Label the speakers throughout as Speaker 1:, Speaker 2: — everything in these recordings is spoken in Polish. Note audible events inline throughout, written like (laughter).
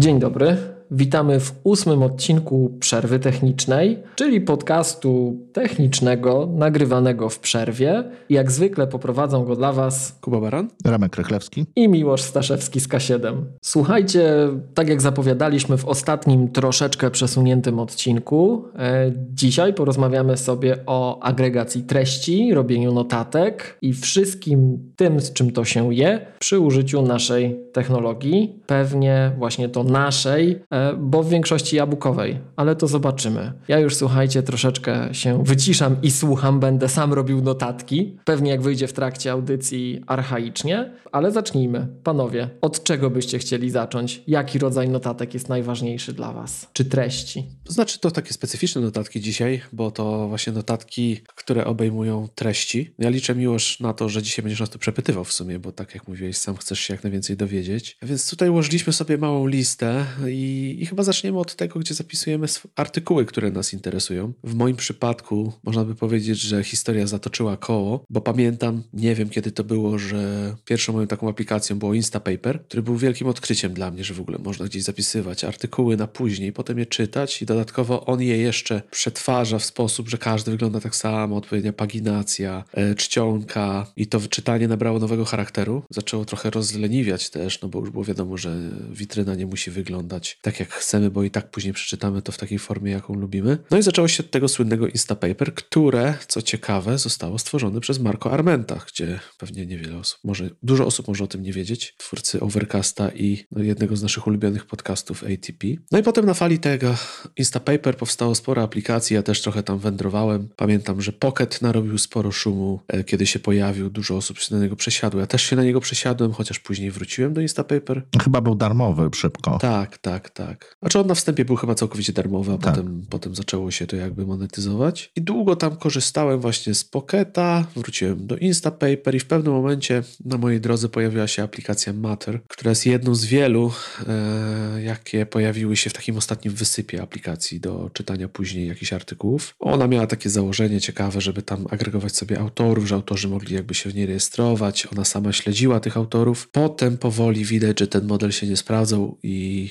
Speaker 1: Dzień dobry. Witamy w ósmym odcinku Przerwy Technicznej, czyli podcastu technicznego nagrywanego w przerwie. Jak zwykle poprowadzą go dla Was
Speaker 2: Kuba Baran,
Speaker 3: Remek Rychlewski
Speaker 1: i Miłosz Staszewski z K7. Słuchajcie, tak jak zapowiadaliśmy w ostatnim troszeczkę przesuniętym odcinku, e, dzisiaj porozmawiamy sobie o agregacji treści, robieniu notatek i wszystkim tym, z czym to się je przy użyciu naszej technologii. Pewnie właśnie to naszej, e, bo w większości jabłkowej, ale to zobaczymy. Ja już słuchajcie, troszeczkę się wyciszam i słucham, będę sam robił notatki. Pewnie jak wyjdzie w trakcie audycji archaicznie, ale zacznijmy. Panowie, od czego byście chcieli zacząć? Jaki rodzaj notatek jest najważniejszy dla Was? Czy treści?
Speaker 2: Znaczy to takie specyficzne notatki dzisiaj, bo to właśnie notatki, które obejmują treści. Ja liczę miłość na to, że dzisiaj będziesz nas to przepytywał w sumie, bo tak jak mówiłeś, sam chcesz się jak najwięcej dowiedzieć. Więc tutaj ułożyliśmy sobie małą listę i, i chyba zaczniemy od tego, gdzie zapisujemy artykuły, które nas interesują. W moim przypadku można by powiedzieć, że historia zatoczyła koło, bo pamiętam, nie wiem kiedy to było, że pierwszą moją taką aplikacją było Instapaper, który był wielkim odkryciem dla mnie, że w ogóle można gdzieś zapisywać artykuły na później, potem je czytać i dodatkowo on je jeszcze przetwarza w sposób, że każdy wygląda tak samo, odpowiednia paginacja, e, czcionka i to czytanie nabrało nowego charakteru. Zaczęło trochę rozleniwiać też, no bo już było wiadomo, że witryna nie musi wyglądać tak jak chcemy, bo i tak później przeczytamy to w takiej formie, jaką lubimy. No i zaczęło się od tego słynnego Instapaper, które, co ciekawe, zostało stworzone przez Marco Armenta, gdzie pewnie niewiele osób, może dużo osób może o tym nie wiedzieć, twórcy Overcasta i no, jednego z naszych ulubionych podcastów ATP. No i potem na fali tego Instapaper powstało sporo aplikacji, ja też trochę tam wędrowałem. Pamiętam, że Pocket narobił sporo szumu, e, kiedy się pojawił, dużo osób się na niego przesiadło. Ja też się na niego przesiadłem, chociaż później wróciłem do Instapaper.
Speaker 3: Chyba był darmowy szybko.
Speaker 2: Tak, tak, tak. Znaczy on na wstępie był chyba całkowicie darmowy, a tak. potem, potem zaczęło się to jakby monetyzować. I długo tam korzystałem właśnie z Pocketa, wróciłem do Instapaper i w pewnym momencie na mojej drodze pojawiła się aplikacja Matter, która jest jedną z wielu, e, jakie pojawiły się w takim ostatnim wysypie aplikacji do czytania później jakichś artykułów. Ona miała takie założenie ciekawe, żeby tam agregować sobie autorów, że autorzy mogli jakby się w niej rejestrować. Ona sama śledziła tych autorów. Potem powoli widać, że ten model się nie sprawdzał i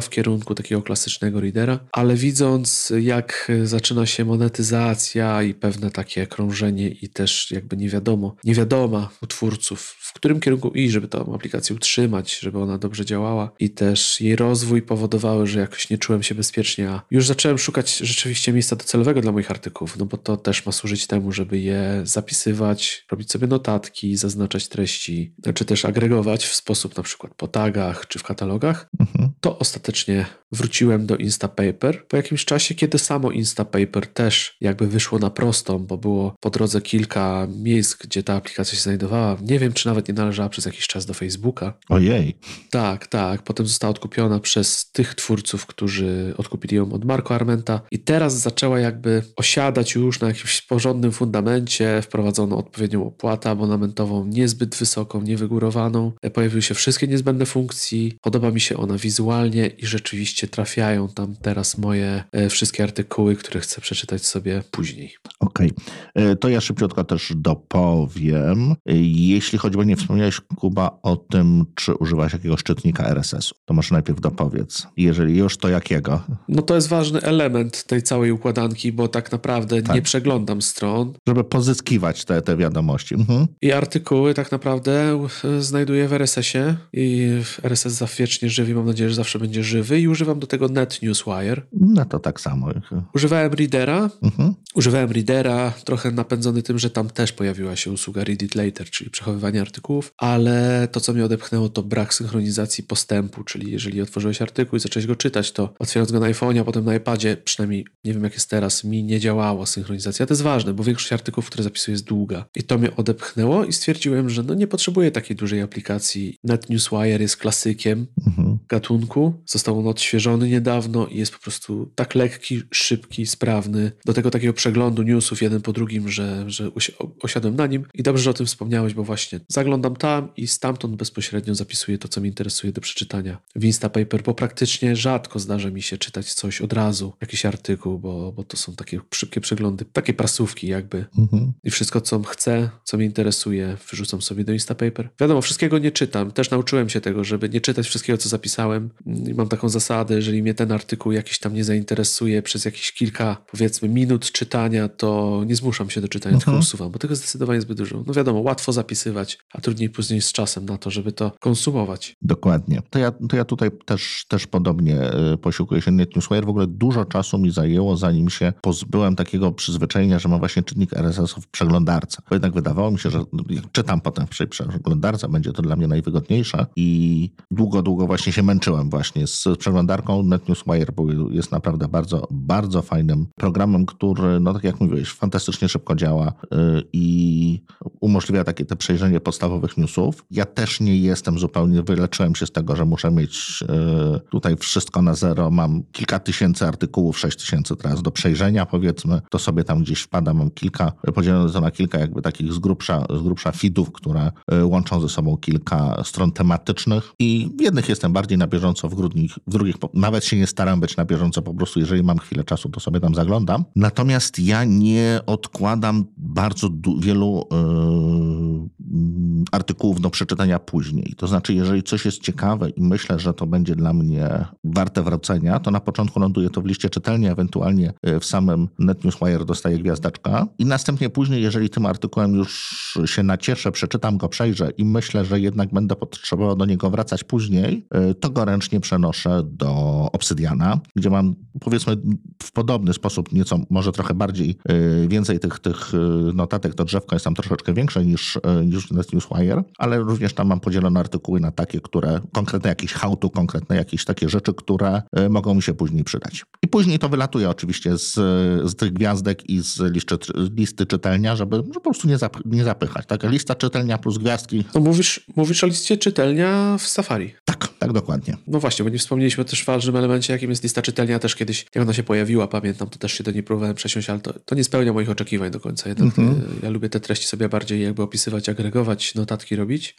Speaker 2: w kierunku takiego klasycznego readera, ale widząc jak zaczyna się monetyzacja i pewne takie krążenie i też jakby nie wiadomo, nie wiadoma u twórców, w którym kierunku iść, żeby tą aplikację utrzymać, żeby ona dobrze działała i też jej rozwój powodowały, że jakoś nie czułem się bezpiecznie, a już zacząłem szukać rzeczywiście miejsca docelowego dla moich artykułów, no bo to też ma służyć temu, żeby je zapisywać, robić sobie notatki, zaznaczać treści, czy też agregować w sposób na przykład po tagach czy w katalogach. Mhm. To ostatecznie wróciłem do Instapaper po jakimś czasie, kiedy samo Instapaper też jakby wyszło na prostą, bo było po drodze kilka miejsc, gdzie ta aplikacja się znajdowała. Nie wiem, czy nawet nie należała przez jakiś czas do Facebooka.
Speaker 3: Ojej.
Speaker 2: Tak, tak. Potem została odkupiona przez tych twórców, którzy odkupili ją od Marco Armenta i teraz zaczęła jakby osiadać już na jakimś porządnym fundamencie. Wprowadzono odpowiednią opłatę abonamentową, niezbyt wysoką, niewygórowaną. Pojawiły się wszystkie niezbędne funkcje. Podoba mi się ona wizualnie i rzeczywiście rzeczywiście trafiają tam teraz moje e, wszystkie artykuły, które chcę przeczytać sobie później.
Speaker 3: Okej, okay. E, to ja szybciutko też dopowiem. E, jeśli chodzi, bo nie wspomniałeś Kuba o tym, czy używasz jakiegoś czytnika RSS-u, to może najpierw dopowiedz. Jeżeli już, to jakiego?
Speaker 2: No to jest ważny element tej całej układanki, bo tak naprawdę tak. nie przeglądam stron.
Speaker 3: Żeby pozyskiwać te, te wiadomości. Mhm.
Speaker 2: I artykuły tak naprawdę znajduję w RSS-ie i RSS zawsze wiecznie żywy, mam nadzieję, że zawsze będzie żywy i używam używam do tego NetNewsWire.
Speaker 3: No to tak samo.
Speaker 2: Używałem Readera. Mhm. Używałem Readera, trochę napędzony tym, że tam też pojawiła się usługa Read It Later, czyli przechowywanie artykułów, ale to, co mnie odepchnęło, to brak synchronizacji postępu, czyli jeżeli otworzyłeś artykuł i zacząłeś go czytać, to otwierając go na iPhone'ie, a potem na iPadzie, przynajmniej nie wiem jak jest teraz, mi nie działała synchronizacja. To jest ważne, bo większość artykułów, które zapisuję jest długa. I to mnie odepchnęło i stwierdziłem, że no nie potrzebuję takiej dużej aplikacji. NetNewsWire jest klasykiem mhm. gatunku. Został on odświeżony odświeżony niedawno i jest po prostu tak lekki, szybki, sprawny. Do tego takiego przeglądu newsów jeden po drugim, że, że osiadłem na nim. I dobrze, że o tym wspomniałeś, bo właśnie zaglądam tam i stamtąd bezpośrednio zapisuję to, co mnie interesuje do przeczytania w Instapaper, bo praktycznie rzadko zdarza mi się czytać coś od razu, jakiś artykuł, bo, bo to są takie szybkie przeglądy, takie prasówki jakby. Mhm. I wszystko, co chcę, co mnie interesuje, wyrzucam sobie do Instapaper. Wiadomo, wszystkiego nie czytam. Też nauczyłem się tego, żeby nie czytać wszystkiego, co zapisałem pisałem. Mam taką zasadę, jeżeli mnie ten artykuł jakiś tam nie zainteresuje przez jakieś kilka, powiedzmy, minut czytania, to nie zmuszam się do czytania, mhm. tylko usuwam, bo tego zdecydowanie zbyt dużo. No wiadomo, łatwo zapisywać, a trudniej później z czasem na to, żeby to konsumować.
Speaker 3: Dokładnie. To ja, to ja tutaj też, też podobnie e, posiłkuję się NetNewsWire. W ogóle dużo czasu mi zajęło, zanim się pozbyłem takiego przyzwyczajenia, że mam właśnie czytnik RSS w przeglądarce. Bo jednak wydawało mi się, że jak czytam potem w przeglądarce, będzie to dla mnie najwygodniejsze i długo, długo właśnie się męczyłem właśnie z przeglądarką. NetNewsWire jest naprawdę bardzo, bardzo fajnym programem, który, no tak jak mówiłeś, fantastycznie szybko działa y, i umożliwia takie te przejrzenie podstawowych newsów. Ja też nie jestem zupełnie, wyleczyłem się z tego, że muszę mieć y, tutaj wszystko na zero. Mam kilka tysięcy artykułów, sześć tysięcy teraz do przejrzenia powiedzmy. To sobie tam gdzieś wpada, mam kilka, podzielone to na kilka jakby takich z grubsza, z grubsza feedów, które y, łączą ze sobą kilka stron tematycznych i w jednych jestem bardziej na bieżąco, w, grudnich, w drugich nawet się nie staram być na bieżąco, po prostu jeżeli mam chwilę czasu, to sobie tam zaglądam. Natomiast ja nie odkładam bardzo wielu yy, artykułów do przeczytania później. To znaczy, jeżeli coś jest ciekawe i myślę, że to będzie dla mnie warte wracenia, to na początku ląduje to w liście czytelni, ewentualnie y, w samym NetNewsWire dostaję gwiazdeczka i następnie później, jeżeli tym artykułem już się nacieszę, przeczytam go, przejrzę i myślę, że jednak będę potrzebował do niego wracać później, y, to go ręcznie przenoszę do Obsydiana, gdzie mam powiedzmy w podobny sposób, nieco może trochę bardziej, y, więcej tych, tych notatek, to drzewko jest tam troszeczkę większe niż, niż NetNewsWire, ale również tam mam podzielone artykuły na takie, które konkretne jakieś how-to, konkretne jakieś takie rzeczy, które mogą mi się później przydać. I później to wylatuje oczywiście z, z tych gwiazdek i z listy, listy czytelnia, żeby, żeby po prostu nie, zap, nie zapychać. Taka lista czytelnia plus gwiazdki.
Speaker 2: No mówisz, mówisz o liście czytelnia w Safari.
Speaker 3: Tak, tak dokładnie.
Speaker 2: No właśnie, bo nie wspomnieliśmy też w ważnym elemencie, jakim jest lista czytelnia. Też kiedyś, jak ona się pojawiła, pamiętam, to też się do niej próbowałem przesiąść, ale to, to nie spełnia moich oczekiwań do końca. Jednak mm -hmm. ja lubię te treści sobie bardziej jakby opisywać, agregować, notatki robić.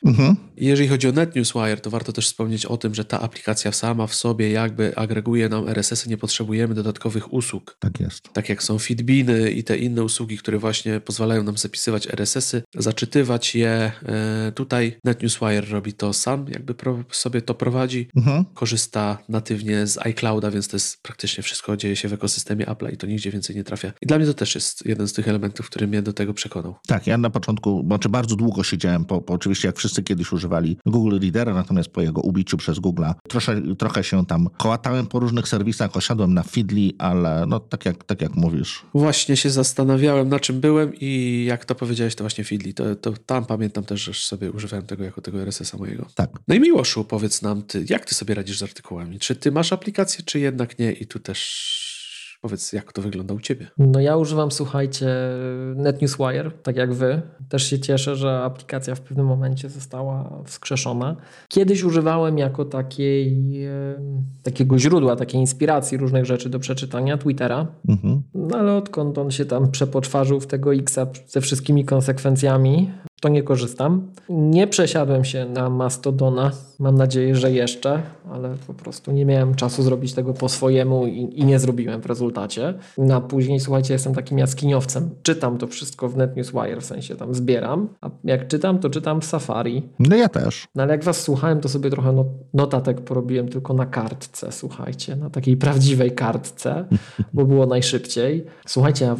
Speaker 2: I jeżeli chodzi o NetNewsWire, to warto też wspomnieć o tym, że ta aplikacja sama w sobie jakby agreguje nam RSS-y, nie potrzebujemy dodatkowych usług.
Speaker 3: Tak jest.
Speaker 2: Tak jak są feedbiny i te inne usługi, które właśnie pozwalają nam zapisywać RSS-y, zaczytywać je. E, tutaj NetNewsWire robi to sam, jakby sobie to prowadzi. Mhm. Korzysta natywnie z iClouda, więc to jest praktycznie wszystko dzieje się w ekosystemie Apple'a i to nigdzie więcej nie trafia. I dla mnie to też jest jeden z tych elementów, który mnie do tego przekonał.
Speaker 3: Tak, ja na początku, znaczy bardzo długo siedziałem, po, po oczywiście jak wszyscy kiedyś używali Google Readera, natomiast po jego ubiciu przez Google'a trosze, trochę się tam kołatałem po różnych serwisach, osiadłem na Feedly, ale no tak jak, tak jak mówisz.
Speaker 2: Właśnie się zastanawiałem, na czym byłem i jak to powiedziałeś, to właśnie Feedly. To, to tam pamiętam też, że sobie używałem tego jako tego RSS-a mojego.
Speaker 3: Tak.
Speaker 2: No i Miłoszu, powiedz nam, ty, jak ty sobie radzisz z artykułami? Czy ty masz aplikację, czy jednak nie? I tu też Powiedz, jak to wygląda u Ciebie?
Speaker 1: No ja używam, słuchajcie, NetNewsWire, tak jak Wy. Też się cieszę, że aplikacja w pewnym momencie została wskrzeszona. Kiedyś używałem jako takiej, takiego źródła, takiej inspiracji różnych rzeczy do przeczytania Twittera. Mhm. No ale odkąd on się tam przepoczwarzył w tego Xa ze wszystkimi konsekwencjami, to nie korzystam. Nie przesiadłem się na Mastodona. Mam nadzieję, że jeszcze, ale po prostu nie miałem czasu zrobić tego po swojemu i, i nie zrobiłem w rezultacie. Na później, słuchajcie, jestem takim jaskiniowcem. Czytam to wszystko w NetNewsWire, w sensie tam zbieram, a jak czytam, to czytam w Safari.
Speaker 3: No ja też.
Speaker 1: No ale jak was słuchałem, to sobie trochę notatek porobiłem tylko na kartce, słuchajcie, na takiej prawdziwej kartce, bo było najszybciej. Słuchajcie,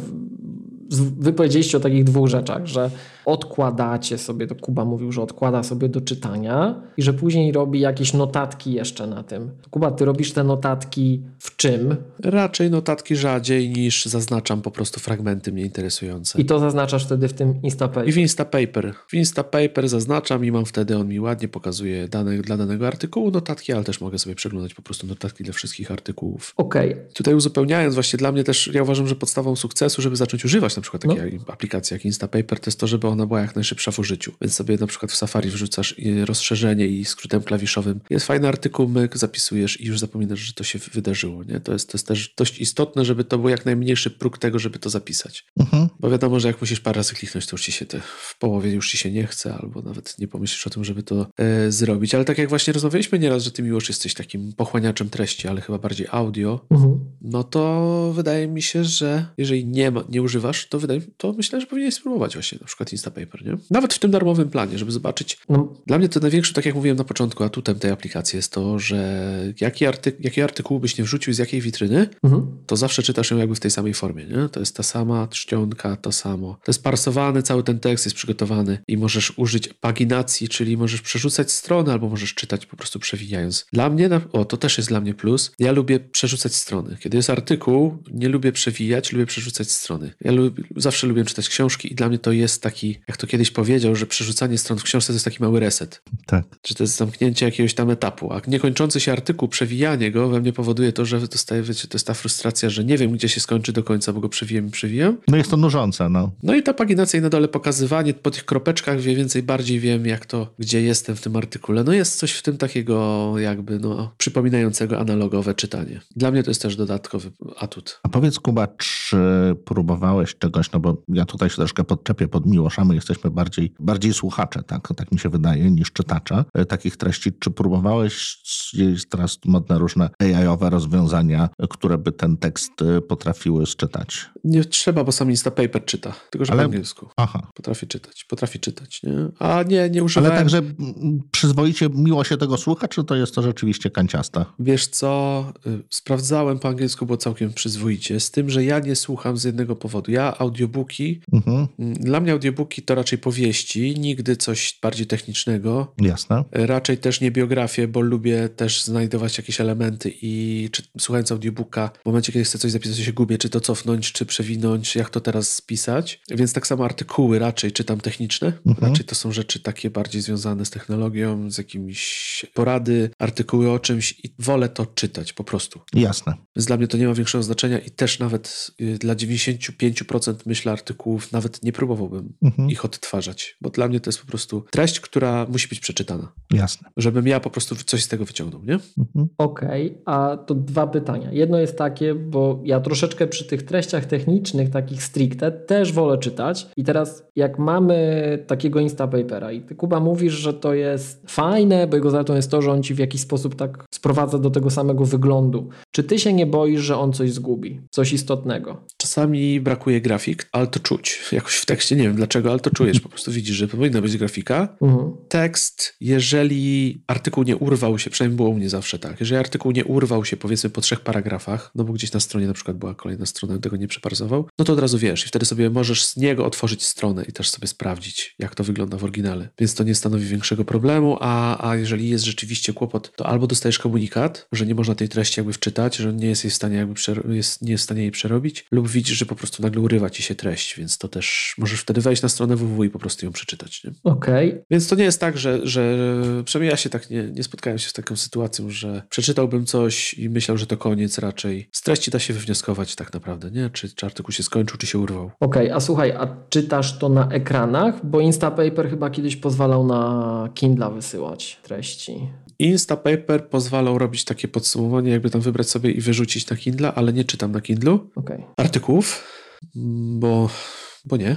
Speaker 1: wy powiedzieliście o takich dwóch rzeczach, że odkładacie sobie, to Kuba mówił, że odkłada sobie do czytania i że później robi jakieś notatki jeszcze na tym. Kuba, ty robisz te notatki w czym?
Speaker 2: Raczej notatki rzadziej niż zaznaczam po prostu fragmenty mnie interesujące.
Speaker 1: I to zaznaczasz wtedy w tym Instapaper?
Speaker 2: I w Instapaper. W Instapaper zaznaczam i mam wtedy, on mi ładnie pokazuje dane dla danego artykułu notatki, ale też mogę sobie przeglądać po prostu notatki dla wszystkich artykułów.
Speaker 1: Okej. Okay.
Speaker 2: Tutaj uzupełniając, właśnie dla mnie też, ja uważam, że podstawą sukcesu, żeby zacząć używać na przykład takiej no. aplikacji jak Instapaper, to jest to, żeby ona była jak najszybsza w użyciu. Więc sobie na przykład w Safari wrzucasz rozszerzenie i skrótem klawiszowym. Jest fajny artykuł, myk, zapisujesz i już zapominasz, że to się wydarzyło. Nie? To, jest, to jest też dość istotne, żeby to był jak najmniejszy próg tego, żeby to zapisać. Mhm. Bo wiadomo, że jak musisz parę razy kliknąć, to już ci się te, w połowie już ci się nie chce, albo nawet nie pomyślisz o tym, żeby to e, zrobić. Ale tak jak właśnie rozmawialiśmy nieraz, że ty miłość jesteś takim pochłaniaczem treści, ale chyba bardziej audio, mhm. no to wydaje mi się, że jeżeli nie, ma, nie używasz, to wydaje to myślę, że powinieneś spróbować właśnie na przykład Instapaper, nie? Nawet w tym darmowym planie, żeby zobaczyć.
Speaker 1: No,
Speaker 2: Dla mnie to największy, tak jak mówiłem na początku, atutem tej aplikacji jest to, że jaki, arty, jaki artykuł byś nie wrzucił z jakiej witryny,
Speaker 1: mhm.
Speaker 2: to zawsze czytasz ją jakby w tej samej formie, nie? To jest ta sama czcionka, to samo. To jest parsowany, cały ten tekst jest przygotowany i możesz użyć paginacji, czyli możesz przerzucać strony albo możesz czytać po prostu przewijając. Dla mnie, na- o, to też jest dla mnie plus. Ja lubię przerzucać strony. Kiedy jest artykuł, nie lubię przewijać, lubię przerzucać strony. Ja lub, zawsze lubię czytać książki i dla mnie to jest taki, jak to kiedyś powiedział, że przerzucanie stron w książce to jest taki mały reset.
Speaker 3: Tak.
Speaker 2: Czy to jest zamknięcie jakiegoś tam etapu. A niekończący się artykuł, przewijanie go we mnie powoduje to, że dostaję, wiecie, to jest ta frustracja, że nie wiem, gdzie się skończy do końca, bo go przewijam i przewijam.
Speaker 3: No jest to nużące, no.
Speaker 2: No i ta paginacja i na dole pokazywanie po tych kropeczkach wie więcej, bardziej wiem, jak to, gdzie jestem w tym artykule. No jest coś w tym takiego jakby, no, przypominającego analogowe czytanie. Dla mnie to jest też dodatkowy atut.
Speaker 3: A powiedz Kuba, czy próbowałeś czegoś, no bo ja tutaj się troszkę podczepię pod Miłosza, my jesteśmy bardziej, bardziej słuchacze, tak, tak mi się wydaje, niż czytacze e, takich treści. Czy próbowałeś, jest teraz modne różne AI-owe rozwiązania, e, które by ten tekst e, potrafiły sczytać?
Speaker 2: Nie trzeba, bo sam Instapaper czyta, tylko że
Speaker 3: Ale-
Speaker 2: po angielsku.
Speaker 3: Aha.
Speaker 2: Potrafi czytać, potrafi czytać, nie? A nie, nie
Speaker 3: Ale
Speaker 2: używałem.
Speaker 3: także mm, przyzwoicie miło się tego słucha, czy to jest to rzeczywiście kanciasta?
Speaker 2: Wiesz co, y, sprawdzałem po angielsku, było całkiem przyzwoicie, z tym, że ja nie słucham z jednego powodu. Ja audiobooki,
Speaker 3: Mhm,
Speaker 2: mm, dla mnie to raczej powieści, nigdy coś bardziej technicznego.
Speaker 3: jasne.
Speaker 2: Raczej też nie biografię, bo lubię też znajdować jakieś elementy i czy, słuchając audiobooka, w momencie, kiedy chcę coś zapisać, to się gubię, czy to cofnąć, czy przewinąć, jak to teraz spisać. Więc tak samo artykuły raczej czytam techniczne.
Speaker 3: Mhm.
Speaker 2: Raczej to są rzeczy takie bardziej związane z technologią, z jakimiś porady, artykuły o czymś i wolę to czytać po prostu.
Speaker 3: Jasne.
Speaker 2: Więc dla mnie to nie ma większego znaczenia i też nawet y, dla 95% myślę artykułów nawet nie próbowałbym
Speaker 3: Mhm,
Speaker 2: ich odtwarzać, bo dla mnie to jest po prostu treść, która musi być przeczytana,
Speaker 3: jasne.
Speaker 2: żebym ja po prostu coś z tego wyciągnął, nie?
Speaker 3: Mhm.
Speaker 1: Okej, a to dwa pytania. Jedno jest takie, bo ja troszeczkę przy tych treściach technicznych, takich stricte, też wolę czytać. I teraz, jak mamy takiego Instapapera i ty, Kuba, mówisz, że to jest fajne, bo jego zaletą jest to, że on ci w jakiś sposób tak sprowadza do tego samego wyglądu. Czy ty się nie boisz, że on coś zgubi? Coś istotnego?
Speaker 2: Czasami brakuje grafik, ale to czuć. (laughs) Jakoś w tekście, nie wiem dlaczego, ale to czujesz. Po prostu widzisz, że powinna być grafika.
Speaker 1: Mhm.
Speaker 2: Tekst, jeżeli artykuł nie urwał się, przynajmniej było u mnie zawsze tak, jeżeli artykuł nie urwał się powiedzmy po trzech paragrafach, no bo gdzieś na stronie na przykład była kolejna strona, tego nie przeparsował, no to od razu wiesz i wtedy sobie możesz z niego otworzyć stronę i też sobie sprawdzić, jak to wygląda w oryginale. Więc to nie stanowi większego problemu, a, a jeżeli jest rzeczywiście kłopot, to albo dostajesz komunikat, że nie można tej treści jakby wczytać, że nie jest jej w stanie jakby jest, nie jest w stanie jej przerobić, lub widzisz, że po prostu nagle urywa ci się treść, więc to też możesz wtedy wejść na stronę www i po prostu ją przeczytać.
Speaker 1: Okej,
Speaker 2: Więc to nie jest tak, że, że przynajmniej ja się tak nie, nie spotkałem się z taką sytuacją, że przeczytałbym coś i myślał, że to koniec raczej. Z treści da się wywnioskować tak naprawdę, nie? Czy, czy artykuł się skończył, czy się urwał.
Speaker 1: Okej, a słuchaj, a czytasz to na ekranach? Bo Instapaper chyba kiedyś pozwalał na Kindle wysyłać treści.
Speaker 2: Instapaper pozwalał robić takie podsumowanie, jakby tam wybrać sobie i wyrzucić na Kindle, ale nie czytam na Kindlu
Speaker 1: Okej.
Speaker 2: artykułów, bo, bo nie.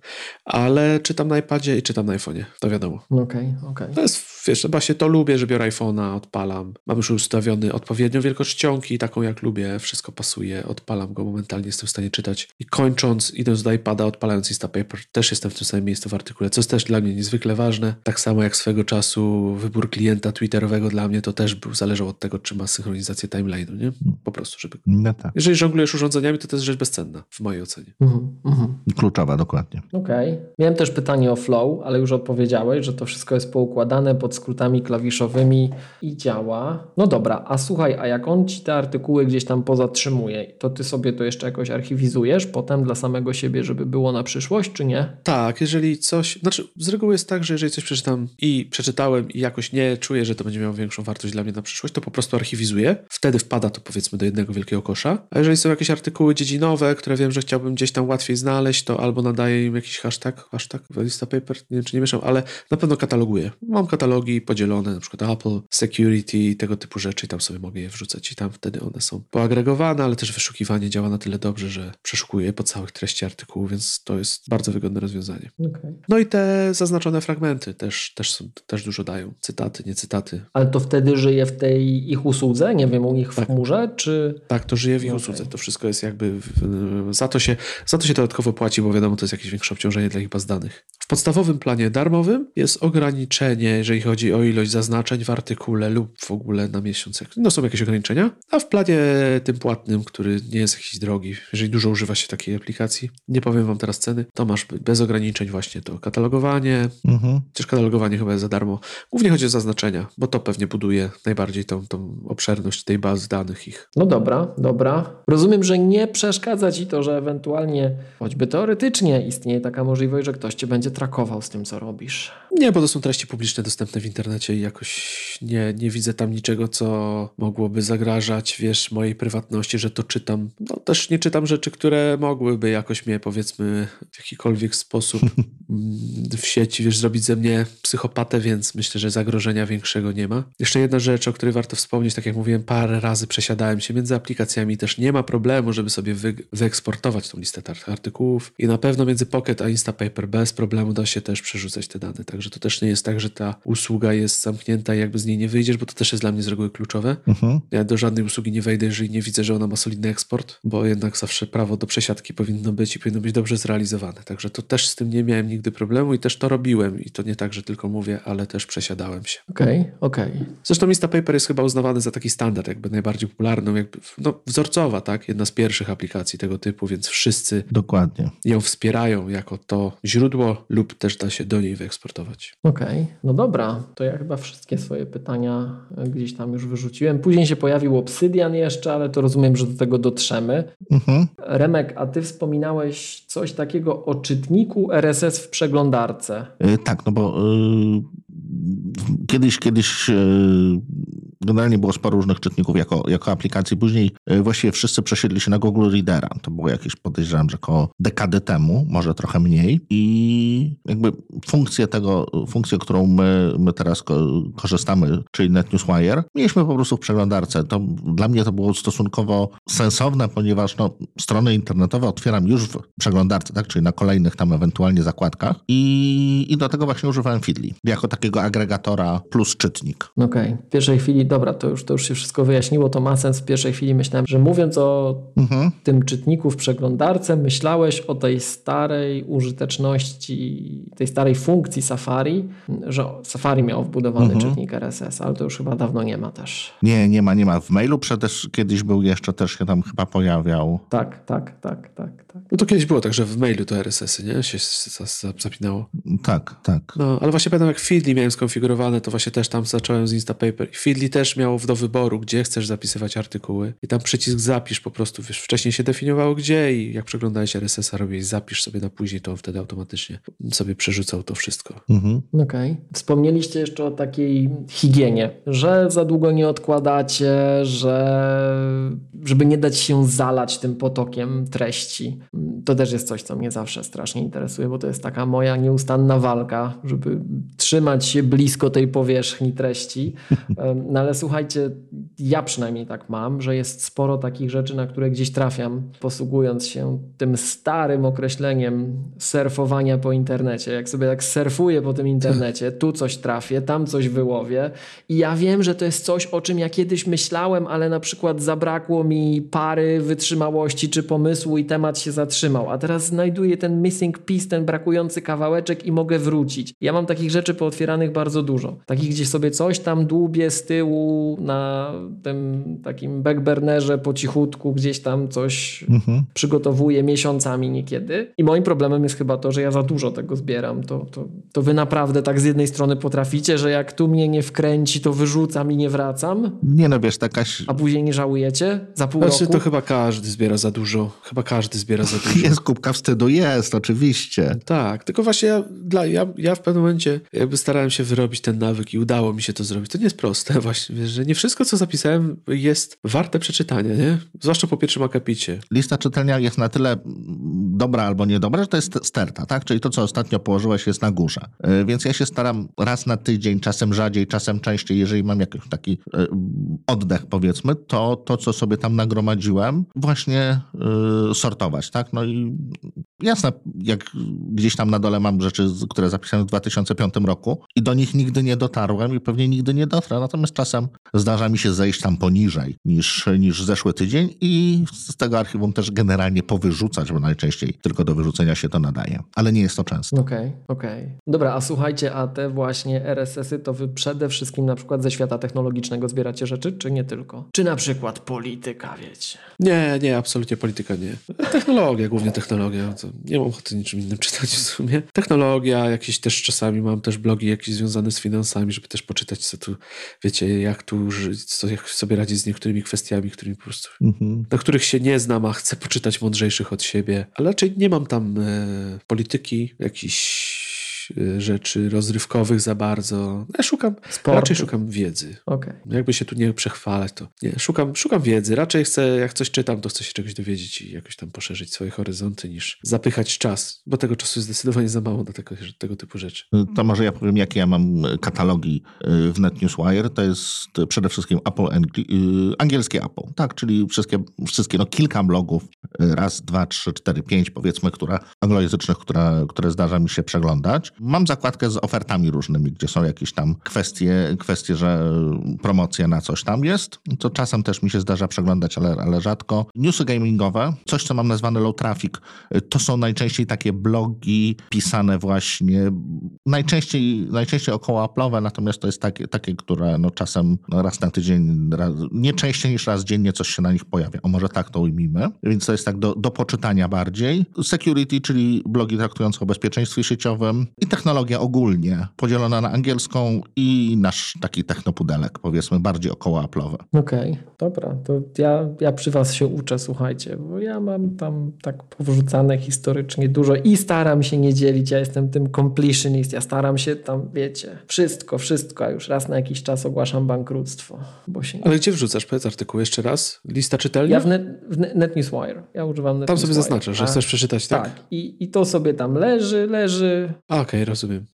Speaker 2: (laughs) ale czytam na iPadzie i czytam na iPhone'ie, to wiadomo.
Speaker 1: Okej, okej.
Speaker 2: To jest, wiesz, chyba się to lubię, że biorę iPhone'a, odpalam. Mam już ustawiony odpowiednią wielkość czcionki, taką jak lubię, wszystko pasuje, odpalam go momentalnie, jestem w stanie czytać. I kończąc, idąc do iPada, odpalając Instapaper, też jestem w tym samym miejscu w artykule, co jest też dla mnie niezwykle ważne. Tak samo jak swego czasu wybór klienta Twitterowego dla mnie to też był, zależał od tego, czy ma synchronizację timeline'u, nie? Po prostu, żeby...
Speaker 3: No tak.
Speaker 2: Jeżeli żonglujesz urządzeniami, to to jest rzecz bezcenna, w mojej ocenie.
Speaker 1: Mhm, mhm.
Speaker 3: Kluczowa, dokładnie.
Speaker 1: Okej. Miałem też pytanie o flow, ale już odpowiedziałeś, że to wszystko jest poukładane pod skrótami klawiszowymi i działa. No dobra, a słuchaj, a jak on ci te artykuły gdzieś tam pozatrzymuje, to ty sobie to jeszcze jakoś archiwizujesz potem dla samego siebie, żeby było na przyszłość, czy nie?
Speaker 2: Tak, jeżeli coś. Znaczy, z reguły jest tak, że jeżeli coś przeczytam i przeczytałem i jakoś nie czuję, że to będzie miało większą wartość dla mnie na przyszłość, to po prostu archiwizuję. Wtedy wpada to powiedzmy do jednego wielkiego kosza. A jeżeli są jakieś artykuły dziedzinowe, które wiem, że chciałbym gdzieś tam łatwiej znaleźć, to albo nadaję im jakiś hashtag, hashtag Instapaper, nie wiem czy nie mieszam, ale na pewno kataloguję. Mam katalogi podzielone, na przykład Apple, Security, tego typu rzeczy i tam sobie mogę je wrzucać i tam wtedy one są poagregowane, ale też wyszukiwanie działa na tyle dobrze, że przeszukuję po całych treści artykułu, więc to jest bardzo wygodne rozwiązanie.
Speaker 1: Okej.
Speaker 2: No i te zaznaczone fragmenty też, też, są, też dużo dają. Cytaty, nie cytaty.
Speaker 1: Ale to wtedy żyje w tej ich usłudze, nie wiem, u nich w
Speaker 2: Tak.
Speaker 1: chmurze, czy...
Speaker 2: Tak, to żyje w ich
Speaker 1: Okej.
Speaker 2: usłudze. To wszystko jest jakby... W, za, to się, za to się dodatkowo płaci płaci, bo wiadomo, to jest jakieś większe obciążenie dla ich baz danych. W podstawowym planie darmowym jest ograniczenie, jeżeli chodzi o ilość zaznaczeń w artykule lub w ogóle na miesiąc. No są jakieś ograniczenia, a w planie tym płatnym, który nie jest jakiś drogi, jeżeli dużo używa się takiej aplikacji, nie powiem wam teraz ceny, to masz bez ograniczeń właśnie to katalogowanie, mhm. chociaż katalogowanie chyba jest za darmo. Głównie chodzi o zaznaczenia, bo to pewnie buduje najbardziej tą, tą obszerność tej bazy danych ich.
Speaker 1: No dobra, dobra. Rozumiem, że nie przeszkadza ci to, że ewentualnie, choćby teoretycznie, istnieje taka możliwość, że ktoś cię będzie trakował z tym, co robisz.
Speaker 2: Nie, bo to są treści publiczne dostępne w internecie i jakoś nie, nie widzę tam niczego, co mogłoby zagrażać, wiesz, mojej prywatności, że to czytam. No też nie czytam rzeczy, które mogłyby jakoś mnie, powiedzmy, w jakikolwiek sposób (laughs) w sieci, wiesz, zrobić ze mnie psychopatę, więc myślę, że zagrożenia większego nie ma. Jeszcze jedna rzecz, o której warto wspomnieć, tak jak mówiłem, parę razy przesiadałem się między aplikacjami, też nie ma problemu, żeby sobie wy wyeksportować tą listę artykułów i na pewno między Pocket a Instapaper bez problemu da się też przerzucać te dane, także to też nie jest tak, że ta usługa jest zamknięta i jakby z niej nie wyjdziesz, bo to też jest dla mnie z reguły kluczowe. Mhm. Ja do żadnej usługi nie wejdę, jeżeli nie widzę, że ona ma solidny eksport, bo jednak zawsze prawo do przesiadki powinno być i powinno być dobrze zrealizowane, także to też z tym nie miałem nigdy problemu i też to robiłem i to nie tak, że tylko mówię, ale też przesiadałem się.
Speaker 1: Okej, okay, okej. Okay.
Speaker 2: Zresztą Instapaper jest chyba uznawany za taki standard, jakby najbardziej popularną, jakby no, wzorcowa, tak? Jedna z pierwszych aplikacji tego typu, więc wszyscy
Speaker 3: Dokładnie.
Speaker 2: Ją wspierają jako to źródło lub też da się do niej wyeksportować.
Speaker 1: Okej, okay. no dobra, to ja chyba wszystkie swoje pytania gdzieś tam już wyrzuciłem. Później się pojawił Obsydian jeszcze, ale to rozumiem, że do tego dotrzemy. Mhm. Remek, a ty wspominałeś coś takiego o czytniku RSS w przeglądarce.
Speaker 3: Yy, tak, no bo yy, kiedyś, kiedyś yy, generalnie było sporo różnych czytników jako, jako aplikacji. Później e, właściwie wszyscy przesiedli się na Google Readera. To było jakieś, podejrzewam, że około dekady temu, może trochę mniej. I jakby funkcję tego, funkcję, którą my, my teraz korzystamy, czyli NetNewsWire, mieliśmy po prostu w przeglądarce. To dla mnie to było stosunkowo sensowne, ponieważ no, strony internetowe otwieram już w przeglądarce, tak? czyli na kolejnych tam ewentualnie zakładkach i, i do tego właśnie używałem Feedly, jako takiego agregatora plus czytnik.
Speaker 1: Okej. Okay. W pierwszej chwili dobra, to już, to już się wszystko wyjaśniło, to ma sens. W pierwszej chwili myślałem, że mówiąc o mhm. tym czytniku w przeglądarce, myślałeś o tej starej użyteczności, tej starej funkcji Safari, że Safari miał wbudowany mhm. czytnik RSS, ale to już chyba dawno nie ma też.
Speaker 3: Nie, nie ma, nie ma. W mailu przecież kiedyś był jeszcze, też się tam chyba pojawiał.
Speaker 1: Tak, tak, tak, tak. tak.
Speaker 2: No to kiedyś było tak, że w mailu to RSS-y, nie? Się zapinało.
Speaker 3: Tak, tak.
Speaker 2: No, ale właśnie pamiętam jak Feedly miałem skonfigurowane, to właśnie też tam zacząłem z Instapaper. Feedly też też miało do wyboru, gdzie chcesz zapisywać artykuły. I tam przycisk zapisz po prostu, wiesz, wcześniej się definiowało gdzie i jak przeglądałeś RSS-a, robiłeś zapisz sobie na później, to on wtedy automatycznie sobie przerzucał to wszystko.
Speaker 1: Mhm. Okej. Okay. Wspomnieliście jeszcze o takiej higienie, że za długo nie odkładacie, że żeby nie dać się zalać tym potokiem treści. To też jest coś, co mnie zawsze strasznie interesuje, bo to jest taka moja nieustanna walka, żeby trzymać się blisko tej powierzchni treści. (laughs) No ale słuchajcie, ja przynajmniej tak mam, że jest sporo takich rzeczy, na które gdzieś trafiam, posługując się tym starym określeniem surfowania po internecie. Jak sobie tak surfuję po tym internecie, tu coś trafię, tam coś wyłowię i ja wiem, że to jest coś, o czym ja kiedyś myślałem, ale na przykład zabrakło mi pary wytrzymałości czy pomysłu i temat się zatrzymał, a teraz znajduję ten missing piece, ten brakujący kawałeczek i mogę wrócić. Ja mam takich rzeczy pootwieranych bardzo dużo. Takich, gdzie sobie coś tam dłubię z tyłu, na tym takim backburnerze po cichutku gdzieś tam coś mhm. przygotowuję miesiącami niekiedy. I moim problemem jest chyba to, że ja za dużo tego zbieram. To, to, to wy naprawdę tak z jednej strony potraficie, że jak tu mnie nie wkręci, to wyrzucam i nie wracam.
Speaker 3: Nie no, wiesz, takaś...
Speaker 1: A później nie żałujecie? Za pół
Speaker 2: znaczy,
Speaker 1: roku?
Speaker 2: to chyba każdy zbiera za dużo. Chyba każdy zbiera za dużo. (laughs)
Speaker 3: Jest kubka wstydu, jest, oczywiście.
Speaker 2: Tak, tylko właśnie ja, dla, ja, ja w pewnym momencie jakby starałem się wyrobić ten nawyk i udało mi się to zrobić. To nie jest proste (laughs) właśnie, wiesz, że nie wszystko, co zapisałem, jest warte przeczytania, nie? Zwłaszcza po pierwszym akapicie.
Speaker 3: Lista czytelnia jest na tyle dobra albo niedobra, że to jest sterta, tak? Czyli to, co ostatnio położyłeś, jest na górze. E, więc ja się staram raz na tydzień, czasem rzadziej, czasem częściej, jeżeli mam jakiś taki e, oddech, powiedzmy, to to, co sobie tam nagromadziłem, właśnie e, sortować, tak? No i Jasne, jak gdzieś tam na dole mam rzeczy, które zapisałem w 2005 roku i do nich nigdy nie dotarłem i pewnie nigdy nie dotrę. Natomiast czasem zdarza mi się zejść tam poniżej niż, niż zeszły tydzień i z tego archiwum też generalnie powyrzucać, bo najczęściej tylko do wyrzucenia się to nadaje. Ale nie jest to często.
Speaker 1: Okej, okay, okej. Okay. Dobra, a słuchajcie, a te właśnie RSS-y to wy przede wszystkim na przykład ze świata technologicznego zbieracie rzeczy, czy nie tylko? Czy na przykład polityka, wiecie?
Speaker 2: Nie, nie, absolutnie polityka nie. Technologia, głównie technologia. Nie mam ochoty niczym innym czytać w sumie. Technologia, jakieś też czasami mam też blogi jakieś związane z finansami, żeby też poczytać, co tu, wiecie, jak tu żyć, co, jak sobie radzić z niektórymi kwestiami, którymi po prostu, mhm. na których się nie znam, a chcę poczytać mądrzejszych od siebie. Ale raczej nie mam tam e, polityki, jakichś Y, rzeczy rozrywkowych za bardzo. Ja szukam, Sportu. raczej szukam wiedzy.
Speaker 1: Okay.
Speaker 2: Jakby się tu nie przechwalać, to nie, szukam, szukam wiedzy. Raczej chcę, jak coś czytam, to chcę się czegoś dowiedzieć i jakoś tam poszerzyć swoje horyzonty, niż zapychać czas, bo tego czasu jest zdecydowanie za mało na tego, tego typu rzeczy.
Speaker 3: To może ja powiem, jakie ja mam katalogi y, w NetNewsWire. To jest przede wszystkim Apple, y, angielskie Apple, tak, czyli wszystkie, wszystkie no kilka blogów, raz, dwa, trzy, cztery, pięć powiedzmy, które anglojęzycznych, które, które zdarza mi się przeglądać. Mam zakładkę z ofertami różnymi, gdzie są jakieś tam kwestie, kwestie, że promocja na coś tam jest. To czasem też mi się zdarza przeglądać, ale, ale rzadko. Newsy gamingowe, coś co mam nazwane low traffic, to są najczęściej takie blogi pisane właśnie, najczęściej, najczęściej około Apple'owe, natomiast to jest takie, takie które no czasem raz na tydzień, raz, nie częściej niż raz dziennie coś się na nich pojawia. O może tak to ujmijmy. Więc to jest tak do, do poczytania bardziej. Security, czyli blogi traktujące o bezpieczeństwie sieciowym i technologia ogólnie, podzielona na angielską i nasz taki technopudelek, powiedzmy, bardziej około Apple'owe.
Speaker 1: Okej, okay, dobra, to ja, ja przy was się uczę, słuchajcie, bo ja mam tam tak powrzucane historycznie dużo i staram się nie dzielić, ja jestem tym completionist, ja staram się tam, wiecie, wszystko, wszystko, a już raz na jakiś czas ogłaszam bankructwo, bo się
Speaker 2: nie... Ale gdzie wrzucasz, powiedz artykuł jeszcze raz? Lista czytelna?
Speaker 1: Ja w, net, w NetNewsWire, ja używam NetNewsWire.
Speaker 2: Tam sobie zaznaczasz, że chcesz przeczytać, tak?
Speaker 1: Tak, i, i to sobie tam leży, leży.
Speaker 2: Okej, okay, rozumiem.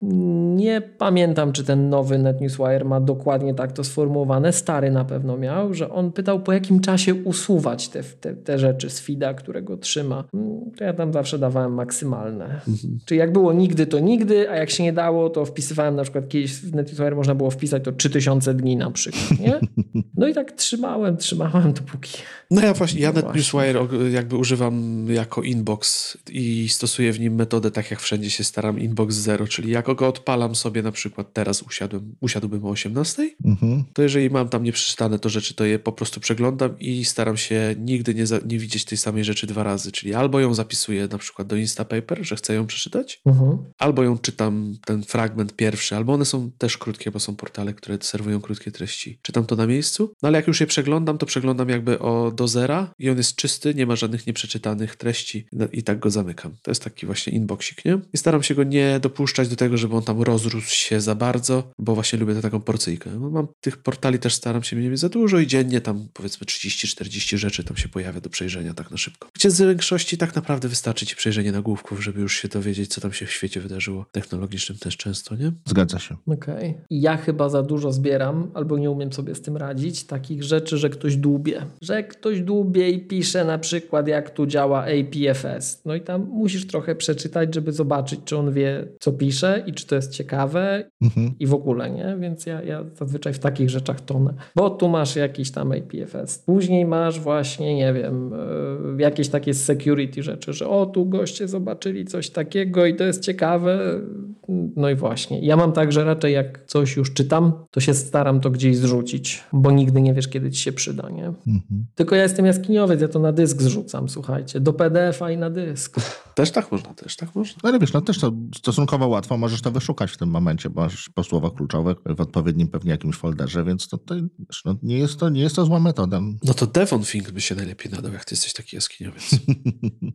Speaker 1: Nie pamiętam, czy ten nowy NetNewsWire ma dokładnie tak to sformułowane. Stary na pewno miał, że on pytał, po jakim czasie usuwać te, te, te rzeczy z feeda, którego trzyma. Mm, to ja tam zawsze dawałem maksymalne. Mhm. Czyli jak było nigdy, to nigdy, a jak się nie dało, to wpisywałem na przykład kiedyś w NetNewsWire można było wpisać to 3000 dni na przykład, nie? (laughs) No i tak trzymałem, trzymałem dopóki...
Speaker 2: No ja właśnie, ja no NetNewsWire jakby używam jako inbox i stosuję w nim metodę tak jak wszędzie się staram, inbox czyli jak go odpalam sobie na przykład teraz usiadłem, usiadłbym o 18, mhm. to jeżeli mam tam nieprzeczytane to rzeczy, to je po prostu przeglądam i staram się nigdy nie, za, nie widzieć tej samej rzeczy dwa razy, czyli albo ją zapisuję na przykład do Instapaper, że chcę ją przeczytać, mhm. albo ją czytam ten fragment pierwszy, albo one są też krótkie, bo są portale, które serwują krótkie treści. Czytam to na miejscu, no ale jak już je przeglądam, to przeglądam jakby o, do zera i on jest czysty, nie ma żadnych nieprzeczytanych treści i tak go zamykam. To jest taki właśnie inboxik, nie? I staram się go nie dopuszczać do tego, żeby on tam rozrósł się za bardzo, bo właśnie lubię tę taką porcyjkę. No, mam tych portali też staram się mieć za dużo i dziennie tam powiedzmy 30-40 rzeczy tam się pojawia do przejrzenia tak na szybko. Gdzie z większości tak naprawdę wystarczy ci przejrzenie nagłówków, żeby już się dowiedzieć, co tam się w świecie wydarzyło. Technologicznym też często, nie?
Speaker 3: Zgadza się.
Speaker 1: Okej. Okay. Ja chyba za dużo zbieram, albo nie umiem sobie z tym radzić, takich rzeczy, że ktoś dłubie. Że ktoś dłubie i pisze na przykład, jak tu działa APFS. No i tam musisz trochę przeczytać, żeby zobaczyć, czy on wie, co pisze i czy to jest ciekawe mhm. i w ogóle, nie? Więc ja, ja zazwyczaj w takich rzeczach tonę. Bo tu masz jakiś tam APFS. Później masz właśnie, nie wiem, e, jakieś takie security rzeczy, że o, tu goście zobaczyli coś takiego i to jest ciekawe. No i właśnie. Ja mam tak, że raczej jak coś już czytam, to się staram to gdzieś zrzucić, bo nigdy nie wiesz, kiedy ci się przyda, nie? Mhm. Tylko ja jestem jaskiniowiec, ja to na dysk zrzucam, słuchajcie, do PDF-a i na dysk.
Speaker 2: Też tak można, też tak można.
Speaker 3: No ale wiesz, no też to stosunkowo łatwo możesz to wyszukać w tym momencie, bo masz po słowach kluczowych w odpowiednim pewnie jakimś folderze, więc to, to, no, nie, jest to nie jest to zła metoda.
Speaker 2: No to Devon Think by się najlepiej nadał, jak ty jesteś taki jaskiniowiec.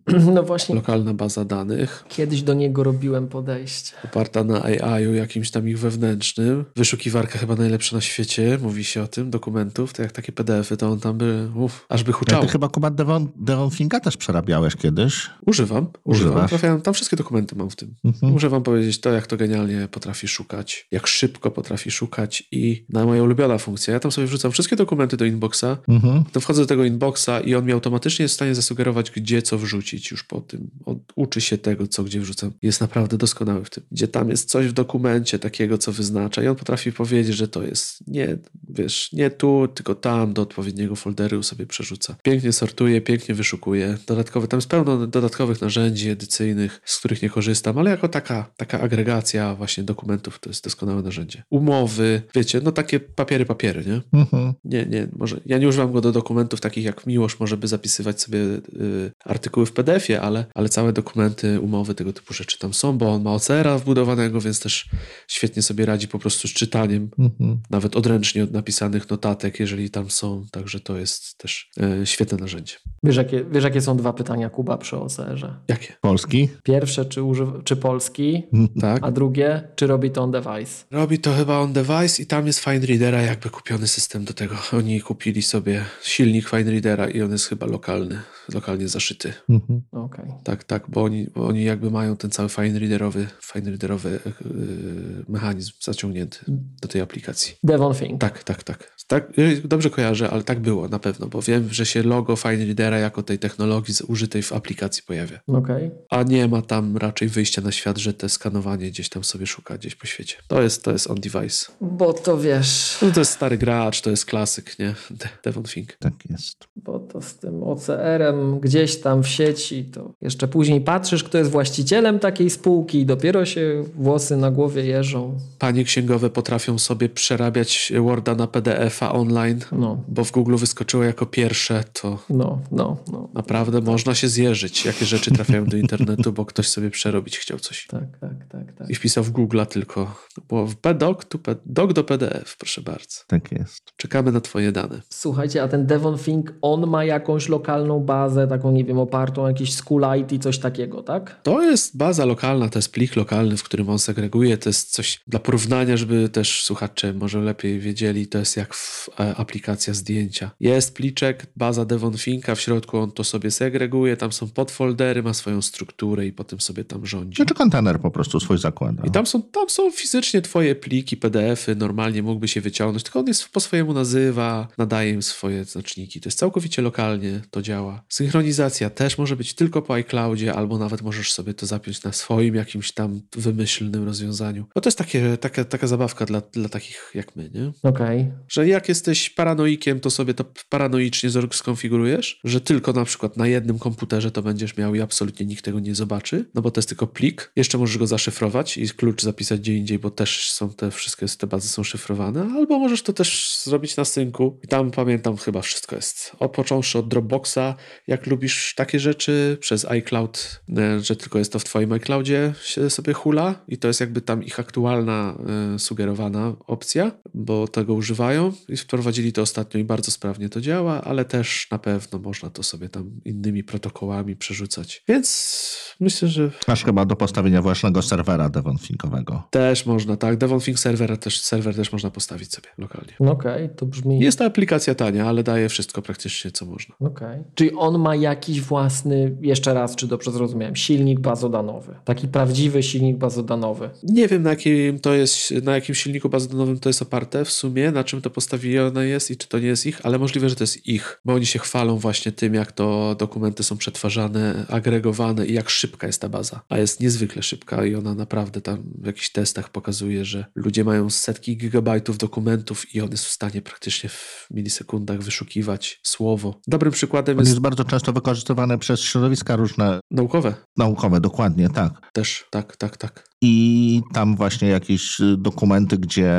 Speaker 2: (laughs)
Speaker 1: no właśnie.
Speaker 2: Lokalna baza danych.
Speaker 1: Kiedyś do niego robiłem podejście.
Speaker 2: oparta na AI-u jakimś tam ich wewnętrznym. Wyszukiwarka chyba najlepsza na świecie, mówi się o tym, dokumentów, to jak takie PDF-y, to on tam by, uff, aż by huczał.
Speaker 3: Ty chyba Kuba Devon, Devon Finka też przerabiałeś kiedyś.
Speaker 2: Używam, używam.
Speaker 3: Używasz?
Speaker 2: Trafiałem, tam wszystkie dokumenty mam w tym.
Speaker 3: Mhm.
Speaker 2: Muszę wam powiedzieć to, jak to genialnie potrafi szukać, jak szybko potrafi szukać i na moja ulubiona funkcja. Ja tam sobie wrzucam wszystkie dokumenty do inboxa,
Speaker 3: Mhm.
Speaker 2: to wchodzę do tego inboxa i on mi automatycznie jest w stanie zasugerować, gdzie co wrzucić już po tym. On uczy się tego, co gdzie wrzucam. Jest naprawdę doskonały w tym. Gdzie tam jest coś w dokumencie takiego, co wyznacza i on potrafi powiedzieć, że to jest nie, wiesz, nie tu, tylko tam, do odpowiedniego folderu sobie przerzuca. Pięknie sortuje, pięknie wyszukuje. Dodatkowe, tam jest pełno dodatkowych narzędzi edycyjnych, z których nie korzystam, ale jako taka, taka agregacja właśnie dokumentów to jest doskonałe narzędzie. Umowy, wiecie, no takie papiery, papiery, nie?
Speaker 3: Mhm.
Speaker 2: Nie, nie, może ja nie używam go do dokumentów takich jak Miłosz może by zapisywać sobie y, artykuły w PDF-ie, ale, ale całe dokumenty, umowy, tego typu rzeczy tam są, bo on ma OCR-a wbudowanego, więc też świetnie sobie radzi po prostu z czytaniem,
Speaker 3: Mhm.
Speaker 2: nawet odręcznie od napisanych notatek, jeżeli tam są, także to jest też y, świetne narzędzie.
Speaker 1: Wiesz jakie, wiesz, jakie są dwa pytania Kuba przy OCR-ze?
Speaker 2: Jakie?
Speaker 3: Polski?
Speaker 1: Pierwsze, czy, używa, czy polski, (laughs)
Speaker 2: Tak?
Speaker 1: a drugie, czy robi to on device?
Speaker 2: Robi to chyba on device i tam jest FineReadera jakby kupiony system do tego. Oni kupili sobie silnik FineReadera i on jest chyba lokalny, lokalnie zaszyty.
Speaker 3: Mhm.
Speaker 1: Okej.
Speaker 2: Tak, tak, bo oni, bo oni jakby mają ten cały FineReaderowy, FineReaderowy yy, mechanizm zaciągnięty do tej aplikacji.
Speaker 1: Devon Fink.
Speaker 2: Tak, tak, tak. tak. yy, Dobrze kojarzę, ale tak było na pewno, bo wiem, że się logo FineReadera jako tej technologii użytej w aplikacji pojawia.
Speaker 1: Okej.
Speaker 2: A nie ma tam raczej wyjścia na świat, że te skanowanie gdzieś tam sobie szuka gdzieś po świecie. To jest, to jest on device.
Speaker 1: Bo to wiesz,
Speaker 2: No to jest stary gracz, to jest klasyk, nie? De- Devon Fink.
Speaker 3: Tak jest.
Speaker 1: bo to z tym OCR-em gdzieś tam w sieci, to jeszcze później patrzysz, kto jest właścicielem takiej spółki i dopiero się włosy na głowie jeżą.
Speaker 2: Panie księgowe potrafią sobie przerabiać Worda na PDF-a online,
Speaker 1: No,
Speaker 2: bo w Google wyskoczyło jako pierwsze, to
Speaker 1: no, no, no.
Speaker 2: naprawdę można się zjeżyć, jakie rzeczy trafiają do internetu, bo ktoś sobie przerobić chciał coś.
Speaker 1: Tak, tak, tak, tak.
Speaker 2: I wpisał w Google'a tylko, było w doc, to doc do PDF, proszę bardzo.
Speaker 3: Tak jest.
Speaker 2: Czekamy na twoje dane.
Speaker 1: Słuchajcie, a ten Devon Fink, on ma jakąś lokalną bazę, taką, nie wiem, opartą o jakiś SchoolIT, coś takiego, tak?
Speaker 2: To jest baza lokalna, to jest plik lokalny, w którym on segreguje. To jest coś dla porównania, żeby też słuchacze może lepiej wiedzieli. To jest jak w, e, aplikacja zdjęcia. Jest pliczek, baza Devon Finka, w środku on to sobie segreguje, tam są podfoldery, ma swoją strukturę i potem sobie tam rządzi.
Speaker 3: Znaczy kontener po prostu swój zakłada.
Speaker 2: I tam są, tam są fizycznie twoje pliki, PDF-y, normalnie mógłby się wyciągnąć, tylko on jest po swojemu nazywa, nadaje im swoje znaczniki. To jest całkowicie lokalnie, to działa. Synchronizacja też może być tylko po iCloudzie, albo nawet możesz sobie to zapiąć na swoim jakimś tam wymyślnym rozwiązaniu. No to jest takie, taka, taka zabawka dla, dla takich jak my, nie?
Speaker 1: Okej.
Speaker 2: Że jak jesteś paranoikiem, to sobie to paranoicznie skonfigurujesz, że tylko na przykład na jednym komputerze to będziesz miał i absolutnie nikt tego nie zobaczy, no bo to jest tylko plik. Jeszcze możesz go zaszyfrować i klucz zapisać gdzie indziej, bo też są te wszystkie te bazy są szyfrowane, albo możesz to też zrobić na synku i tam pamiętam chyba wszystko jest. O, począwszy od Dropboxa, jak lubisz takie rzeczy, przez iCloud, e, że tylko jest to w twoim iCloudzie się sobie hula i to jest jakby tam ich aktualna e, sugerowana opcja, bo tego używają i wprowadzili to ostatnio i bardzo sprawnie to działa, ale też na pewno można to sobie tam innymi protokołami przerzucać. Więc myślę, że
Speaker 3: Masz chyba do postawienia własnego serwera devonfinkowego.
Speaker 2: też można, tak. Devon Think serwer też, serwer też można postawić sobie lokalnie.
Speaker 1: No Okej, to brzmi...
Speaker 2: Jest to aplikacja tania, ale daje wszystko praktycznie, co można.
Speaker 1: Okej. Czyli on ma jakiś własny, jeszcze raz, czy dobrze zrozumiałem, silnik bazodanowy. Taki prawdziwy silnik bazodanowy.
Speaker 2: Nie wiem, na jakim to jest, na jakim silniku bazodonowym to jest oparte w sumie, na czym to postawione jest i czy to nie jest ich, ale możliwe, że to jest ich, bo oni się chwalą właśnie tym, jak to dokumenty są przetwarzane, agregowane i jak szybka jest ta baza. A jest niezwykle szybka i ona naprawdę tam w jakichś testach pokazuje, że ludzie mają setki gigabajtów dokumentów i on jest w stanie praktycznie w milisekundach wyszukiwać słowo. Dobrym przykładem
Speaker 3: On
Speaker 2: jest
Speaker 3: jest bardzo często wykorzystywany przez środowiska różne
Speaker 2: naukowe.
Speaker 3: naukowe, dokładnie, tak.
Speaker 2: Też, tak, tak, tak.
Speaker 3: I tam właśnie jakieś y, dokumenty, gdzie,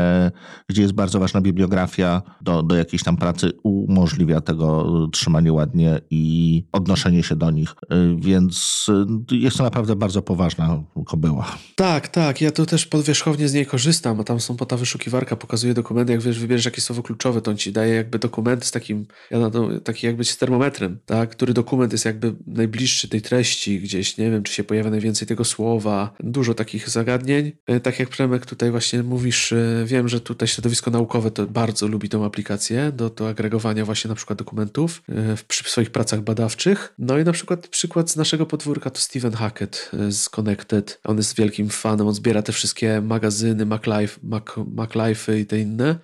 Speaker 3: gdzie jest bardzo ważna bibliografia do, do jakiejś tam pracy, umożliwia tego trzymanie ładnie i odnoszenie się do nich. Y, Więc y, jest to naprawdę bardzo poważna kobyła.
Speaker 2: Tak, tak. Ja to też podwierzchownie z niej korzystam, a tam są po ta wyszukiwarka, pokazuje dokumenty, jak wiesz, wybierzesz jakieś słowo kluczowe, to on ci daje jakby dokument z takim, ja taki jakby z termometrem, tak? Który dokument jest jakby najbliższy tej treści gdzieś, nie wiem, czy się pojawia najwięcej tego słowa. Dużo takich takich zagadnień. E, tak jak Przemek tutaj właśnie mówisz, e, wiem, że tutaj środowisko naukowe to bardzo lubi tą aplikację do, do agregowania właśnie na przykład dokumentów e, przy swoich pracach badawczych. No i na przykład przykład z naszego podwórka to Steven Hackett z Connected. On jest wielkim fanem, on zbiera te wszystkie magazyny, MacLife, Mac, MacLife i te inne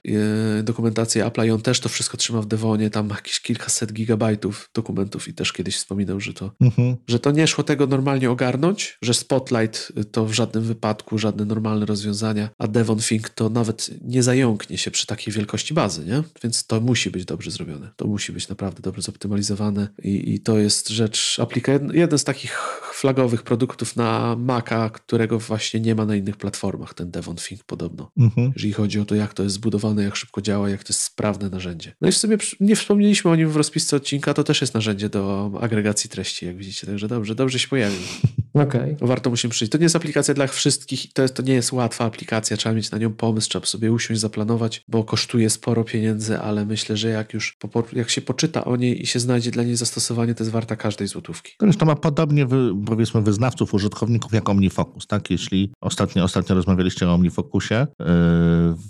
Speaker 2: dokumentacje Apple i on też to wszystko trzyma w Devonie, tam jakieś kilkaset gigabajtów dokumentów i też kiedyś wspominał, że to, mhm. że to nie szło tego normalnie ogarnąć, że Spotlight to w żadnym wypadku, żadne normalne rozwiązania, a Devon Think to nawet nie zająknie się przy takiej wielkości bazy, nie? Więc to musi być dobrze zrobione. To musi być naprawdę dobrze zoptymalizowane i, i to jest rzecz, aplika jeden z takich flagowych produktów na Maca, którego właśnie nie ma na innych platformach, ten Devon Think podobno. Mhm. Jeżeli chodzi o to, jak to jest zbudowane, jak szybko działa, jak to jest sprawne narzędzie. No i w sumie nie wspomnieliśmy o nim w rozpisce odcinka, to też jest narzędzie do agregacji treści, jak widzicie, także dobrze, dobrze się pojawił. (laughs)
Speaker 1: Okej.
Speaker 2: Okay. Warto musimy przyjść. To nie jest aplikacja dla wszystkich, to, jest, to nie jest łatwa aplikacja, trzeba mieć na nią pomysł, trzeba sobie usiąść, zaplanować, bo kosztuje sporo pieniędzy, ale myślę, że jak już jak się poczyta o niej i się znajdzie dla niej zastosowanie, to jest warta każdej złotówki.
Speaker 3: To ma podobnie, wy, powiedzmy, wyznawców, użytkowników jak OmniFocus, tak? Jeśli ostatnio, ostatnio rozmawialiście o OmniFocusie yy,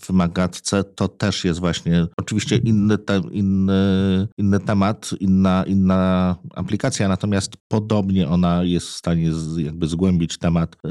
Speaker 3: w Magatce, to też jest właśnie oczywiście inny, te, inny, inny temat, inna, inna aplikacja, natomiast podobnie ona jest w stanie z, jakby zgłębić temat yy,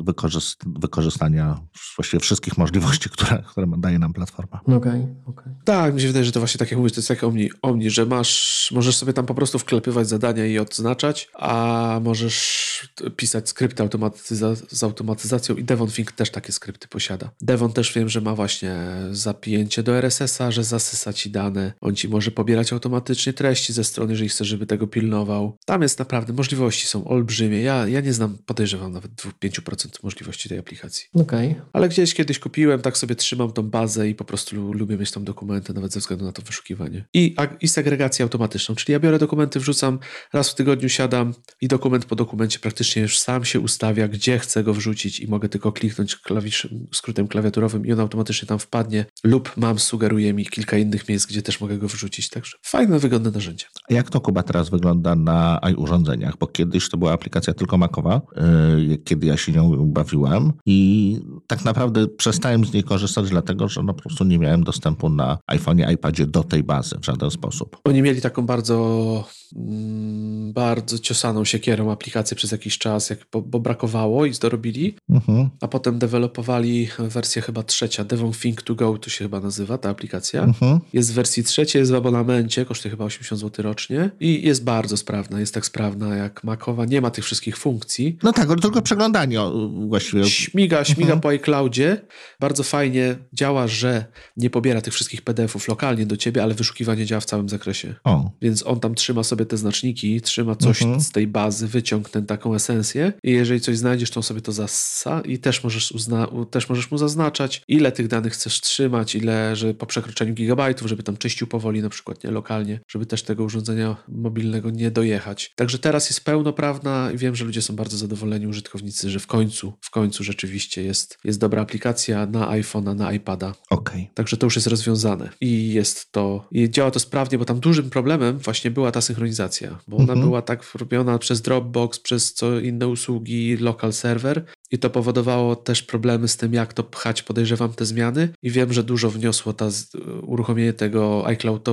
Speaker 3: wykorzyst wykorzystania właściwie wszystkich możliwości, które, które daje nam platforma.
Speaker 1: Okej, okay, okay,
Speaker 2: Tak, mi się wydaje, że to właśnie tak jak mówisz, to jest jak Omni, Omni, że masz, możesz sobie tam po prostu wklepywać zadania i odznaczać, a możesz pisać skrypty automatyza z automatyzacją i Devon Think też takie skrypty posiada. Devon też wiem, że ma właśnie zapięcie do RSS-a, że zasysa ci dane. On ci może pobierać automatycznie treści ze strony, jeżeli chcesz, żeby tego pilnował. Tam jest naprawdę, możliwości są olbrzymie. Ja, ja nie znam, podejrzewam nawet 5% możliwości tej aplikacji.
Speaker 1: Okay.
Speaker 2: Ale gdzieś kiedyś kupiłem, tak sobie trzymam tą bazę i po prostu lubię mieć tam dokumenty, nawet ze względu na to wyszukiwanie. I, i segregację automatyczną, czyli ja biorę dokumenty, wrzucam, raz w tygodniu siadam i dokument po dokumencie praktycznie już sam się ustawia, gdzie chcę go wrzucić i mogę tylko kliknąć klawiszem, skrótem klawiaturowym i on automatycznie tam wpadnie lub mam sugeruje mi kilka innych miejsc, gdzie też mogę go wrzucić. Także fajne, wygodne narzędzie.
Speaker 3: A jak to Kuba teraz wygląda na urządzeniach? Bo kiedyś to była aplikacja tylko makowa, yy, kiedy ja się nią bawiłem i tak naprawdę przestałem z niej korzystać dlatego, że no po prostu nie miałem dostępu na iPhone'ie, iPadzie do tej bazy w żaden sposób.
Speaker 2: Oni mieli taką bardzo mm, bardzo ciosaną siekierą aplikację przez jakiś czas, jak, bo, bo brakowało i zdorobili, mhm. a potem dewelopowali wersję chyba trzecia, Devon Think to Go to się chyba nazywa ta aplikacja. Mhm. Jest w wersji trzeciej, jest w abonamencie, kosztuje chyba 80 zł rocznie i jest bardzo sprawna, jest tak sprawna jak Macowa, nie ma tych wszystkich funkcji.
Speaker 3: No tak, tylko przeglądanie właściwie.
Speaker 2: Śmiga, śmiga mhm. po iCloudzie, bardzo fajnie działa, że nie pobiera tych wszystkich PDF-ów lokalnie do ciebie, ale wyszukiwanie działa w całym zakresie. O. Więc on tam trzyma sobie te znaczniki, trzyma coś mhm. z tej bazy, wyciągnę taką esencję i jeżeli coś znajdziesz, to on sobie to zassa i też możesz, uzna, też możesz mu zaznaczać, ile tych danych chcesz trzymać, ile, że po przekroczeniu gigabajtów, żeby tam czyścił powoli na przykład, nie lokalnie, żeby też tego urządzenia mobilnego nie dojechać. Także teraz jest pełnoprawna i wiem, że ludzie są bardzo zadowoleni, użytkownicy, że w końcu, w końcu rzeczywiście jest, jest dobra aplikacja na iPhone'a, na iPada.
Speaker 3: Okay.
Speaker 2: Także to już jest rozwiązane i jest to, i działa to sprawnie, bo tam dużym problemem właśnie była ta synchronizacja, bo ona mhm. była tak robiona przez Dropbox, przez co inne usługi, local server, i to powodowało też problemy z tym, jak to pchać, podejrzewam, te zmiany. I wiem, że dużo wniosło ta uruchomienie tego iCloud,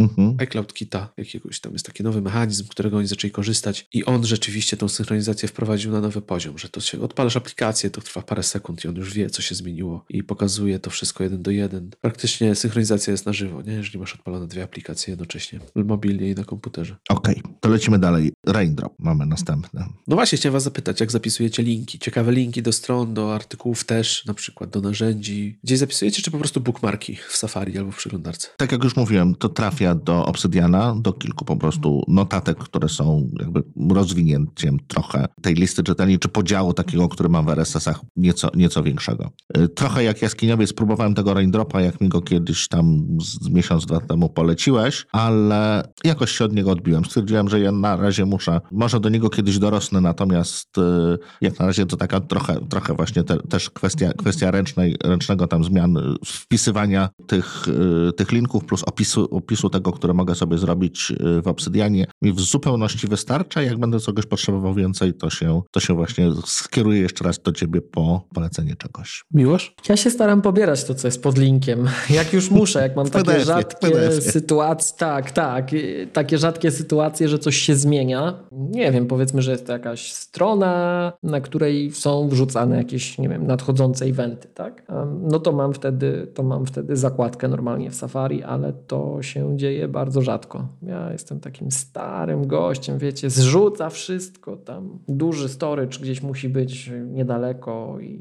Speaker 2: mhm. iCloud Kita, jakiegoś tam jest taki nowy mechanizm, którego oni zaczęli korzystać. I on rzeczywiście tą synchronizację wprowadził na nowy poziom, że to się odpalasz aplikację, to trwa parę sekund i on już wie, co się zmieniło i pokazuje to wszystko jeden do jeden. Praktycznie synchronizacja jest na żywo, nie? jeżeli masz odpalone dwie aplikacje jednocześnie, mobilnie i na komputerze.
Speaker 3: Okej, okay, to lecimy dalej. Raindrop mamy następne.
Speaker 2: No właśnie, chciałem was zapytać, jak zapisujecie linki? Ciekawe linki do stron, do artykułów też, na przykład do narzędzi. Gdzieś zapisujecie, czy po prostu bookmarki w Safari albo w przeglądarce?
Speaker 3: Tak jak już mówiłem, to trafia do Obsydiana, do kilku po prostu notatek, które są jakby rozwinięciem trochę tej listy czytelni, czy podziału takiego, który mam w RSS-ach nieco, nieco większego. Y, trochę jak jaskiniowie spróbowałem tego raindropa, jak mi go kiedyś tam z miesiąc, dwa temu poleciłeś, ale jakoś się od niego odbiłem. Stwierdziłem, że ja na razie muszę, może do niego kiedyś dorosnę, natomiast y, jak na razie to taka trochę, trochę właśnie te, też kwestia, kwestia ręcznej, ręcznego tam zmian, wpisywania tych, y, tych linków plus opisu, opisu tego, które mogę sobie zrobić y, w Obsydianie mi w zupełności wystarcza. Jak będę czegoś potrzebował więcej, to się, to się właśnie skieruję jeszcze raz do ciebie po polecenie czegoś.
Speaker 2: Miłosz?
Speaker 1: Ja się staram pobierać to, co jest pod linkiem. Jak już muszę, jak mam takie rzadkie sytuacje, tak, tak, takie rzadkie sytuacje, że coś się zmienia. Nie wiem, powiedzmy, że jest to jakaś strona, na której są wrzucane jakieś, nie wiem, nadchodzące eventy, tak? No to mam wtedy, to mam wtedy zakładkę normalnie w Safari, ale to się dzieje bardzo rzadko. Ja jestem takim starym gościem, wiecie, zrzuca wszystko tam. Duży storage gdzieś musi być niedaleko i,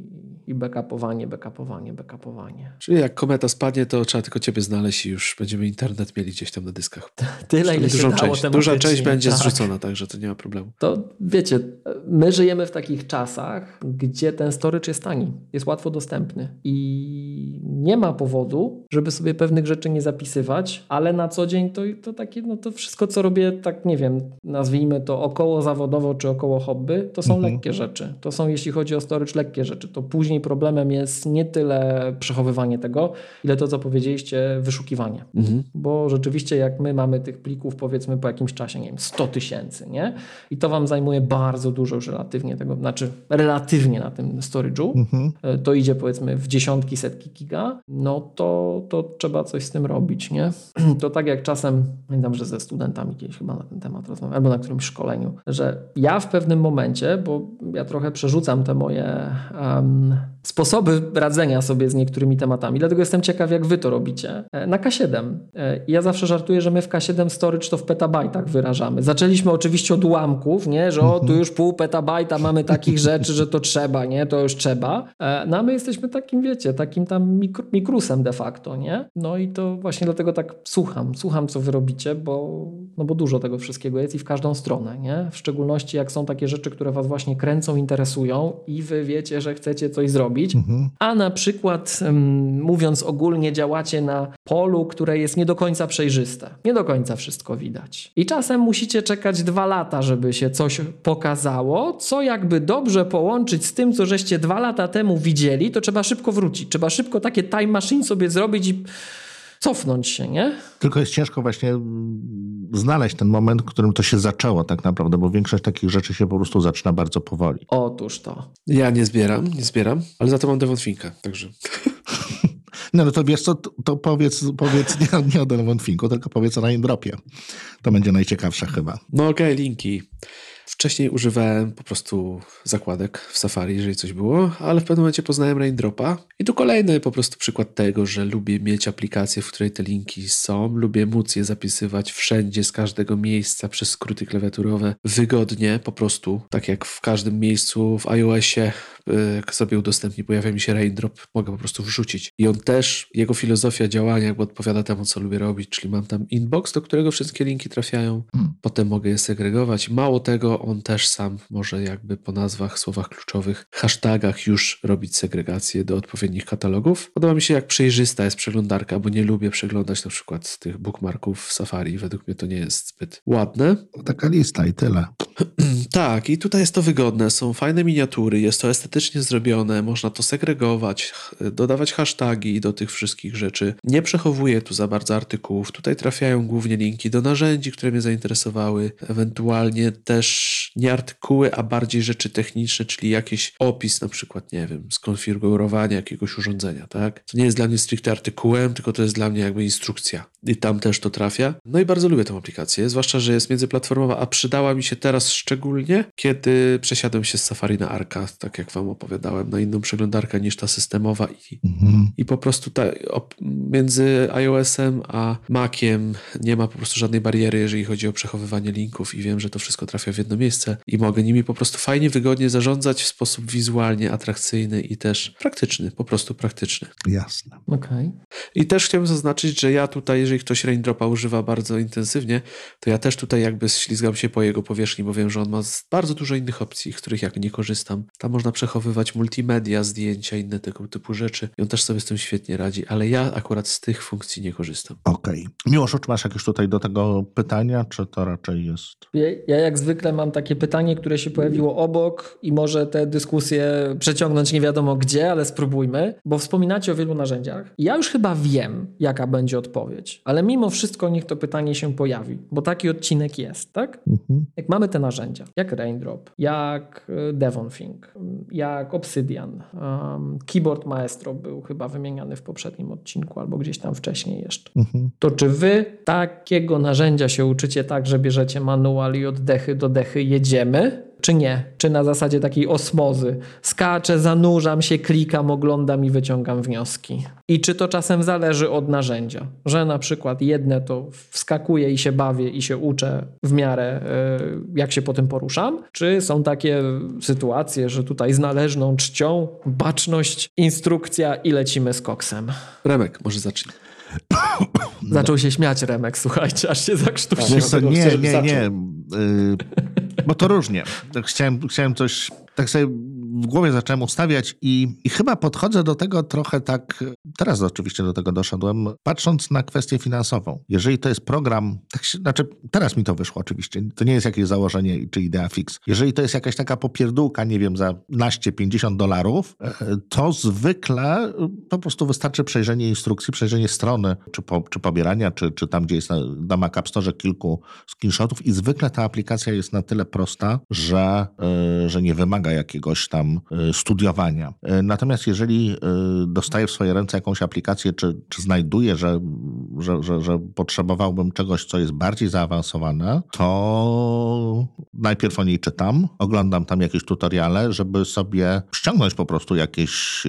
Speaker 1: i backupowanie, backupowanie, backupowanie.
Speaker 2: Czyli jak kometa spadnie, to trzeba tylko ciebie znaleźć i już będziemy internet mieli gdzieś tam na dyskach. (laughs)
Speaker 1: Tyle, ile
Speaker 2: dużą
Speaker 1: się dało
Speaker 2: część, Duża część będzie tak. zrzucona, także to nie ma problemu.
Speaker 1: To wiecie, my żyjemy w takich czasach, gdzie ten storage jest tani, jest łatwo dostępny i nie ma powodu, żeby sobie pewnych rzeczy nie zapisywać, ale na co dzień to, to takie, no to wszystko, co robię, tak nie wiem, nazwijmy to około zawodowo czy około hobby, to są mhm. lekkie rzeczy. To są, jeśli chodzi o storage, lekkie rzeczy. To później problemem jest nie tyle przechowywanie tego, ile to, co powiedzieliście, wyszukiwanie. Mhm. Bo rzeczywiście, jak my mamy tych plików, powiedzmy po jakimś czasie, nie wiem, 100 tysięcy, nie? I to Wam zajmuje bardzo dużo już relatywnie tego, znaczy relatywnie na tym storage'u, mhm. E, to idzie powiedzmy w dziesiątki, setki giga, no to, to trzeba coś z tym robić, nie? (clears throat) To tak jak czasem, pamiętam, że ze studentami kiedyś chyba na ten temat rozmawiałem, albo na którymś szkoleniu, że ja w pewnym momencie, bo ja trochę przerzucam te moje um, sposoby radzenia sobie z niektórymi tematami, dlatego jestem ciekaw, jak wy to robicie. E, na K7. E, ja zawsze żartuję, że my w K7 storage to w petabajtach wyrażamy. Zaczęliśmy oczywiście od ułamków, nie? że o, tu już pół petabajta mamy takich rzeczy, że to trzeba, nie? To już trzeba. E, no a my jesteśmy takim, wiecie, takim tam mikro, mikrusem de facto, nie? No i to właśnie dlatego tak słucham, słucham, co wy robicie, bo, no bo dużo tego wszystkiego jest i w każdą stronę, nie? W szczególności jak są takie rzeczy, które was właśnie kręcą, interesują i wy wiecie, że chcecie coś zrobić, mhm. a na przykład mówiąc ogólnie działacie na polu, które jest nie do końca przejrzyste. Nie do końca wszystko widać. I czasem musicie czekać dwa lata, żeby się coś pokazało, co jakby dobrze połączyć z tym, co żeście dwa lata temu widzieli, to trzeba szybko wrócić. Trzeba szybko takie time machine sobie zrobić i cofnąć się, nie?
Speaker 3: Tylko jest ciężko właśnie mm, znaleźć ten moment, w którym to się zaczęło tak naprawdę, bo większość takich rzeczy się po prostu zaczyna bardzo powoli.
Speaker 1: Otóż to.
Speaker 2: Ja nie zbieram, nie zbieram, ale za to mam Devon Finka, także... (laughs)
Speaker 3: No, no to wiesz co, to powiedz, powiedz nie, nie o Devon Finku, tylko powiedz o Raindropie. To będzie najciekawsze chyba.
Speaker 2: No okej, okay, linki. Wcześniej używałem po prostu zakładek w Safari, jeżeli coś było, ale w pewnym momencie poznałem Raindropa. I tu kolejny po prostu przykład tego, że lubię mieć aplikację, w której te linki są, lubię móc je zapisywać wszędzie, z każdego miejsca przez skróty klawiaturowe, wygodnie, po prostu, tak jak w każdym miejscu w iOSie sobie udostępni, pojawia mi się raindrop, mogę po prostu wrzucić. I on też, jego filozofia działania jakby odpowiada temu, co lubię robić, czyli mam tam inbox, do którego wszystkie linki trafiają, hmm. potem mogę je segregować. Mało tego, on też sam może jakby po nazwach, słowach kluczowych, hashtagach już robić segregację do odpowiednich katalogów. Podoba mi się, jak przejrzysta jest przeglądarka, bo nie lubię przeglądać na przykład tych bookmarków w Safari. Według mnie to nie jest zbyt ładne.
Speaker 3: Taka lista i tyle. (clears throat)
Speaker 2: tak, i tutaj jest to wygodne. Są fajne miniatury, jest to estetycznie zrobione, można to segregować, dodawać hashtagi do tych wszystkich rzeczy. Nie przechowuję tu za bardzo artykułów. Tutaj trafiają głównie linki do narzędzi, które mnie zainteresowały, ewentualnie też nie artykuły, a bardziej rzeczy techniczne, czyli jakiś opis, na przykład, nie wiem, skonfigurowania jakiegoś urządzenia, tak? To nie jest dla mnie stricte artykułem, tylko to jest dla mnie jakby instrukcja. I tam też to trafia. No i bardzo lubię tę aplikację, zwłaszcza, że jest międzyplatformowa, a przydała mi się teraz szczególnie, kiedy przesiadłem się z Safari na Arka, tak jak wam opowiadałem, na inną przeglądarkę niż ta systemowa i, mhm. i po prostu ta, op, między iOS-em a Maciem nie ma po prostu żadnej bariery, jeżeli chodzi o przechowywanie linków i wiem, że to wszystko trafia w jedno miejsce i mogę nimi po prostu fajnie, wygodnie zarządzać w sposób wizualnie atrakcyjny i też praktyczny, po prostu praktyczny.
Speaker 3: Jasne.
Speaker 1: Okay.
Speaker 2: I też chciałem zaznaczyć, że ja tutaj, jeżeli ktoś Raindropa używa bardzo intensywnie, to ja też tutaj jakby ślizgam się po jego powierzchni, bo wiem, że on ma bardzo dużo innych opcji, których jak nie korzystam. Tam można przechowywać zachowywać multimedia, zdjęcia, inne tego typu rzeczy. I on też sobie z tym świetnie radzi, ale ja akurat z tych funkcji nie korzystam.
Speaker 3: Okej. Okay. Miłosz, czy masz jakieś tutaj do tego pytania, czy to raczej jest...
Speaker 1: Ja, ja jak zwykle mam takie pytanie, które się pojawiło obok i może te dyskusje przeciągnąć nie wiadomo gdzie, ale spróbujmy, bo wspominacie o wielu narzędziach. Ja już chyba wiem, jaka będzie odpowiedź, ale mimo wszystko niech to pytanie się pojawi, bo taki odcinek jest, tak? Mhm. Jak mamy te narzędzia, jak Raindrop, jak e, Devonthink, jak Obsidian, um, Keyboard Maestro był chyba wymieniany w poprzednim odcinku albo gdzieś tam wcześniej jeszcze. Mhm. To czy wy takiego narzędzia się uczycie tak, że bierzecie manual i oddechy do dechy jedziemy? Czy nie? Czy na zasadzie takiej osmozy? Skaczę, zanurzam się, klikam, oglądam i wyciągam wnioski. I czy to czasem zależy od narzędzia? Że na przykład jedne to wskakuję i się bawię i się uczę w miarę e, jak się po tym poruszam? Czy są takie sytuacje, że tutaj z należną czcią, baczność, instrukcja i lecimy z koksem?
Speaker 2: Remek, może zacznij.
Speaker 1: Zaczął się śmiać Remek, słuchajcie, aż się zakrztusił.
Speaker 3: Nie, nie, nie. Bo to różnie. Chciałem, chciałem coś tak sobie w głowie zacząłem ustawiać i, i chyba podchodzę do tego trochę tak, teraz oczywiście do tego doszedłem, patrząc na kwestię finansową. Jeżeli to jest program, tak się, znaczy teraz mi to wyszło oczywiście, to nie jest jakieś założenie czy idea fix. Jeżeli to jest jakaś taka popierdółka, nie wiem, za naście, 50 dolarów, e, to zwykle po prostu wystarczy przejrzenie instrukcji, przejrzenie strony, czy, po, czy pobierania, czy, czy tam, gdzie jest na, na Mac App Store kilku screenshotów i zwykle ta aplikacja jest na tyle prosta, że, yy, że nie wymaga jakiegoś tam e, studiowania. E, natomiast jeżeli e, dostaję w swoje ręce jakąś aplikację, czy, czy znajduję, że, że, że, że potrzebowałbym czegoś, co jest bardziej zaawansowane, to najpierw o niej czytam, oglądam tam jakieś tutoriale, żeby sobie ściągnąć po prostu jakieś,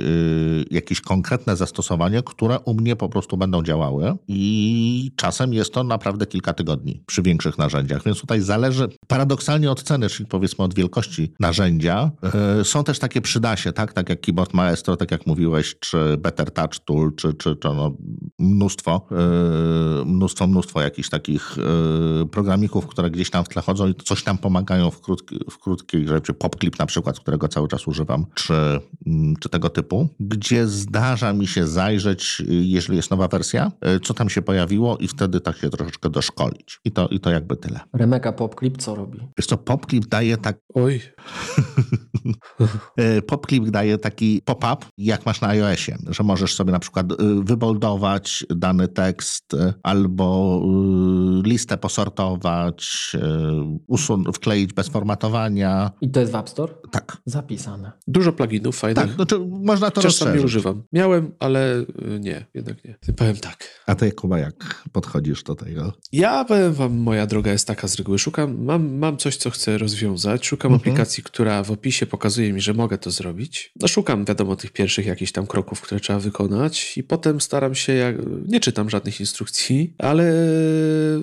Speaker 3: jakieś konkretne zastosowanie, które u mnie po prostu będą działały i czasem jest to naprawdę kilka tygodni przy większych narzędziach, więc tutaj zależy paradoksalnie od ceny, czyli powiedzmy od wielkości narzędzia, E, są też takie przydasie, tak? tak jak Keyboard Maestro, tak jak mówiłeś, czy Better Touch Tool, czy, czy, czy no mnóstwo, e, mnóstwo, mnóstwo jakichś takich e, programików, które gdzieś tam w tle chodzą i coś tam pomagają w, krótki, w krótkiej rzeczy. PopClip na przykład, którego cały czas używam, czy, mm, czy tego typu, gdzie zdarza mi się zajrzeć, jeżeli jest nowa wersja, co tam się pojawiło i wtedy tak się troszeczkę doszkolić. I to, i to jakby tyle.
Speaker 1: Remeka PopClip co robi?
Speaker 3: Wiesz co, PopClip daje tak...
Speaker 2: Oj. (laughs)
Speaker 3: E, PopClip daje taki pop-up, jak masz na iOSie, że możesz sobie na przykład e, wyboldować dany tekst e, albo listę posortować, usun- wkleić bez formatowania.
Speaker 1: I to jest w App Store?
Speaker 3: Tak.
Speaker 1: Zapisane.
Speaker 2: Dużo pluginów fajnych.
Speaker 3: Tak, znaczy można to
Speaker 2: Czasem nie używam. Miałem, ale nie, jednak nie. Powiem tak.
Speaker 3: A ty, Kuba, jak podchodzisz do tego?
Speaker 2: Ja powiem wam, moja droga jest taka z reguły. Szukam, mam, mam coś, co chcę rozwiązać. Szukam mhm. aplikacji, która w opisie pokazuje mi, że mogę to zrobić. No szukam, wiadomo, tych pierwszych jakichś tam kroków, które trzeba wykonać i potem staram się, jak... nie czytam żadnych instrukcji, ale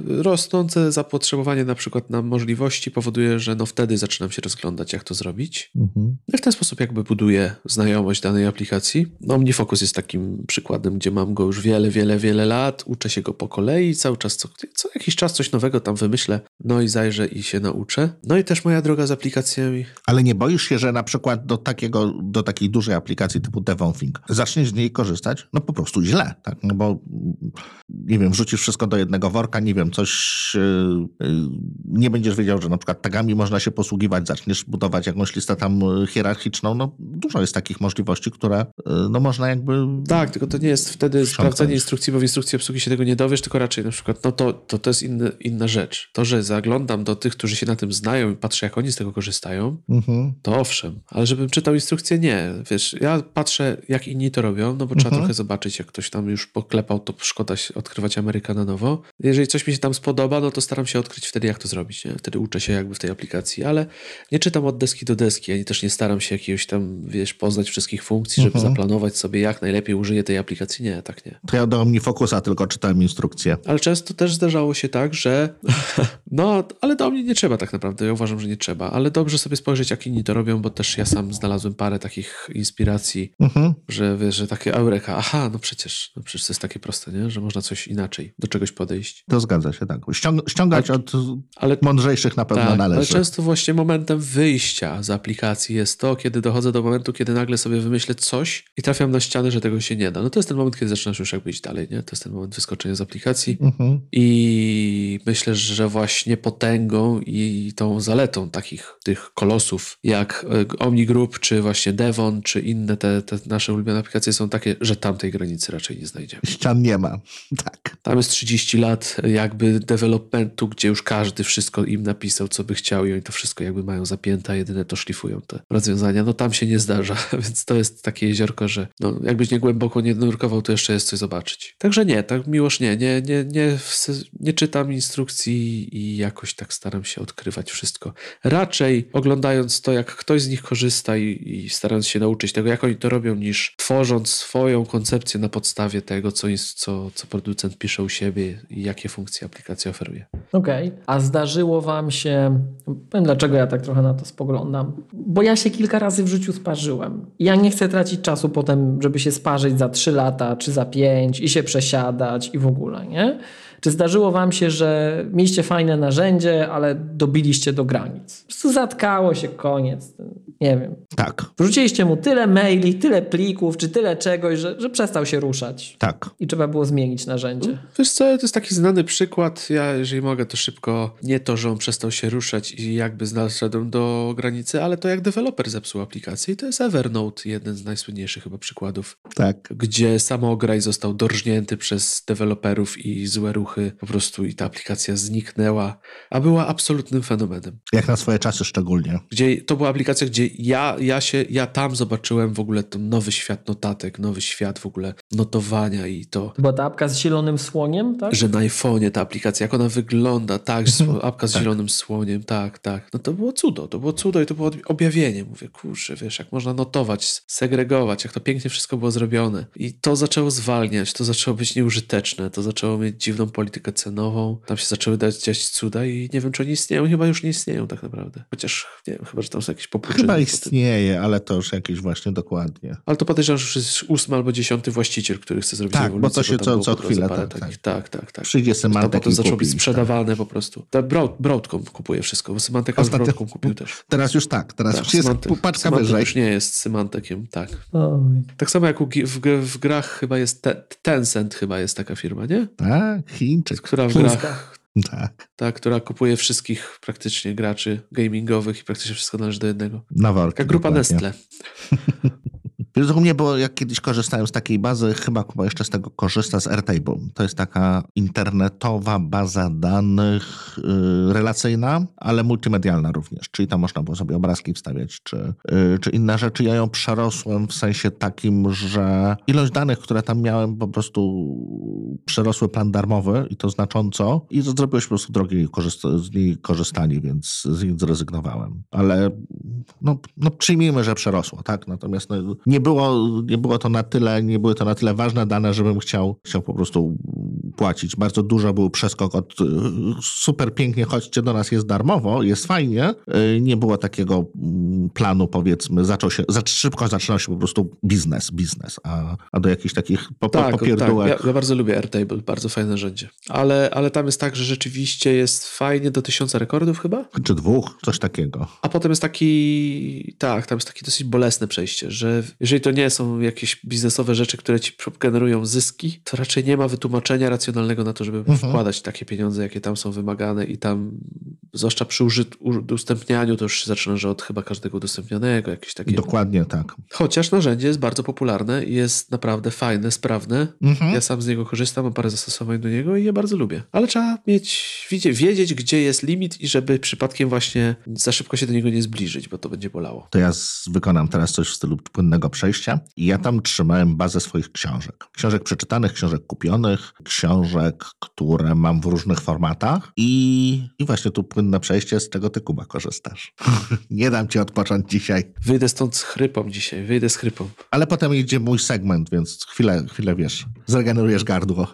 Speaker 2: rosnące zapotrzebowanie na przykład na możliwości powoduje, że no wtedy zaczynam się rozglądać, jak to zrobić. Mhm. I w ten sposób jakby buduję znajomość danej aplikacji. No OmniFocus jest takim przykładem, gdzie mam go już wiele, wiele, wiele lat, uczę się go po kolei, cały czas co, co jakiś czas coś nowego tam wymyślę, no i zajrzę i się nauczę. No i też moja droga z aplikacjami.
Speaker 3: Ale nie boisz się, że na przykład do, takiego, do takiej dużej aplikacji typu Devonthink zaczniesz z niej korzystać, no po prostu źle, tak? No bo nie wiem, wrzucisz wszystko do jednego worka, nie wiem, coś yy, nie będziesz wiedział, że na przykład tagami można się posługiwać, zaczniesz budować jakąś listę tam hierarchiczną, no dużo jest takich możliwości, które yy, no można jakby...
Speaker 2: Tak, tylko to nie jest wtedy sprawdzanie instrukcji, bo w instrukcji obsługi się tego nie dowiesz, tylko raczej na przykład, no to, to, to jest inny, inna rzecz. To, że zaglądam do tych, którzy się na tym znają i patrzę, jak oni z tego korzystają, mhm. to owszem, ale żebym czytał instrukcję, nie. Wiesz, ja patrzę, jak inni to robią, no bo trzeba mhm. trochę zobaczyć, jak ktoś tam już poklepał, to szkoda odkrywać Ameryka na nowo. Jeżeli coś mi się tam spodoba, no to staram się odkryć wtedy, jak to zrobić. Nie? Wtedy uczę się jakby w tej aplikacji, ale nie czytam od deski do deski, ani też nie staram się jakiegoś tam, wiesz, poznać wszystkich funkcji, żeby mhm. zaplanować sobie, jak najlepiej użyję tej aplikacji. Nie, tak nie.
Speaker 3: To ja do OmniFocusa tylko czytałem instrukcję.
Speaker 2: Ale często też zdarzało się tak, że (laughs) no, ale do mnie nie trzeba tak naprawdę. Ja uważam, że nie trzeba, ale dobrze sobie spojrzeć, jak inni to robią, bo też ja sam znalazłem parę takich inspiracji, mhm. że wiesz, że takie eureka, aha, no przecież, no przecież to jest takie proste, nie? że można coś inaczej, do czegoś podejść.
Speaker 3: To zgadza się, tak. Ściąg ściągać
Speaker 2: Ale-
Speaker 3: od
Speaker 2: Ale
Speaker 3: mądrzejszych na pewno
Speaker 2: tak, ale
Speaker 3: należy.
Speaker 2: często właśnie momentem wyjścia z aplikacji jest to, kiedy dochodzę do momentu, kiedy nagle sobie wymyślę coś i trafiam na ścianę, że tego się nie da. No to jest ten moment, kiedy zaczynasz już jakby iść dalej, nie? To jest ten moment wyskoczenia z aplikacji
Speaker 3: Mhm.
Speaker 2: i myślę, że właśnie potęgą i tą zaletą takich tych kolosów jak e, Omni Group, czy właśnie Devon, czy inne te, te nasze ulubione aplikacje są takie, że tam tej granicy raczej nie znajdziemy.
Speaker 3: Ścian nie ma. (laughs) Tak.
Speaker 2: Tam jest 30 lat jakby developmentu, gdzie już każdy wszystko im napisał, co by chciał i oni to wszystko jakby mają zapięte, jedyne to szlifują te rozwiązania. No tam się nie zdarza, (laughs) więc to jest takie jeziorko, że no, jakbyś nie głęboko nie nurkował, to jeszcze jest coś zobaczyć. Także nie, tak miłość nie, nie, nie, nie, nie czytam instrukcji i jakoś tak staram się odkrywać wszystko. Raczej oglądając to, jak ktoś z nich korzysta i, i starając się nauczyć tego, jak oni to robią, niż tworząc swoją koncepcję na podstawie tego, co, jest, co, co producent pisze u siebie i jakie funkcje aplikacja oferuje.
Speaker 1: Okej, a zdarzyło wam się, powiem dlaczego ja tak trochę na to spoglądam, bo ja się kilka razy w życiu sparzyłem. Ja nie chcę tracić czasu potem, żeby się sparzyć za 3 lata czy za 5 i się przesiadać i w ogóle, nie? Czy zdarzyło wam się, że mieliście fajne narzędzie, ale dobiliście do granic? Po prostu zatkało się, koniec. Nie wiem.
Speaker 3: Tak.
Speaker 1: Wrzuciliście mu tyle maili, tyle plików, czy tyle czegoś, że, że przestał się ruszać.
Speaker 3: Tak.
Speaker 1: I trzeba było zmienić narzędzie.
Speaker 2: Wiesz co, to jest taki znany przykład. Ja, jeżeli mogę, to szybko. Nie to, że on przestał się ruszać i jakby znalazłem do granicy, ale to jak deweloper zepsuł aplikację. I to jest Evernote, jeden z najsłynniejszych chyba przykładów,
Speaker 3: Tak.
Speaker 2: gdzie samograj został dorżnięty przez deweloperów i złe ruchy po prostu i ta aplikacja zniknęła, a była absolutnym fenomenem.
Speaker 3: Jak na swoje czasy szczególnie.
Speaker 2: Gdzie to była aplikacja, gdzie ja, ja się, ja tam zobaczyłem w ogóle ten nowy świat notatek, nowy świat w ogóle notowania i to,
Speaker 1: Była ta apka z zielonym słoniem, tak?
Speaker 2: że na iPhone'ie ta aplikacja, jak ona wygląda, tak, (laughs) apka z
Speaker 3: Tak.
Speaker 2: zielonym słoniem, tak, tak. No to było cudo, to było cudo i to było ob- objawienie. Mówię, kurczę, wiesz, jak można notować, segregować, jak to pięknie wszystko było zrobione. I to zaczęło zwalniać, to zaczęło być nieużyteczne, to zaczęło mieć dziwną politykę cenową, tam się zaczęły dać dziać cuda i nie wiem, czy oni istnieją, chyba już nie istnieją tak naprawdę. Chociaż, nie wiem, chyba, że tam są jakieś popłuczyny.
Speaker 3: Chyba istnieje, ale to już jakieś właśnie dokładnie.
Speaker 2: Ale to podejrzewam, że już jest ósmy albo dziesiąty właściciel, który chce zrobić
Speaker 3: Tak,
Speaker 2: ewolucję,
Speaker 3: bo to się
Speaker 2: tam
Speaker 3: co- co chwilę, tak,
Speaker 2: takich- tak, tak, tak.
Speaker 3: Przyjdzie
Speaker 2: To
Speaker 3: Symantec
Speaker 2: potem
Speaker 3: i
Speaker 2: zaczęło
Speaker 3: kupi,
Speaker 2: być sprzedawane po prostu. Ta Broad, Broadcom kupuje wszystko, bo Symantek aż
Speaker 3: Ostatnio-
Speaker 2: Broadcom kupił też.
Speaker 3: Tak. Teraz już tak, teraz
Speaker 2: Tak,
Speaker 3: już jest
Speaker 2: Symantec-
Speaker 3: paczka
Speaker 2: Symantec
Speaker 3: wyżej.
Speaker 2: już nie jest Symantekiem, tak.
Speaker 1: Oj.
Speaker 2: Tak samo jak w, g- w grach chyba jest te, Tencent chyba jest taka firma, nie?
Speaker 3: Tak, Chińczyk.
Speaker 2: Która w grach,
Speaker 3: Tak,
Speaker 2: ta, która kupuje wszystkich praktycznie graczy gamingowych i praktycznie wszystko należy do jednego.
Speaker 3: na worki.
Speaker 2: Taka grupa
Speaker 3: dokładnie.
Speaker 2: Nestle. (laughs)
Speaker 3: Mnie było, jak kiedyś korzystałem z takiej bazy, chyba Kuba jeszcze z tego korzysta, z Airtable. To jest taka internetowa baza danych y, relacyjna, ale multimedialna również. Czyli tam można było sobie obrazki wstawiać, czy, y, czy inne rzeczy. Ja ją przerosłem w sensie takim, że ilość danych, które tam miałem, po prostu przerosły plan darmowy i to znacząco. I to zrobiłeś po prostu drogie z niej korzystanie, więc z nich zrezygnowałem. Ale no, no przyjmijmy, że przerosło, tak? Natomiast no, nie, było, nie było to na tyle, nie były to na tyle ważne dane, żebym chciał, chciał po prostu płacić. Bardzo dużo był przeskok od super pięknie, chodźcie do nas, jest darmowo, jest fajnie. Y, Nie było takiego mm, planu, powiedzmy, zaczął się, za szybko zaczynał się po prostu biznes, biznes, a, a do jakichś takich po,
Speaker 2: Tak, tak.
Speaker 3: popierdółek.
Speaker 2: Ja, ja bardzo lubię Airtable, bardzo fajne narzędzie. Ale, ale tam jest tak, że rzeczywiście jest fajnie do tysiąca rekordów chyba,
Speaker 3: Czy dwóch, coś takiego.
Speaker 2: a potem jest taki, tak, tam jest takie dosyć bolesne przejście, że jeżeli to nie są jakieś biznesowe rzeczy, które ci generują zyski, to raczej nie ma wytłumaczenia racjonalnego na to, żeby
Speaker 3: Mhm.
Speaker 2: wkładać takie pieniądze, jakie tam są wymagane i tam, zwłaszcza przy udostępnianiu, to już się zaczyna, że od chyba każdego udostępnionego, jakieś takie...
Speaker 3: Dokładnie tak.
Speaker 2: Chociaż narzędzie jest bardzo popularne i jest naprawdę fajne, sprawne.
Speaker 3: Mhm.
Speaker 2: Ja sam z niego korzystam, mam parę zastosowań do niego i je bardzo lubię. Ale trzeba mieć, wiedzieć, gdzie jest limit i żeby przypadkiem właśnie za szybko się do niego nie zbliżyć, bo to będzie bolało.
Speaker 3: to ja z, wykonam teraz coś w stylu płynnego przejścia. I ja tam trzymałem bazę swoich książek. Książek przeczytanych, książek kupionych, książek, które mam w różnych formatach. I, i właśnie tu płynne przejście, z czego ty, Kuba, korzystasz. (laughs) Nie dam ci odpocząć dzisiaj.
Speaker 2: Wyjdę stąd z chrypą dzisiaj, wyjdę z chrypą.
Speaker 3: Ale potem idzie mój segment, więc chwilę, chwilę wiesz, zregenerujesz gardło.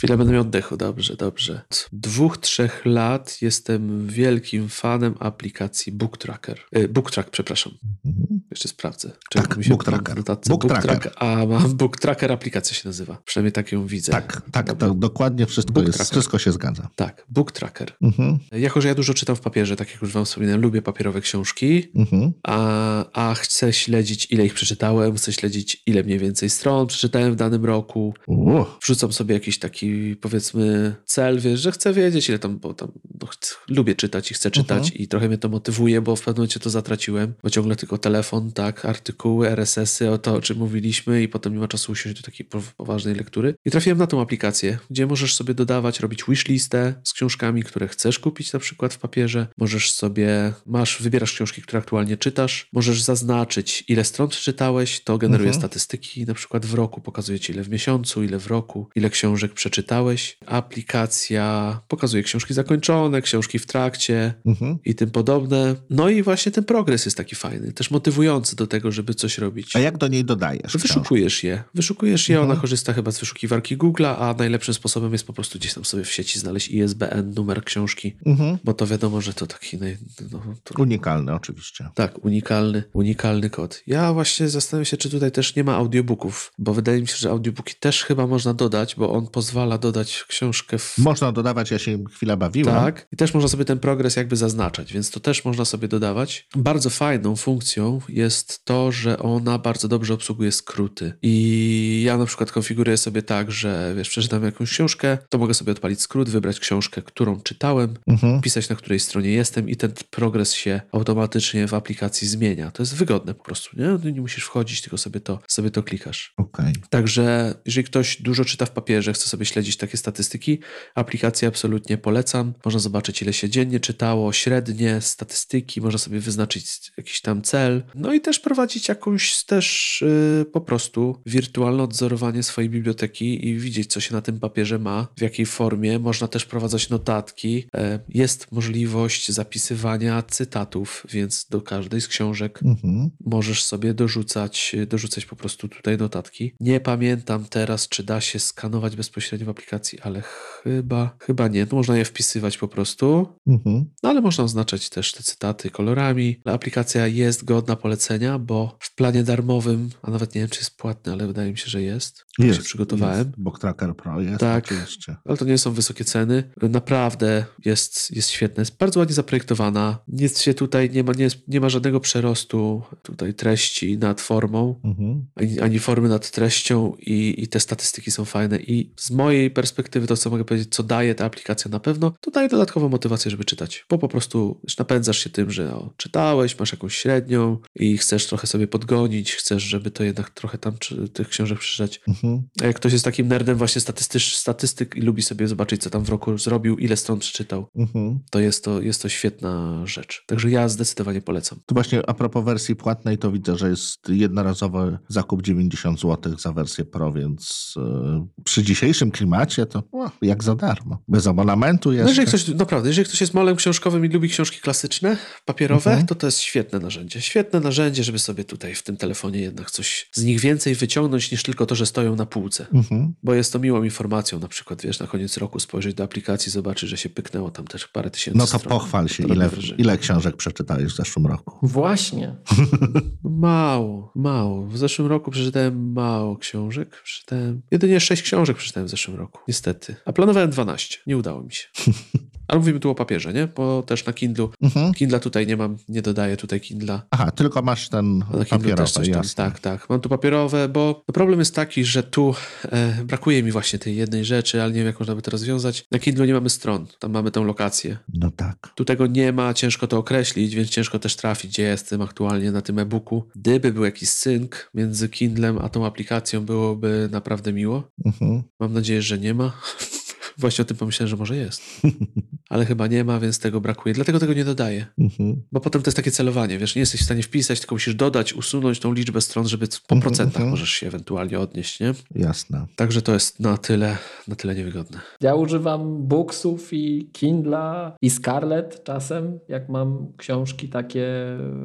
Speaker 2: Chwilę będę miał oddechu, dobrze, dobrze. Od dwóch, trzech lat jestem wielkim fanem aplikacji Book Tracker. Y, Book Track, przepraszam.
Speaker 3: Mhm.
Speaker 2: Jeszcze sprawdzę.
Speaker 3: Tak,
Speaker 2: mi się
Speaker 3: Book Tracker.
Speaker 2: notatce-
Speaker 3: Book Tracker.
Speaker 2: Track- A, mam Book Tracker aplikacja się nazywa. Przynajmniej tak ją widzę.
Speaker 3: Tak, tak,
Speaker 2: Dobra.
Speaker 3: to dokładnie wszystko,
Speaker 2: Book
Speaker 3: jest,
Speaker 2: tracker.
Speaker 3: wszystko się zgadza.
Speaker 2: Tak, Book Tracker.
Speaker 3: Mhm,
Speaker 2: Jako, że ja dużo czytam w papierze, tak jak już wam wspominałem, lubię papierowe książki,
Speaker 3: mhm,
Speaker 2: a, a chcę śledzić, ile ich przeczytałem, chcę śledzić, ile mniej więcej stron przeczytałem w danym roku.
Speaker 3: U,
Speaker 2: Wrzucam sobie jakiś taki, powiedzmy, cel, wiesz, że chcę wiedzieć, ile tam, bo tam no, lubię czytać i chcę czytać
Speaker 3: Mhm.
Speaker 2: i trochę mnie to motywuje, bo w pewnym momencie to zatraciłem, bo ciągle tylko telefon, tak, artykuły, RSS-y, o to, o czym mówiliśmy i potem nie ma czasu usiąść do takiej po- poważnej lektury. I trafiłem na tą aplikację, gdzie możesz sobie dodawać, robić wishlistę z książkami, które chcesz kupić na przykład w papierze. Możesz sobie, masz, wybierasz książki, które aktualnie czytasz, możesz zaznaczyć, ile stron przeczytałeś, to generuje
Speaker 3: Mhm.
Speaker 2: statystyki na przykład w roku, pokazuje ci ile w miesiącu, ile w roku, ile książek przeczytałeś. Aplikacja pokazuje książki zakończone, książki w trakcie
Speaker 3: mhm.
Speaker 2: i tym podobne. No i właśnie ten progres jest taki fajny, też motywujący do tego, żeby coś robić.
Speaker 3: A jak do niej dodajesz?
Speaker 2: Wyszukujesz je. Wyszukujesz je,
Speaker 3: Mhm.
Speaker 2: ona korzysta chyba z wyszukiwarki Google'a, a najlepszym sposobem jest po prostu gdzieś tam sobie w sieci znaleźć ISBN, numer książki,
Speaker 3: Mhm.
Speaker 2: bo to wiadomo, że to taki no, to,
Speaker 3: Unikalny oczywiście.
Speaker 2: tak, unikalny, unikalny kod. Ja właśnie zastanawiam się, czy tutaj też nie ma audiobooków, bo wydaje mi się, że audiobooki też chyba można dodać, bo on pozwala dodać książkę w
Speaker 3: Można dodawać, ja się chwilę bawiłem.
Speaker 2: tak. I też można sobie ten progres jakby zaznaczać, więc to też można sobie dodawać. Bardzo fajną funkcją jest to, że ona bardzo dobrze obsługuje skróty. I ja na przykład konfiguruję sobie tak, że wiesz, przeczytam jakąś książkę, to mogę sobie odpalić skrót, wybrać książkę, którą czytałem,
Speaker 3: Mhm.
Speaker 2: pisać na której stronie jestem i ten progres się automatycznie w aplikacji zmienia. To jest wygodne po prostu, nie? Ty nie musisz wchodzić, tylko sobie to, sobie to klikasz.
Speaker 3: Okej.
Speaker 2: Także jeżeli ktoś dużo czyta w papierze, chce sobie śledzić takie statystyki, aplikację absolutnie polecam. Można zobaczyć, ile się dziennie czytało, średnie statystyki, można sobie wyznaczyć jakiś tam cel. No i też prowadzić jakąś też yy, po prostu wirtualne odzorowanie swojej biblioteki i widzieć, co się na tym papierze ma, w jakiej formie. Można też prowadzać notatki. E, Jest możliwość zapisywania cytatów, więc do każdej z książek
Speaker 3: Mhm.
Speaker 2: możesz sobie dorzucać, dorzucać po prostu tutaj notatki. Nie pamiętam teraz, czy da się skanować bezpośrednio w aplikacji, ale chyba, chyba nie. No, można je wpisywać po prostu,
Speaker 3: Mhm.
Speaker 2: no ale można oznaczać też te cytaty kolorami. Aplikacja jest godna polecenia, bo w planie darmowym, a nawet nie wiem, czy jest płatny, ale wydaje mi się, że jest. Jak się przygotowałem.
Speaker 3: Jest. Book Tracker Pro jest
Speaker 2: Tak.
Speaker 3: oczywiście.
Speaker 2: Ale to nie są wysokie ceny. Naprawdę jest, jest świetne. Jest bardzo ładnie zaprojektowana. Nic się tutaj nie ma, nie, jest, nie ma żadnego przerostu tutaj treści nad formą,
Speaker 3: Mhm.
Speaker 2: ani, ani formy nad treścią i, i te statystyki są fajne. I z mojej perspektywy to, co mogę powiedzieć, co daje ta aplikacja na pewno, to daje dodatkową motywację, żeby czytać. Bo po prostu napędzasz się tym, że o, czytałeś, masz jakąś średnią i chcesz trochę sobie podgonić, chcesz, żeby to jednak trochę tam czy, tych książek przeczytać.
Speaker 3: Mhm.
Speaker 2: A jak ktoś jest takim nerdem właśnie statystycz, statystyk i lubi sobie zobaczyć, co tam w roku zrobił, ile stron przeczytał,
Speaker 3: Mhm.
Speaker 2: to jest to, jest to świetna rzecz. Także ja zdecydowanie polecam.
Speaker 3: To właśnie a propos wersji płatnej, to widzę, że jest jednorazowy zakup 90 zł za wersję Pro, więc e, przy dzisiejszym klimacie to o, jak za darmo. Bez abonamentu
Speaker 2: No
Speaker 3: jeszcze.
Speaker 2: jeżeli ktoś, naprawdę, jeżeli ktoś jest molem książkowym i lubi książki klasyczne, papierowe,
Speaker 3: Mhm.
Speaker 2: to to jest świetne narzędzie. Świetne narzędzie, żeby sobie tutaj w tym telefonie jednak coś z nich więcej wyciągnąć niż tylko to, że stoją na półce.
Speaker 3: Mhm.
Speaker 2: Bo jest to miłą informacją, na przykład, wiesz, na koniec roku spojrzeć do aplikacji, zobaczyć, że się pyknęło tam też parę tysięcy
Speaker 3: No to
Speaker 2: stron.
Speaker 3: pochwal się, ile,
Speaker 2: wrażenie.
Speaker 3: ile książek przeczytałeś w zeszłym roku.
Speaker 1: Właśnie.
Speaker 2: No (laughs) Mało, mało. W zeszłym roku przeczytałem mało książek. Przeczytałem. Jedynie sześć książek przeczytałem w zeszłym roku. Niestety. A planowałem 12. Nie udało mi się. (laughs) Ale mówimy tu o papierze, nie? Bo też na Kindlu.
Speaker 3: Mhm.
Speaker 2: Kindla tutaj nie mam, nie dodaję tutaj Kindla.
Speaker 3: Aha, tylko masz ten
Speaker 2: Kindle
Speaker 3: papierowy.
Speaker 2: Tak, tak. Mam tu papierowe, bo problem jest taki, że tu e, brakuje mi właśnie tej jednej rzeczy, ale nie wiem, jak można by to rozwiązać. Na Kindlu nie mamy stron. Tam mamy tą lokację.
Speaker 3: No tak.
Speaker 2: Tu tego nie ma, ciężko to określić, więc ciężko też trafić, gdzie jestem aktualnie na tym e-booku. Gdyby był jakiś sync między Kindlem a tą aplikacją, byłoby naprawdę miło.
Speaker 3: Mhm.
Speaker 2: Mam nadzieję, że nie ma, (laughs) Właśnie o tym pomyślałem, że może jest. (laughs) Ale chyba nie ma, więc tego brakuje. Dlatego tego nie dodaję.
Speaker 3: Mhm.
Speaker 2: Bo potem to jest takie celowanie, wiesz, nie jesteś w stanie wpisać, tylko musisz dodać, usunąć tą liczbę stron, żeby po
Speaker 3: Mhm,
Speaker 2: procentach
Speaker 3: mhm.
Speaker 2: możesz się ewentualnie odnieść, nie?
Speaker 3: Jasne.
Speaker 2: Także to jest na tyle, na tyle niewygodne.
Speaker 1: Ja używam Booksów i Kindla i Scarlet czasem, jak mam książki takie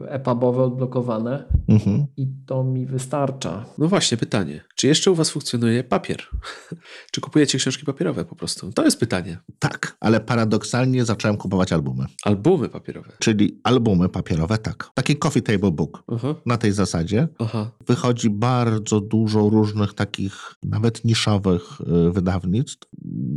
Speaker 1: epubowe odblokowane
Speaker 3: Mhm.
Speaker 1: i to mi wystarcza.
Speaker 2: No właśnie, pytanie. Czy jeszcze u was funkcjonuje papier? (laughs) Czy kupujecie książki papierowe po prostu? To jest pytanie.
Speaker 3: Tak, ale paradoksalnie zacząłem kupować albumy.
Speaker 2: Albumy papierowe.
Speaker 3: Czyli albumy papierowe, tak. Taki coffee table book.
Speaker 2: Aha,
Speaker 3: Na tej zasadzie
Speaker 2: aha.
Speaker 3: wychodzi bardzo dużo różnych takich, nawet niszowych y, wydawnictw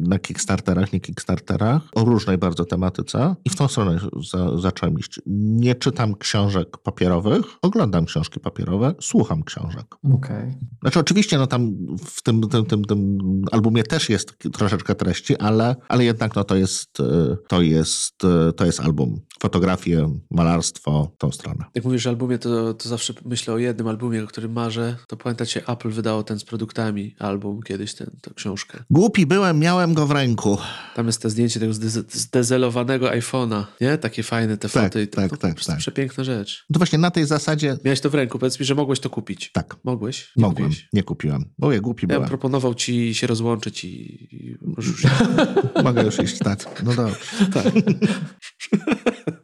Speaker 3: na Kickstarterach, nie Kickstarterach, o różnej bardzo tematyce i w tą stronę za, zacząłem iść. Nie czytam książek papierowych, oglądam książki papierowe, słucham książek.
Speaker 1: Okej.
Speaker 3: Znaczy oczywiście no tam w tym, tym, tym, tym albumie też jest troszeczkę treści, ale, ale jednak no to jest, y, to jest, y, to jest album. Fotografie, malarstwo, tą stronę.
Speaker 2: Jak mówisz o albumie, to, to zawsze myślę o jednym albumie, o którym marzę. To pamiętacie, Apple wydało ten z produktami album kiedyś, ten, tę książkę.
Speaker 3: Głupi byłem, miałem go w ręku.
Speaker 2: Tam jest to zdjęcie tego zde- zdezelowanego iPhone'a, nie? Takie fajne te
Speaker 3: Tak,
Speaker 2: foty. to,
Speaker 3: tak,
Speaker 2: to
Speaker 3: tak,
Speaker 2: prostu
Speaker 3: tak.
Speaker 2: przepiękna rzecz.
Speaker 3: To właśnie na tej zasadzie
Speaker 2: Miałeś to w ręku, powiedz mi, że mogłeś to kupić.
Speaker 3: tak,
Speaker 2: Mogłeś? Nie
Speaker 3: mogłem,
Speaker 2: kupiłeś.
Speaker 3: nie kupiłem. Bo ja głupi
Speaker 2: Ja
Speaker 3: byłem.
Speaker 2: proponował ci się rozłączyć i... (laughs)
Speaker 3: Mogę już iść, tak. No dobrze.
Speaker 2: tak. (laughs)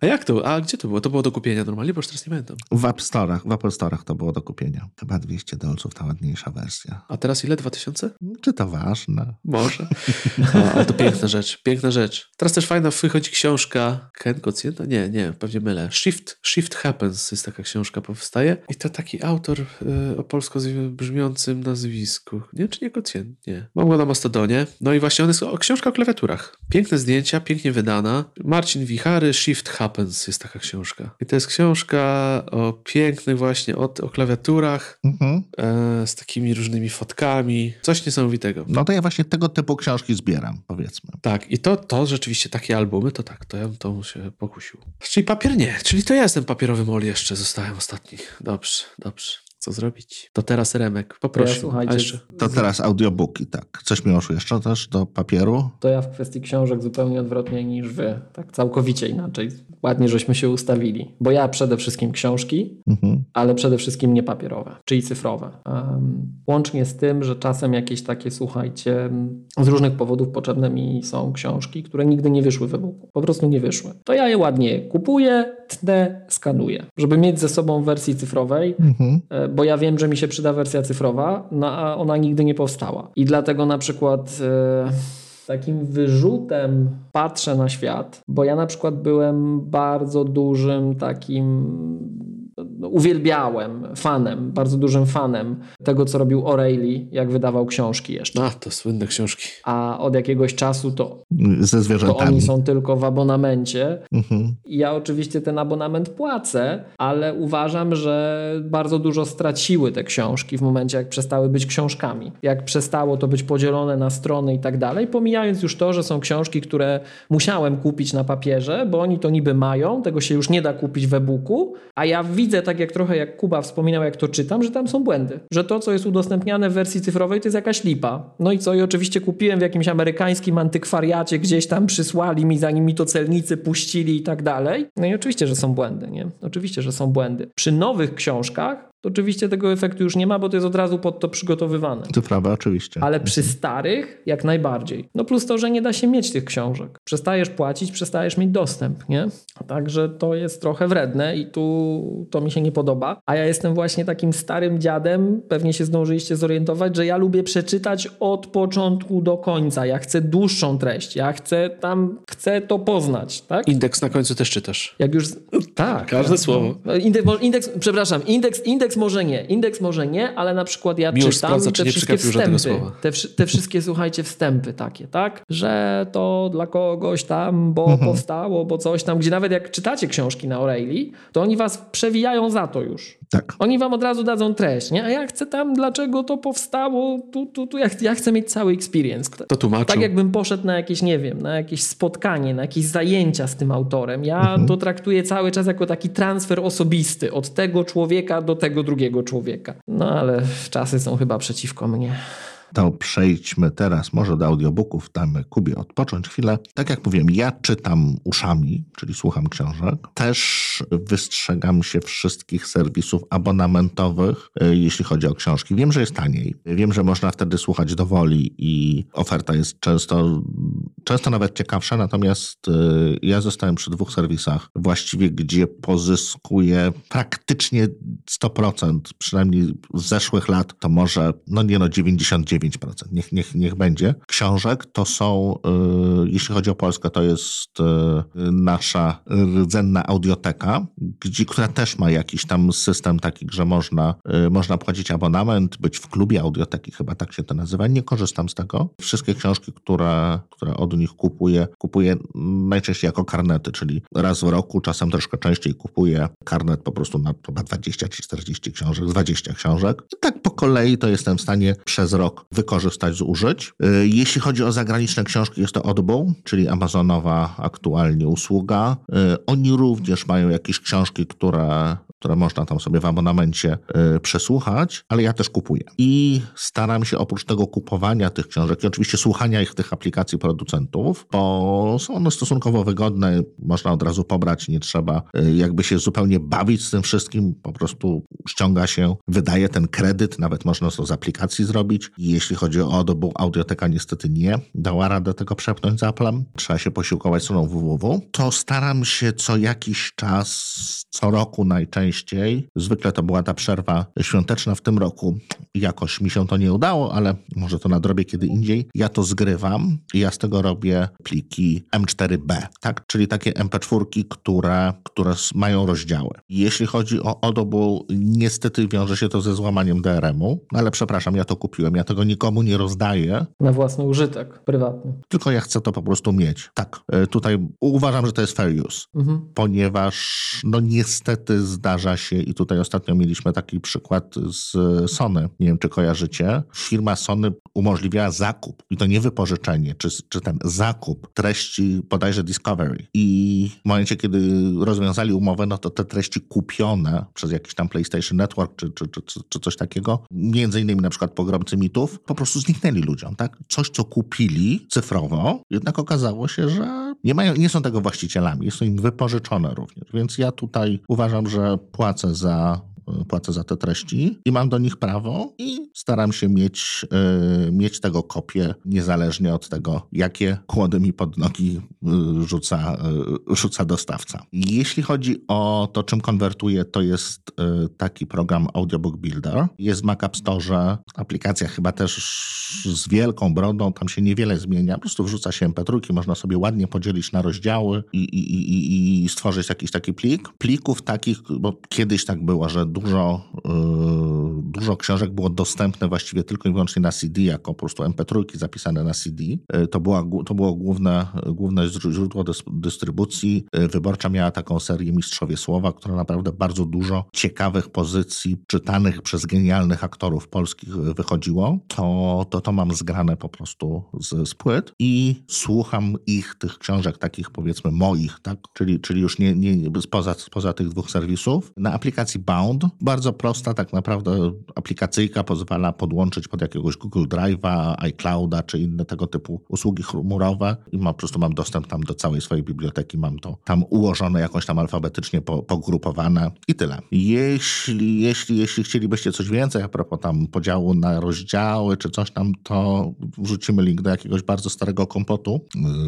Speaker 2: A jak to? A gdzie to było? To było do kupienia normalnie, bo już teraz nie pamiętam.
Speaker 3: W App Store'ach, w Apple Store'ach to było do kupienia. Chyba 200 dolców, ta ładniejsza wersja.
Speaker 2: A teraz ile? 2000?
Speaker 3: Czy to ważne?
Speaker 2: Może. (laughs) A, ale to piękna rzecz, piękna rzecz. Teraz też fajna wychodzi książka Ken Kocjenta? Nie, nie, pewnie mylę. Shift, Shift Happens jest taka książka, powstaje. I to taki autor y, o polsko brzmiącym nazwisku. Nie, czy nie Kocjent? Nie. Mam go na Mastodonie. No i właśnie on jest o, książka o klawiaturach. Piękne zdjęcia, pięknie wydana. Marcin Wichary, Shift Happens jest taka książka. I to jest książka o pięknych właśnie, o, o klawiaturach,
Speaker 3: Mhm.
Speaker 2: e, z takimi różnymi fotkami. Coś niesamowitego.
Speaker 3: No to ja właśnie tego typu książki zbieram, powiedzmy.
Speaker 2: Tak, i to, to rzeczywiście takie albumy, to tak, to ja bym to się pokusił. Czyli papier nie, czyli to ja jestem papierowy mol jeszcze, zostałem ostatni. Dobrze, dobrze. Co zrobić? To teraz Remek, poproszę.
Speaker 1: Ja, słuchajcie,
Speaker 2: A jeszcze,
Speaker 3: To teraz audiobooki, tak. Coś mi oszło jeszcze też do papieru?
Speaker 1: To ja w kwestii książek zupełnie odwrotnie niż wy. Tak całkowicie inaczej. Ładnie, żeśmy się ustawili. Bo ja przede wszystkim książki,
Speaker 3: Mhm.
Speaker 1: ale przede wszystkim nie papierowe, czyli cyfrowe. Um, łącznie z tym, że czasem jakieś takie, słuchajcie, z różnych powodów potrzebne mi są książki, które nigdy nie wyszły w e-booku. Po prostu nie wyszły. To ja je ładnie kupuję, tnę, skanuję. Żeby mieć ze sobą w wersji cyfrowej,
Speaker 3: Mhm.
Speaker 1: E, bo ja wiem, że mi się przyda wersja cyfrowa, no a ona nigdy nie powstała. I dlatego na przykład e, takim wyrzutem patrzę na świat, bo ja na przykład byłem bardzo dużym takim uwielbiałem fanem, bardzo dużym fanem tego, co robił O'Reilly, jak wydawał książki jeszcze.
Speaker 2: a, to słynne książki.
Speaker 1: A od jakiegoś czasu to,
Speaker 3: Ze
Speaker 1: to
Speaker 3: zwierzętami.
Speaker 1: oni są tylko w abonamencie,
Speaker 3: Mhm.
Speaker 1: Ja oczywiście ten abonament płacę, ale uważam, że bardzo dużo straciły te książki w momencie, jak przestały być książkami. Jak przestało to być podzielone na strony i tak dalej, pomijając już to, że są książki, które musiałem kupić na papierze, bo oni to niby mają, tego się już nie da kupić w e-booku, a ja widzę, tak jak trochę jak Kuba wspominał, jak to czytam, że tam są błędy. Że to, co jest udostępniane w wersji cyfrowej, to jest jakaś lipa. No i co? I oczywiście kupiłem w jakimś amerykańskim antykwariacie, gdzieś tam przysłali mi, zanim mi to celnicy puścili i tak dalej. No i oczywiście, że są błędy, nie? Oczywiście, że są błędy. Przy nowych książkach to oczywiście tego efektu już nie ma, bo to jest od razu pod to przygotowywane.
Speaker 3: Cyfrowe oczywiście.
Speaker 1: Ale przy starych jak najbardziej. No plus to, że nie da się mieć tych książek. Przestajesz płacić, przestajesz mieć dostęp, nie? Także to jest trochę wredne i tu to mi się nie podoba. A ja jestem właśnie takim starym dziadem, pewnie się zdążyliście zorientować, że ja lubię przeczytać od początku do końca. Ja chcę dłuższą treść. Ja chcę tam, chcę to poznać, tak?
Speaker 2: Indeks na końcu też czytasz.
Speaker 1: Jak już. Tak.
Speaker 2: Każde słowo.
Speaker 1: No, Indeks, indeks, przepraszam, indeks, indeks może nie. Indeks może nie, ale na przykład ja
Speaker 2: Miłosz
Speaker 1: czytam
Speaker 2: sprawdza,
Speaker 1: te
Speaker 2: czy
Speaker 1: wszystkie wstępy. Te, te wszystkie, słuchajcie, wstępy takie, tak? Że to dla kogoś tam, bo powstało, bo coś tam, gdzie nawet jak czytacie książki na O'Reilly, to oni was przewijają za to już.
Speaker 3: Tak.
Speaker 1: Oni wam od razu dadzą treść, nie? A ja chcę tam, dlaczego to powstało, tu, tu, tu. Ja, ja chcę mieć cały experience.
Speaker 2: To tłumaczą.
Speaker 1: Tak jakbym poszedł na jakieś, nie wiem, na jakieś spotkanie, na jakieś zajęcia z tym autorem. Ja to traktuję cały czas jako taki transfer osobisty od tego człowieka do tego drugiego człowieka. No ale czasy są chyba przeciwko mnie.
Speaker 3: to przejdźmy teraz może do audiobooków, damy Kubie odpocząć chwilę. Tak jak mówiłem, ja czytam uszami, czyli słucham książek. Też wystrzegam się wszystkich serwisów abonamentowych, e, jeśli chodzi o książki. Wiem, że jest taniej. Wiem, że można wtedy słuchać do woli i oferta jest często, często nawet ciekawsza, natomiast e, ja zostałem przy dwóch serwisach właściwie, gdzie pozyskuję praktycznie 100%, przynajmniej z zeszłych lat, to może, no nie no, 99%, niech, niech, niech będzie. Książek to są, y, jeśli chodzi o Polskę, to jest y, nasza rdzenna audioteka, gdzie, która też ma jakiś tam system taki, że można, y, można płacić abonament, być w klubie audioteki, chyba tak się to nazywa. Nie korzystam z tego. Wszystkie książki, które, które od nich kupuję, kupuję najczęściej jako karnety, czyli raz w roku, czasem troszkę częściej kupuję karnet po prostu na chyba 20 czy 40 książek, 20 książek. I tak po kolei to jestem w stanie przez rok wykorzystać, zużyć. Y, jeśli chodzi o zagraniczne książki, jest to Audible, czyli Amazonowa aktualnie usługa. Y, oni również mają jakieś książki, które które można tam sobie w abonamencie y, przesłuchać, ale ja też kupuję. I staram się oprócz tego kupowania tych książek i oczywiście słuchania ich tych aplikacji producentów, bo są one stosunkowo wygodne, można od razu pobrać, nie trzeba y, jakby się zupełnie bawić z tym wszystkim, po prostu ściąga się, wydaje ten kredyt, nawet można to z aplikacji zrobić. Jeśli chodzi o Audible, Audioteka niestety nie dała radę tego przepnąć z Applem, trzeba się posiłkować stroną www, to staram się co jakiś czas, co roku najczęściej. Zwykle to była ta przerwa świąteczna w tym roku. Jakoś mi się to nie udało, ale może to nadrobię kiedy indziej. Ja to zgrywam ja z tego robię pliki M4B, tak? Czyli takie MP4, które, które mają rozdziały. Jeśli chodzi o Audible, niestety wiąże się to ze złamaniem DRM-u, ale przepraszam, ja to kupiłem. Ja tego nikomu nie rozdaję.
Speaker 1: Na własny użytek, prywatny.
Speaker 3: Tylko ja chcę to po prostu mieć. Tak, e, tutaj uważam, że to jest fair use, mhm. ponieważ no niestety zdarza zdarza się i tutaj ostatnio mieliśmy taki przykład z Sony. Nie wiem, czy kojarzycie. Firma Sony umożliwiała zakup i to nie wypożyczenie, czy, czy ten zakup treści bodajże Discovery. I w momencie, kiedy rozwiązali umowę, no to te treści kupione przez jakiś tam PlayStation Network czy, czy, czy, czy coś takiego, między innymi na przykład pogromcy mitów, po prostu zniknęli ludziom, tak? Coś, co kupili cyfrowo, jednak okazało się, że nie, mają, nie są tego właścicielami, to im wypożyczone również. Więc ja tutaj uważam, że płacę za płacę za te treści i mam do nich prawo i staram się mieć, yy, mieć tego kopię niezależnie od tego, jakie kłody mi pod nogi yy, rzuca, rzuca dostawca. Jeśli chodzi o to, czym konwertuję, to jest taki program Audiobook Builder. Jest w Mac App Store, aplikacja chyba też z wielką brodą, tam się niewiele zmienia, po prostu wrzuca się MP3, można sobie ładnie podzielić na rozdziały i, i, i, i stworzyć jakiś taki plik. Plików takich, bo kiedyś tak było, że dużo, yy, dużo książek było dostępne właściwie tylko i wyłącznie na CD, jako po prostu MP3 zapisane na CD. Yy, to, była, to było główne, główne źródło dystrybucji. Yy, Wyborcza miała taką serię Mistrzowie Słowa, która naprawdę bardzo dużo ciekawych pozycji czytanych przez genialnych aktorów polskich wychodziło. To, to, to mam zgrane po prostu z, z płyt i słucham ich, tych książek takich powiedzmy moich, tak? czyli, czyli już nie, nie, spoza, spoza tych dwóch serwisów. Na aplikacji Bound bardzo prosta tak naprawdę aplikacyjka pozwala podłączyć pod jakiegoś Google Drive'a, iClouda czy inne tego typu usługi chmurowe i ma, po prostu mam dostęp tam do całej swojej biblioteki, mam to tam ułożone jakoś tam alfabetycznie po, pogrupowane i tyle. Jeśli, jeśli, jeśli chcielibyście coś więcej a propos tam podziału na rozdziały czy coś tam, to wrzucimy link do jakiegoś bardzo starego kompotu,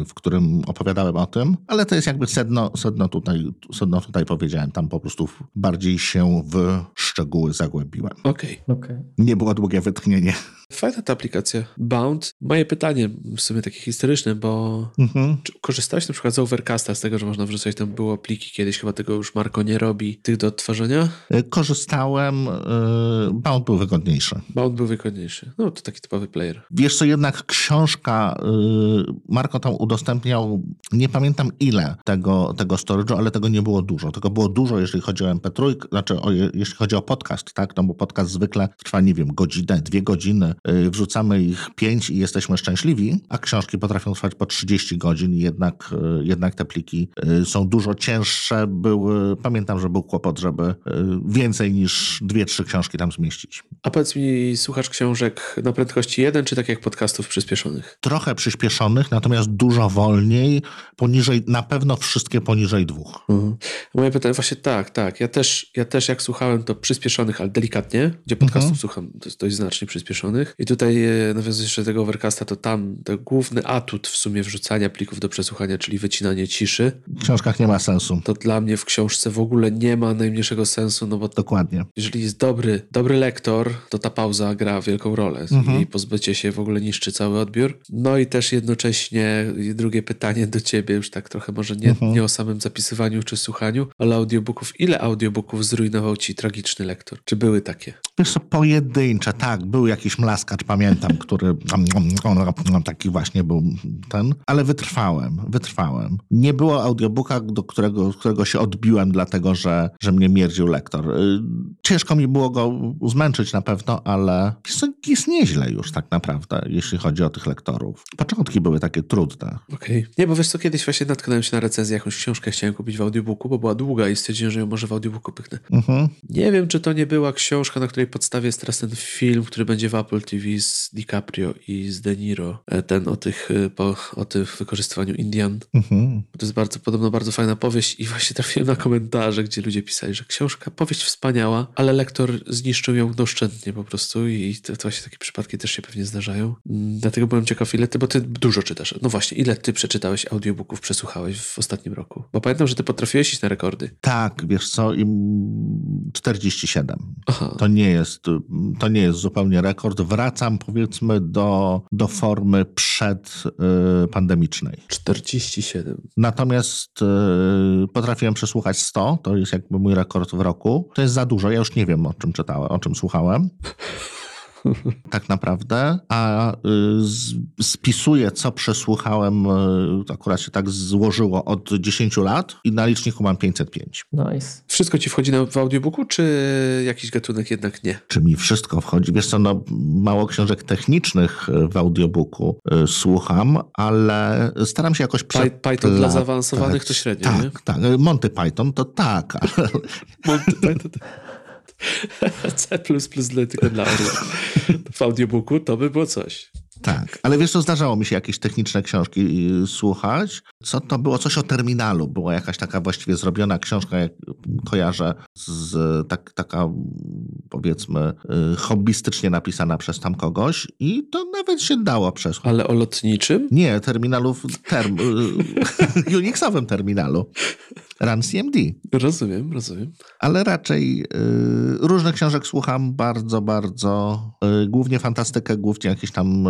Speaker 3: w którym opowiadałem o tym, ale to jest jakby sedno, sedno, tutaj, sedno tutaj powiedziałem, tam po prostu bardziej się w szczegóły zagłębiłem.
Speaker 2: Okej.
Speaker 1: Okay. okay.
Speaker 3: Nie było długie wytchnienie.
Speaker 2: Fajna ta aplikacja. Bound. Moje pytanie w sumie takie historyczne, bo mhm. korzystałeś na przykład z Overcasta, z tego, że można wrzucać tam było pliki kiedyś, chyba tego już Marko nie robi, tych do odtwarzania?
Speaker 3: E, korzystałem. E, Bound był wygodniejszy.
Speaker 2: Bound był wygodniejszy. No to taki typowy player.
Speaker 3: Wiesz co, jednak książka e, Marko tam udostępniał, nie pamiętam ile tego, tego storage'u, ale tego nie było dużo. Tego było dużo, jeżeli chodzi o MP3, znaczy o jeśli chodzi o podcast, tak? No bo podcast zwykle trwa, nie wiem, godzinę, dwie godziny, wrzucamy ich pięć i jesteśmy szczęśliwi, a książki potrafią trwać po 30 godzin jednak, yy, jednak te pliki yy, są dużo cięższe. Były, pamiętam, że był kłopot, żeby więcej niż dwie, trzy książki tam zmieścić.
Speaker 2: A powiedz mi, słuchasz książek na prędkości jeden, czy tak jak podcastów przyspieszonych?
Speaker 3: Trochę przyspieszonych, natomiast dużo wolniej, poniżej, na pewno wszystkie poniżej dwóch.
Speaker 2: Mhm. Moje pytanie, właśnie tak, tak. Ja też, ja też jak słuchałem to przyspieszonych, ale delikatnie, gdzie podcastów mhm. słucham to jest dość znacznie przyspieszonych. I tutaj e, nawiązując jeszcze do tego Overcasta, to tam ten główny atut w sumie wrzucania plików do przesłuchania, czyli wycinanie ciszy.
Speaker 3: W książkach nie ma sensu.
Speaker 2: To dla mnie w książce w ogóle nie ma najmniejszego sensu, no bo
Speaker 3: Dokładnie.
Speaker 2: jeżeli jest dobry, dobry lektor, to ta pauza gra wielką rolę mhm. i pozbycie się w ogóle niszczy cały odbiór. No i też jednocześnie drugie pytanie do ciebie, już tak trochę może nie, mhm. nie o samym zapisywaniu czy słuchaniu, ale audiobooków. Ile audiobooków zrujnował ci tragiczny lektor? Czy były takie?
Speaker 3: Wiesz co, pojedyncze, tak. Był jakiś mlaskacz, pamiętam, który taki właśnie był ten, ale wytrwałem, wytrwałem. Nie było audiobooka, do którego, którego się odbiłem, dlatego że, że mnie mierdził lektor. Y, ciężko mi było go zmęczyć na pewno, ale jest nieźle już tak naprawdę, jeśli chodzi o tych lektorów. Początki były takie trudne.
Speaker 2: Okej. Okay. Nie, bo wiesz co, kiedyś właśnie natknąłem się na recenzję, jakąś książkę chciałem kupić w audiobooku, bo była długa i stwierdziłem, że ją może w audiobooku pyknę. Mhm. Nie wiem, czy to nie była książka, na której podstawie jest teraz ten film, który będzie w Apple TV z DiCaprio i z De Niro. E, ten o tych, e, po, o tym wykorzystywaniu Indian. Mhm. To jest bardzo, podobno bardzo fajna powieść i właśnie trafiłem na komentarze, gdzie ludzie pisali, że książka, powieść wspaniała, ale lektor zniszczył ją doszczętnie po prostu i to, to właśnie takie przypadki też się pewnie zdarzają. Mm, dlatego byłem ciekaw, ile ty, bo ty dużo czytasz. No właśnie, ile ty przeczytałeś audiobooków, przesłuchałeś w ostatnim roku? Bo pamiętam, że ty potrafiłeś iść na rekordy.
Speaker 3: Tak, wiesz co, 47. Aha. To nie jest, to nie jest zupełnie rekord. Wracam powiedzmy do, do formy przedpandemicznej.
Speaker 2: Y, 47.
Speaker 3: Natomiast y, potrafiłem przesłuchać 100, to jest jakby mój rekord w roku. To jest za dużo, ja już nie wiem o czym czytałem, o czym słuchałem. (laughs) tak naprawdę, a y, spisuję, co przesłuchałem, y, akurat się tak złożyło od 10 lat i na liczniku mam 505.
Speaker 1: Nice.
Speaker 2: Wszystko ci wchodzi w audiobooku, czy jakiś gatunek jednak nie?
Speaker 3: Czy mi wszystko wchodzi? Wiesz co, no, mało książek technicznych y, w audiobooku słucham, ale staram się jakoś
Speaker 2: przeplatać. Python dla zaawansowanych to średnio,
Speaker 3: Tak,
Speaker 2: nie?
Speaker 3: tak. Monty Python to tak, ale... (laughs)
Speaker 2: Monty Python (laughs) C++ tylko dla orła. W audiobooku to by było coś.
Speaker 3: Tak, ale wiesz co, zdarzało mi się jakieś techniczne książki y, słuchać. Co to było? Coś o terminalu. Była jakaś taka właściwie zrobiona książka, jak kojarzę, z, tak, taka powiedzmy y, hobbystycznie napisana przez tam kogoś i to nawet się dało przesłuchać.
Speaker 2: Ale o lotniczym?
Speaker 3: Nie, terminalów, term, y, (laughs) Unixowym terminalu. Run CMD.
Speaker 2: Rozumiem, rozumiem.
Speaker 3: Ale raczej y, różnych książek słucham bardzo, bardzo. Y, głównie fantastykę, głównie jakieś tam y,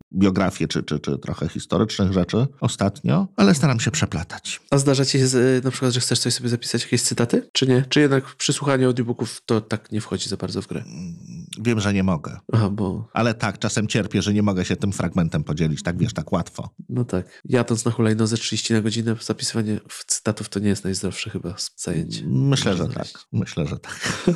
Speaker 3: biografie, czy, czy, czy trochę historycznych rzeczy ostatnio, ale staram się przeplatać.
Speaker 2: A zdarza ci się na przykład, że chcesz coś sobie zapisać, jakieś cytaty? Czy nie? Czy jednak przy słuchaniu audiobooków to tak nie wchodzi za bardzo w grę? Mm,
Speaker 3: wiem, że nie mogę.
Speaker 2: Aha, bo...
Speaker 3: Ale tak, czasem cierpię, że nie mogę się tym fragmentem podzielić, tak wiesz, tak łatwo.
Speaker 2: No tak. Jadąc na hulajnodze 30 na godzinę, zapisywanie cytatów to nie jest najzdrowsze chyba zajęcie.
Speaker 3: Myślę, że tak. Myślę, że tak.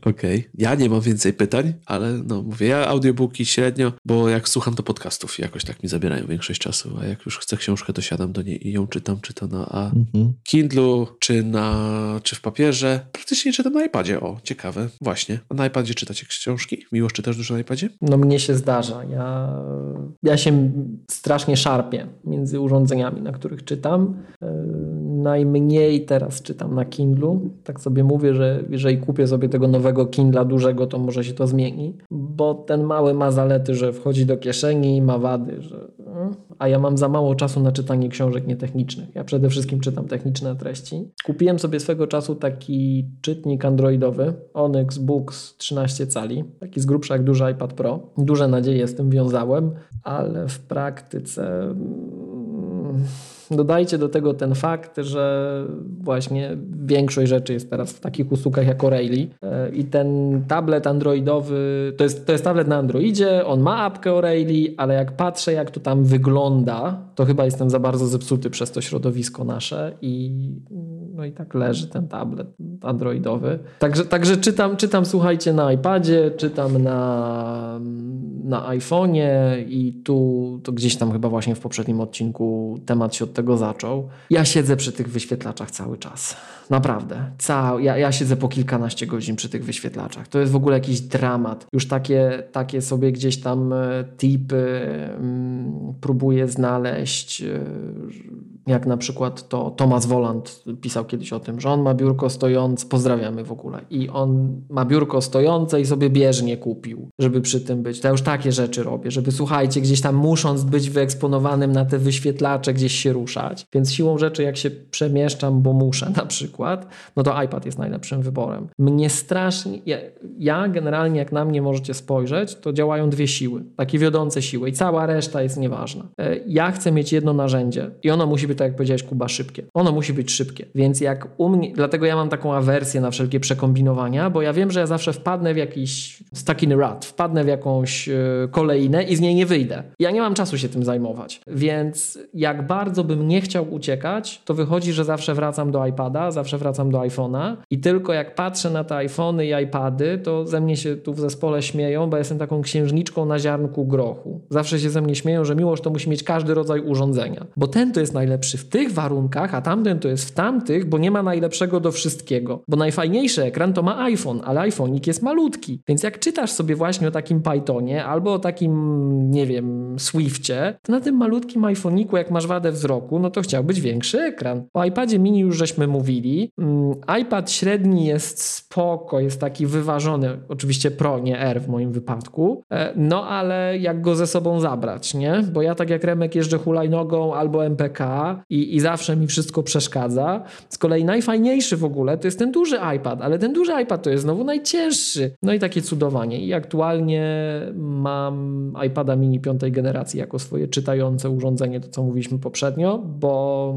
Speaker 2: Okej. Okay. Ja nie mam więcej pytań, ale no mówię, ja audiobooki średnio, bo jak słucham to podcastów, jakoś tak mi zabierają większość czasu, a jak już chcę książkę, to siadam do niej i ją czytam, czy to na a mhm. Kindlu, czy na, czy w papierze. Praktycznie czytam na iPadzie, o, ciekawe, właśnie. A na iPadzie czytacie książki? Miłość czytasz dużo na iPadzie?
Speaker 1: No mnie się zdarza. Ja, ja się strasznie szarpię między urządzeniami, na których czytam. Yy, najmniej teraz czytam na Kindlu. Tak sobie mówię, że jeżeli kupię sobie tego nowego Kindla dużego, to może się to zmieni, bo ten mały ma zalety, że wchodzi do kieszeni i ma wady, że... Mm, a ja mam za mało czasu na czytanie książek nietechnicznych. Ja przede wszystkim czytam techniczne treści. Kupiłem sobie swego czasu taki czytnik androidowy Onyx Books 13 cali, taki z grubsza jak duży iPad Pro. Duże nadzieje z tym wiązałem, ale w praktyce mm, Dodajcie do tego ten fakt, że właśnie większość rzeczy jest teraz w takich usługach jak O'Reilly. E, i ten tablet androidowy, to jest, to jest tablet na Androidzie, on ma apkę O'Reilly, ale jak patrzę jak to tam wygląda, to chyba jestem za bardzo zepsuty przez to środowisko nasze i No i tak leży ten tablet androidowy. Także, także czytam, czytam, słuchajcie, na iPadzie, czytam na, na iPhone'ie i tu to gdzieś tam chyba właśnie w poprzednim odcinku temat się od tego zaczął. Ja siedzę przy tych wyświetlaczach cały czas. Naprawdę. Cał, ja, ja siedzę po kilkanaście godzin przy tych wyświetlaczach. To jest w ogóle jakiś dramat. Już takie, takie sobie gdzieś tam e, tipy mm, próbuję znaleźć. Jak na przykład to Thomas Woland pisał kiedyś o tym, że on ma biurko stojące, pozdrawiamy w ogóle, i on ma biurko stojące i sobie bieżnie kupił, żeby przy tym być. To ja już takie rzeczy robię, żeby słuchajcie, gdzieś tam musząc być wyeksponowanym na te wyświetlacze, gdzieś się ruszać. Więc siłą rzeczy, jak się przemieszczam, bo muszę na przykład, no to iPad jest najlepszym wyborem. Mnie strasznie, ja, ja generalnie jak na mnie możecie spojrzeć, to działają dwie siły, takie wiodące siły i cała reszta jest nieważna. E, ja chcę mieć jedno narzędzie i ono musi być tak jak powiedziałeś Kuba, szybkie. Ono musi być szybkie. Więc jak u mnie, dlatego ja mam taką awersję na wszelkie przekombinowania, bo ja wiem, że ja zawsze wpadnę w jakiś stuck in a rut, wpadnę w jakąś e, kolejnę i z niej nie wyjdę. Ja nie mam czasu się tym zajmować. Więc jak bardzo bym nie chciał uciekać, to wychodzi, że zawsze wracam do iPada, zawsze wracam do iPhone'a i tylko jak patrzę na te iPhony i iPady, to ze mnie się tu w zespole śmieją, bo jestem taką księżniczką na ziarnku grochu. Zawsze się ze mnie śmieją, że miłość to musi mieć każdy rodzaj urządzenia, bo ten to jest najlepszy najlepszy w tych warunkach, a tamten to jest w tamtych, bo nie ma najlepszego do wszystkiego. Bo najfajniejszy ekran to ma iPhone, ale iPhone'ik jest malutki. Więc jak czytasz sobie właśnie o takim Pythonie albo o takim, nie wiem, Swiftie, to na tym malutkim iPhone'iku, jak masz wadę wzroku, no to chciał być większy ekran. O iPadzie mini już żeśmy mówili. Mm, iPad średni jest spoko, jest taki wyważony, oczywiście Pro, nie R w moim wypadku, e, no ale jak go ze sobą zabrać, nie? Bo ja tak jak Remek jeżdżę hulajnogą albo MPK, i, i zawsze mi wszystko przeszkadza. Z kolei najfajniejszy w ogóle to jest ten duży iPad, ale ten duży iPad to jest znowu najcięższy. No i takie cudowanie. I aktualnie mam iPada mini piątej generacji jako swoje czytające urządzenie, to co mówiliśmy poprzednio, bo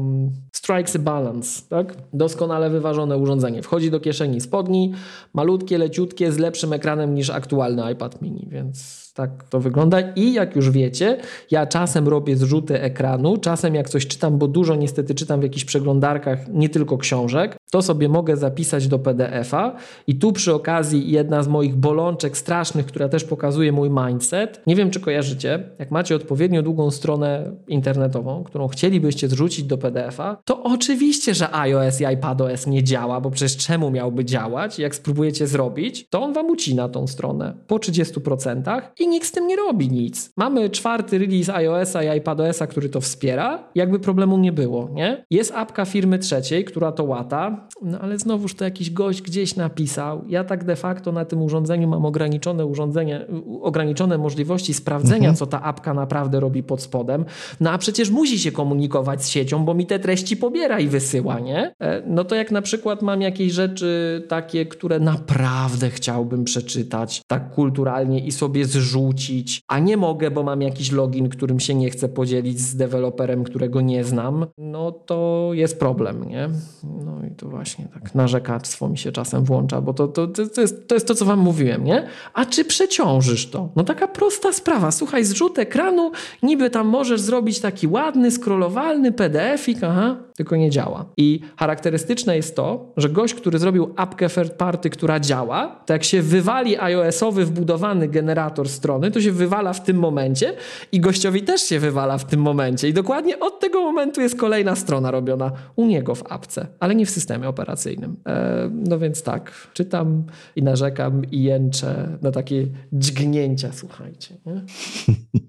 Speaker 1: strikes a balance, tak? Doskonale wyważone urządzenie. Wchodzi do kieszeni spodni, malutkie, leciutkie, z lepszym ekranem niż aktualny iPad mini, więc tak to wygląda. I jak już wiecie, ja czasem robię zrzuty ekranu, czasem jak coś czytam, bo dużo niestety czytam w jakichś przeglądarkach, nie tylko książek, to sobie mogę zapisać do PDF-a. I tu przy okazji jedna z moich bolączek strasznych, która też pokazuje mój mindset. Nie wiem, czy kojarzycie, jak macie odpowiednio długą stronę internetową, którą chcielibyście zrzucić do PDF-a, to oczywiście, że iOS i iPadOS nie działa, bo przecież czemu miałby działać? Jak spróbujecie zrobić, to on wam ucina tą stronę po 30% i nikt z tym nie robi nic. Mamy czwarty release iOS-a i iPadOS-a, który to wspiera, jakby problemu nie było, nie? Jest apka firmy trzeciej, która to łata, no ale znowuż to jakiś gość gdzieś napisał. Ja tak de facto na tym urządzeniu mam ograniczone urządzenie, ograniczone możliwości sprawdzenia, mhm. co ta apka naprawdę robi pod spodem. No a przecież musi się komunikować z siecią, bo mi te treści pobiera i wysyła, nie? E, no to jak na przykład mam jakieś rzeczy takie, które naprawdę chciałbym przeczytać tak kulturalnie i sobie zrzucić wrzucić, a nie mogę, bo mam jakiś login, którym się nie chcę podzielić z deweloperem, którego nie znam, no to jest problem, nie? No i to właśnie tak narzekactwo mi się czasem włącza, bo to, to, to, jest, to jest to, co wam mówiłem, nie? A czy przeciążysz to? No taka prosta sprawa. Słuchaj, zrzut ekranu, niby tam możesz zrobić taki ładny, scrollowalny PDF-ik, aha, tylko nie działa. I charakterystyczne jest to, że gość, który zrobił apkę third party, która działa, to jak się wywali iOS-owy wbudowany generator strony, to się wywala w tym momencie i gościowi też się wywala w tym momencie. I dokładnie od tego momentu jest kolejna strona robiona u niego w apce, ale nie w systemie operacyjnym. E, no więc tak, czytam i narzekam i jęczę na takie dźgnięcia, słuchajcie. Nie? (laughs)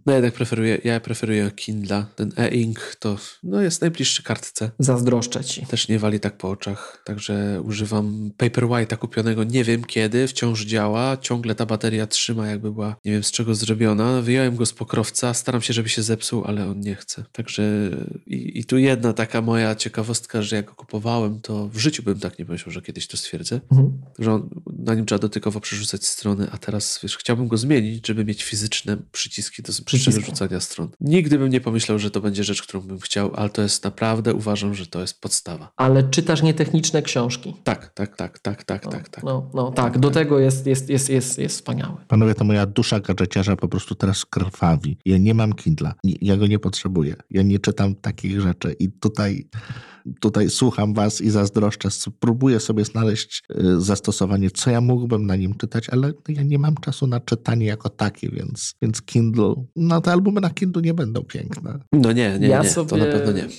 Speaker 2: No ja jednak preferuję, ja preferuję Kindle. Ten e-ink to no, jest najbliższy kartce.
Speaker 1: Zazdroszczę ci.
Speaker 2: Też nie wali tak po oczach, także używam Paperwhite'a kupionego nie wiem kiedy, wciąż działa, ciągle ta bateria trzyma jakby była, nie wiem z czego zrobiona. Wyjąłem go z pokrowca, staram się, żeby się zepsuł, ale on nie chce. Także i, i tu jedna taka moja ciekawostka, że jak go kupowałem, to w życiu bym tak nie pomyślał, że kiedyś to stwierdzę, mhm. że on, na nim trzeba dotykowo przerzucać strony, a teraz wiesz, chciałbym go zmienić, żeby mieć fizyczne przyciski do przerzucania stron. Nigdy bym nie pomyślał, że to będzie rzecz, którą bym chciał, ale to jest naprawdę, uważam, że to jest podstawa.
Speaker 1: Ale czytasz nietechniczne książki.
Speaker 2: Tak, tak, tak, tak, tak,
Speaker 1: no,
Speaker 2: tak, tak.
Speaker 1: No, no tak, do tego jest, jest, jest, jest, jest wspaniały.
Speaker 3: Panowie, to moja dusza gadżeciarza po prostu teraz krwawi. Ja nie mam Kindla. Ja go nie potrzebuję. Ja nie czytam takich rzeczy i tutaj tutaj słucham was i zazdroszczę. Próbuję sobie znaleźć y, zastosowanie, co ja mógłbym na nim czytać, ale ja nie mam czasu na czytanie jako takie, więc, więc Kindle, no te albumy na Kindle nie będą piękne.
Speaker 2: No nie, nie,
Speaker 1: Ja
Speaker 2: nie,
Speaker 1: sobie-
Speaker 2: to na pewno nie. (laughs)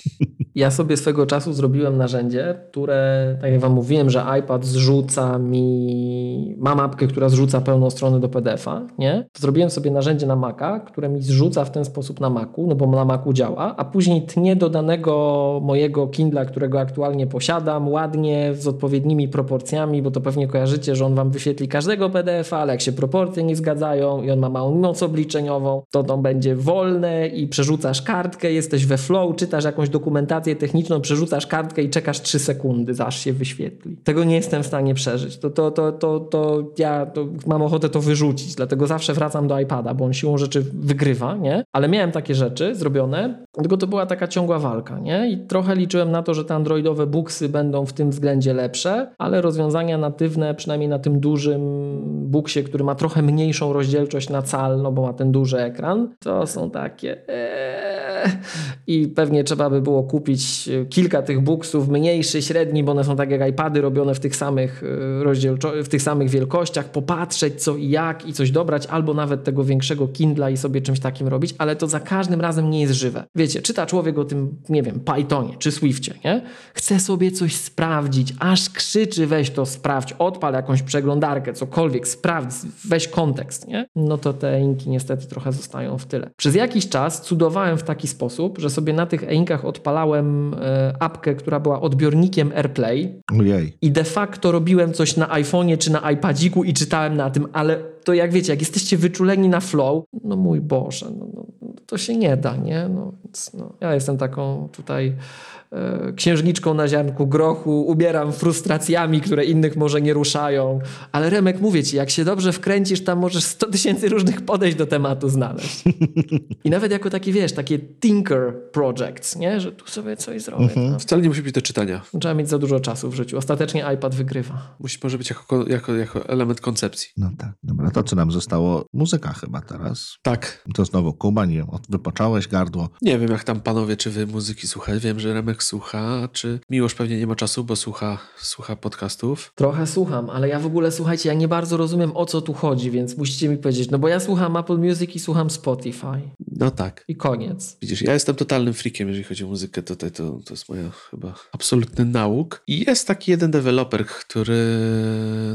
Speaker 1: Ja sobie swego czasu zrobiłem narzędzie, które, tak jak Wam mówiłem, że iPad zrzuca mi. Ma mapkę, która zrzuca pełną stronę do PDF-a, nie? To zrobiłem sobie narzędzie na Maca, które mi zrzuca w ten sposób na Macu, no bo na Macu działa, a później tnie do danego mojego Którego aktualnie posiadam, ładnie, z odpowiednimi proporcjami, bo to pewnie kojarzycie, że on Wam wyświetli każdego PDF-a, ale jak się proporcje nie zgadzają i on ma małą moc obliczeniową, to to będzie wolne i przerzucasz kartkę, jesteś we flow, czytasz jakąś dokumentację techniczną, przerzucasz kartkę i czekasz 3 sekundy, aż się wyświetli. Tego nie jestem w stanie przeżyć. To, to, to, to, to ja to mam ochotę to wyrzucić, dlatego zawsze wracam do iPada, bo on siłą rzeczy wygrywa, nie? Ale miałem takie rzeczy zrobione, tylko to była taka ciągła walka, nie? I trochę liczyłem na to, że te androidowe buksy będą w tym względzie lepsze, ale rozwiązania natywne, przynajmniej na tym dużym buksie, który ma trochę mniejszą rozdzielczość na cal, no bo ma ten duży ekran, to są takie... Eee. I pewnie trzeba by było kupić e, kilka tych buksów, mniejszy, średni, bo one są tak jak iPady robione w tych samych e, rozdzielczo- w tych samych wielkościach, popatrzeć co i jak i coś dobrać, albo nawet tego większego Kindla i sobie czymś takim robić, ale to za każdym razem nie jest żywe. Wiecie, czyta człowiek o tym, nie wiem, Pythonie czy Swiftie, nie? Chce sobie coś sprawdzić, aż krzyczy weź to sprawdź, odpal jakąś przeglądarkę, cokolwiek, sprawdź, weź kontekst, nie? No to te inki niestety trochę zostają w tyle. Przez jakiś czas cudowałem w taki sposób, że sobie na tych e-inkach odpalałem e, apkę, która była odbiornikiem AirPlay i de facto robiłem coś na iPhone'ie czy na iPadziku i czytałem na tym, ale to jak wiecie, jak jesteście wyczuleni na flow, no mój Boże, no, no, to się nie da, nie? No, więc, no, ja jestem taką tutaj księżniczką na ziarnku grochu, ubieram frustracjami, które innych może nie ruszają, ale Remek, mówię ci, jak się dobrze wkręcisz, tam możesz 100 tysięcy różnych podejść do tematu znaleźć. I nawet jako taki, wiesz, takie tinker projects, nie? Że tu sobie coś zrobię. No.
Speaker 2: Wcale nie musi być do czytania.
Speaker 1: Trzeba mieć za dużo czasu w życiu. Ostatecznie iPad wygrywa.
Speaker 2: Musi może być jako, jako, jako element koncepcji.
Speaker 3: No tak. Dobra, to co nam zostało? Muzyka chyba teraz.
Speaker 2: Tak.
Speaker 3: To znowu Kuba, nie wiem, od- wypocząłeś gardło.
Speaker 2: Nie wiem, jak tam panowie, czy wy muzyki słuchacie. Wiem, że Remek słucha, czy Miłosz pewnie nie ma czasu, bo słucha, słucha podcastów.
Speaker 1: Trochę słucham, ale ja w ogóle, słuchajcie, ja nie bardzo rozumiem o co tu chodzi, więc musicie mi powiedzieć, no bo ja słucham Apple Music i słucham Spotify.
Speaker 2: No tak.
Speaker 1: I koniec.
Speaker 2: Widzisz, ja jestem totalnym freakiem, jeżeli chodzi o muzykę. Tutaj to, to jest moja chyba absolutny nauk. I jest taki jeden deweloper, który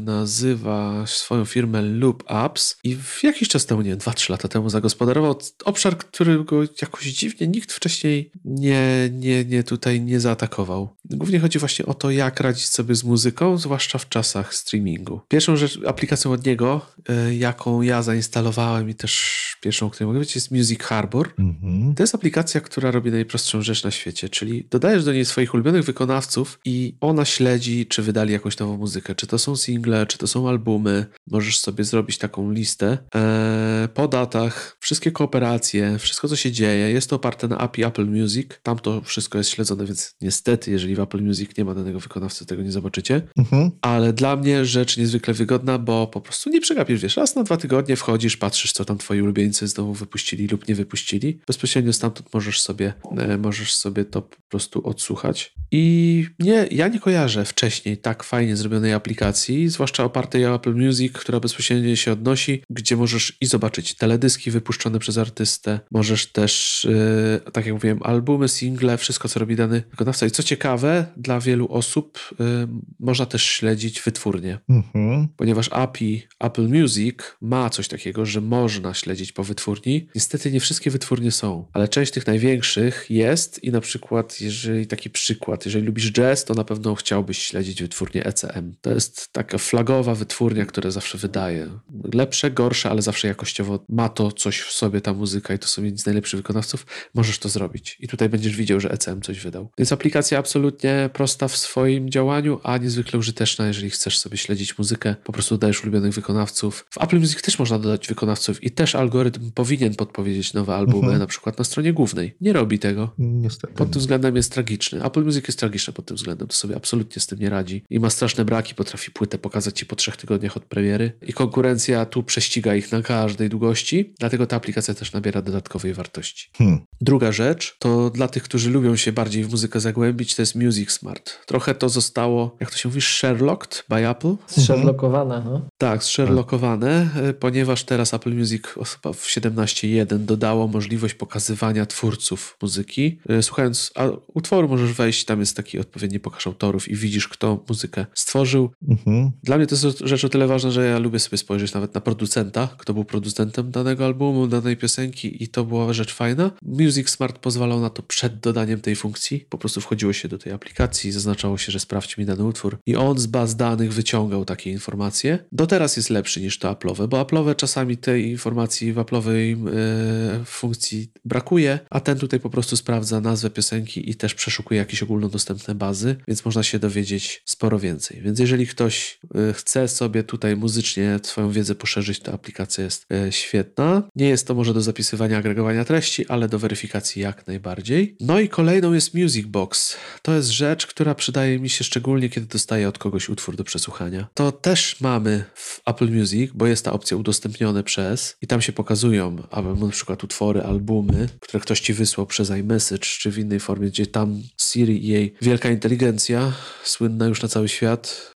Speaker 2: nazywa swoją firmę Loop Apps i w jakiś czas temu, nie wiem, 2-3 lata temu zagospodarował obszar, którego jakoś dziwnie nikt wcześniej nie, nie, nie tutaj nie zaatakował. Głównie chodzi właśnie o to, jak radzić sobie z muzyką, zwłaszcza w czasach streamingu. Pierwszą rzecz, aplikacją od niego, y, jaką ja zainstalowałem i też pierwszą, o której mogę powiedzieć, jest Music Harbor.
Speaker 3: Mhm.
Speaker 2: To jest aplikacja, która robi najprostszą rzecz na świecie, czyli dodajesz do niej swoich ulubionych wykonawców i ona śledzi, czy wydali jakąś nową muzykę, czy to są single, czy to są albumy. Możesz sobie zrobić taką listę eee, po datach, wszystkie kooperacje, wszystko co się dzieje. Jest to oparte na API Apple Music. Tam to wszystko jest śledzone, więc niestety, jeżeli w Apple Music nie ma danego wykonawcy, tego nie zobaczycie.
Speaker 3: Mhm.
Speaker 2: Ale dla mnie rzecz niezwykle wygodna, bo po prostu nie przegapisz, wiesz, raz na dwa tygodnie wchodzisz, patrzysz, co tam twoi ulubieńcy znowu wypuścili lub nie wypuścili. Bezpośrednio stamtąd możesz sobie, e, możesz sobie to po prostu odsłuchać. I nie, ja nie kojarzę wcześniej tak fajnie zrobionej aplikacji, zwłaszcza opartej o Apple Music, która bezpośrednio się odnosi, gdzie możesz i zobaczyć teledyski wypuszczone przez artystę, możesz też, e, tak jak mówiłem, albumy, single, wszystko, co robi dany wykonawca. I co ciekawe, dla wielu osób e, można też śledzić wytwórnie
Speaker 3: Mhm.
Speaker 2: ponieważ API Apple Music ma coś takiego, że można śledzić po wytwórni. Niestety nie wszystkie wytwórnie są, ale część tych największych jest i na przykład, jeżeli taki przykład, jeżeli lubisz jazz, to na pewno chciałbyś śledzić wytwórnię ECM. To jest taka flagowa wytwórnia, która zawsze wydaje lepsze, gorsze, ale zawsze jakościowo ma to coś w sobie ta muzyka i to są jedni z najlepszych wykonawców. Możesz to zrobić i tutaj będziesz widział, że ECM coś wydał. Więc aplikacja absolutnie prosta w swoim działaniu, a niezwykle użyteczna, jeżeli chcesz sobie śledzić muzykę. Po prostu dodajesz ulubionych wykonawców. W Apple Music też można dodać wykonawców i też algorytm powinien podpowiedzieć nowe albumy,
Speaker 3: Mhm.
Speaker 2: na przykład na stronie głównej. Nie robi tego.
Speaker 3: Niestety.
Speaker 2: Pod tym względem jest tragiczny. Apple Music jest tragiczny pod tym względem, to sobie absolutnie z tym nie radzi. I ma straszne braki, potrafi płytę pokazać ci po trzech tygodniach od premiery. I konkurencja tu prześciga ich na każdej długości, dlatego ta aplikacja też nabiera dodatkowej wartości.
Speaker 3: Hmm.
Speaker 2: Druga rzecz, to dla tych, którzy lubią się bardziej w muzykę zagłębić, to jest Music Smart. Trochę to zostało, jak to się mówi, Sherlocked by Apple?
Speaker 1: Sherlockowane, no.
Speaker 2: Tak, sherlockowane, y, ponieważ teraz Apple Music chyba w 17.1 dodało możliwość pokazywania twórców muzyki. Y, Słuchając a, utworu możesz wejść, tam jest taki odpowiedni pokaż autorów i widzisz, kto muzykę stworzył.
Speaker 3: Mhm.
Speaker 2: Dla mnie to jest rzecz o tyle ważna, że ja lubię sobie spojrzeć nawet na producenta, kto był producentem danego albumu, danej piosenki i to była rzecz fajna. Music Smart pozwalał na to przed dodaniem tej funkcji. Po prostu wchodziło się do tej aplikacji, zaznaczało się, że sprawdź mi dany utwór i on z baz danych wyciągał takie informacje. Do teraz jest lepszy niż to Apple'owe, bo Apple'owe czasami tej informacji w Apple'owej e, funkcji brakuje, a ten tutaj po prostu sprawdza nazwę piosenki i też przeszukuje jakieś ogólnodostępne bazy, więc można się dowiedzieć sporo więcej. Więc jeżeli ktoś e, chce sobie tutaj muzycznie swoją wiedzę poszerzyć, to aplikacja jest e, świetna. Nie jest to może do zapisywania, agregowania treści, ale do weryfikacji jak najbardziej. No i kolejną jest Music Box. To jest rzecz, która przydaje mi się szczególnie, kiedy dostaję od kogoś utwór do przesłuchania. To też mamy w Apple Music, bo jest ta opcja udostępnione przez i tam się pokazują albo na przykład utwory, albumy, które ktoś ci wysłał przez iMessage czy w innej formie, gdzie tam Siri i jej wielka inteligencja, słynna już na cały świat,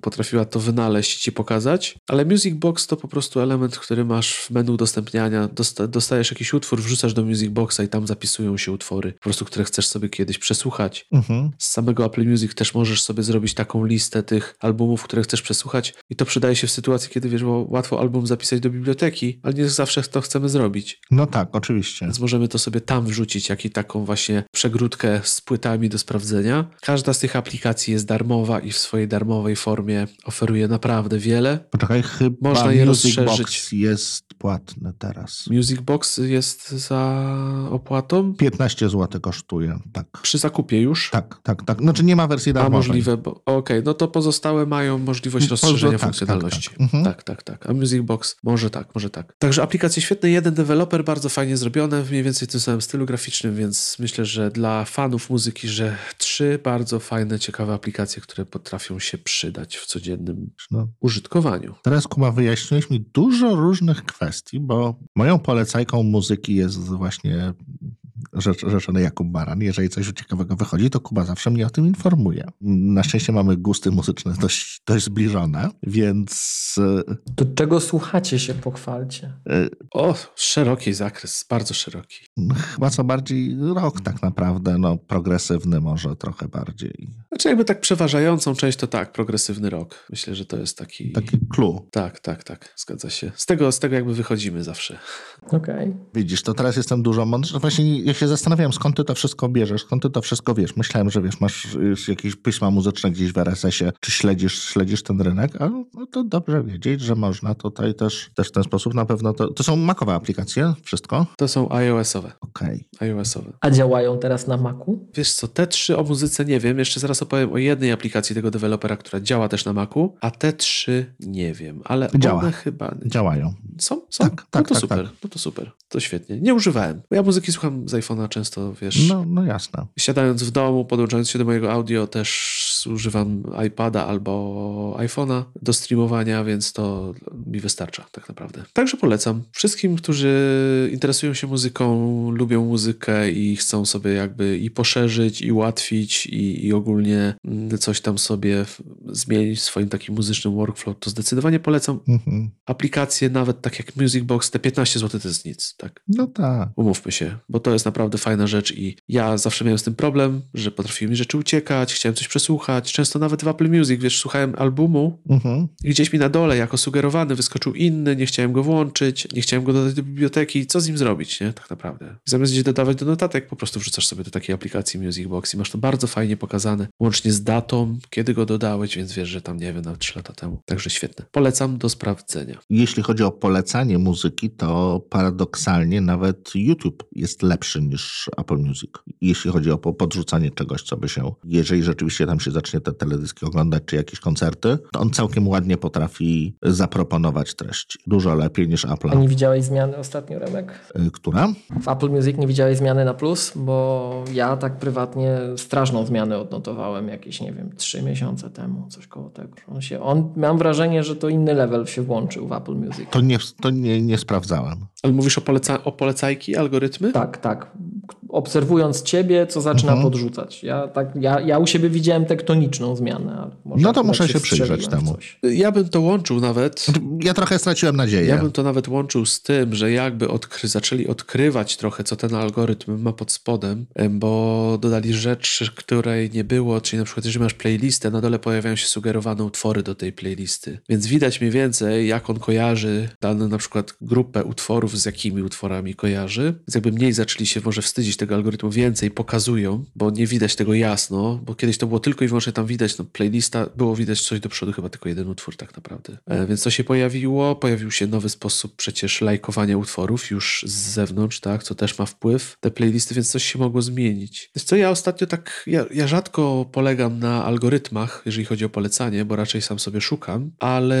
Speaker 2: potrafiła to wynaleźć i ci pokazać, ale Music Box to po prostu element, który masz w menu udostępniania. Dosta dostajesz jakiś utwór, wrzucasz do Music Boxa i tam zapisują się utwory, po prostu, które chcesz sobie kiedyś przesłuchać.
Speaker 3: Mhm.
Speaker 2: Z samego Apple Music też możesz sobie zrobić taką listę tych albumów, które chcesz przesłuchać i to przydaje się w sytuacji, kiedy wiesz, bo łatwo album zapisać do biblioteki, ale nie zawsze to chcemy zrobić.
Speaker 3: No tak, oczywiście.
Speaker 2: Więc możemy to sobie tam wrzucić, jak i taką właśnie przegródkę z płytami do sprawdzenia. Każda z tych aplikacji jest darmowa i w swojej darmowej formie oferuje naprawdę wiele.
Speaker 3: Poczekaj, chyba
Speaker 2: Można je
Speaker 3: Music
Speaker 2: rozszerzyć.
Speaker 3: Box jest płatny teraz.
Speaker 2: Music Box jest za opłatą
Speaker 3: 15 zł kosztuje, tak.
Speaker 2: przy zakupie już.
Speaker 3: Tak, tak, tak. Znaczy nie ma wersji
Speaker 2: A
Speaker 3: darmowej.
Speaker 2: możliwe, bo okej, no to pozostałe mają możliwość
Speaker 3: Może
Speaker 2: rozszerzenia
Speaker 3: tak,
Speaker 2: funkcjonalności.
Speaker 3: tak, tak. Mhm.
Speaker 2: tak, tak, tak. A Music Box może tak, może tak. Także aplikacje świetne, jeden deweloper, bardzo fajnie zrobione, w mniej więcej tym samym stylu graficznym, więc myślę, że dla fanów muzyki, że trzy bardzo fajne, ciekawe aplikacje, które potrafią się przydać w codziennym
Speaker 3: No.
Speaker 2: użytkowaniu.
Speaker 3: Teraz, Kuba, wyjaśniłeś mi dużo różnych kwestii, bo moją polecajką muzyki jest właśnie rzecz, rzeczony Jakub Baran. Jeżeli coś ciekawego wychodzi, to Kuba zawsze mnie o tym informuje. Na szczęście mamy gusty muzyczne dość, dość zbliżone, więc e,
Speaker 1: Do czego słuchacie się, pochwalcie.
Speaker 3: e,
Speaker 2: O, szeroki zakres, bardzo szeroki.
Speaker 3: chyba co bardziej rok tak naprawdę, no progresywny może trochę bardziej.
Speaker 2: Znaczy jakby tak przeważającą część to tak, progresywny rok. Myślę, że to jest taki...
Speaker 3: Taki clue.
Speaker 2: Tak, tak, tak, zgadza się. Z tego, z tego jakby wychodzimy zawsze.
Speaker 1: Okej.
Speaker 3: Widzisz, to teraz jestem dużo mądrzejszy. Właśnie ja się zastanawiałem, skąd ty to wszystko bierzesz, skąd ty to wszystko wiesz. Myślałem, że wiesz, masz jakieś pisma muzyczne gdzieś w RSS-ie, czy śledzisz, śledzisz ten rynek, a no to dobrze wiedzieć, że można tutaj też, też w ten sposób na pewno. To, to są makowe aplikacje, wszystko?
Speaker 2: To są iOS-owe.
Speaker 3: Okej.
Speaker 2: iOS-owe.
Speaker 1: A działają teraz na Macu?
Speaker 2: Wiesz co, te trzy o muzyce nie wiem. Jeszcze zaraz opowiem o jednej aplikacji tego dewelopera, która działa też na Macu, a te trzy nie wiem, ale
Speaker 3: Działa.
Speaker 2: one chyba
Speaker 3: Działają.
Speaker 2: są. są?
Speaker 3: Tak, tak,
Speaker 2: no to
Speaker 3: tak,
Speaker 2: super,
Speaker 3: tak.
Speaker 2: no to super. To świetnie. Nie używałem, bo ja muzyki słucham z iPhone'a często, wiesz.
Speaker 3: No, no jasne.
Speaker 2: Siadając w domu, podłączając się do mojego audio, też używam iPada albo iPhone'a do streamowania, więc to mi wystarcza tak naprawdę. Także polecam wszystkim, którzy interesują się muzyką, lubią muzykę i chcą sobie jakby i poszerzyć, i ułatwić, i, i ogólnie mm, coś tam sobie zmienić w swoim takim muzycznym workflow, to zdecydowanie polecam
Speaker 3: Mhm.
Speaker 2: aplikacje, nawet tak jak Music Box, te 15 zł to jest nic, tak?
Speaker 3: No tak.
Speaker 2: Umówmy się, bo to jest naprawdę fajna rzecz i ja zawsze miałem z tym problem, że potrafiły mi rzeczy uciekać, chciałem coś przesłuchać. Często nawet w Apple Music, wiesz, słuchałem albumu
Speaker 3: Mhm.
Speaker 2: i gdzieś mi na dole, jako sugerowany, wyskoczył inny, nie chciałem go włączyć, nie chciałem go dodać do biblioteki. Co z nim zrobić, nie? Tak naprawdę. Zamiast gdzieś dodawać do notatek, po prostu wrzucasz sobie do takiej aplikacji Music Box i masz to bardzo fajnie pokazane, łącznie z datą, kiedy go dodałeś, więc wiesz, że tam, nie wiem, nawet 3 lata temu. Także świetne. Polecam do sprawdzenia.
Speaker 3: Jeśli chodzi o polecanie muzyki, to paradoksalnie nawet YouTube jest lepszy niż Apple Music. Jeśli chodzi o po- podrzucanie czegoś, co by się, jeżeli rzeczywiście tam się zacznie te teledyski oglądać, czy jakieś koncerty, to on całkiem ładnie potrafi zaproponować treści. Dużo lepiej niż Apple.
Speaker 1: A nie widziałeś zmiany ostatnio, Remek?
Speaker 3: Y, Która?
Speaker 1: W Apple Music nie widziałeś zmiany na plus? Bo ja tak prywatnie straszną zmianę odnotowałem jakieś, nie wiem, trzy miesiące temu, coś koło tego. On się, on, mam wrażenie, że to inny level się włączył w Apple Music.
Speaker 3: To nie, to nie, nie sprawdzałem.
Speaker 2: Ale mówisz o, poleca o polecajki, algorytmy?
Speaker 1: Tak, tak. Obserwując ciebie, co zaczyna mhm. podrzucać. Ja, tak, ja, ja u siebie widziałem tektoniczną zmianę.
Speaker 3: no to muszę się przyjrzeć temu.
Speaker 2: Ja bym to łączył nawet.
Speaker 3: Ja trochę straciłem nadzieję.
Speaker 2: Ja bym to nawet łączył z tym, że jakby odkry zaczęli odkrywać trochę, co ten algorytm ma pod spodem, bo dodali rzecz, której nie było, czyli na przykład, jeżeli masz playlistę, na dole pojawiają się sugerowane utwory do tej playlisty. Więc widać mniej więcej, jak on kojarzy daną na przykład grupę utworów, z jakimi utworami kojarzy. Więc jakby mniej zaczęli się może wstydzić tego algorytmu, więcej pokazują, bo nie widać tego jasno, bo kiedyś to było tylko i wyłącznie tam widać, no playlista, było widać coś do przodu, chyba tylko jeden utwór tak naprawdę. E, więc to się pojawiło, pojawił się nowy sposób przecież lajkowania utworów już z zewnątrz, tak, co też ma wpływ te playlisty, więc coś się mogło zmienić. Wiesz co, ja ostatnio tak, ja, ja rzadko polegam na algorytmach, jeżeli chodzi o polecanie, bo raczej sam sobie szukam, ale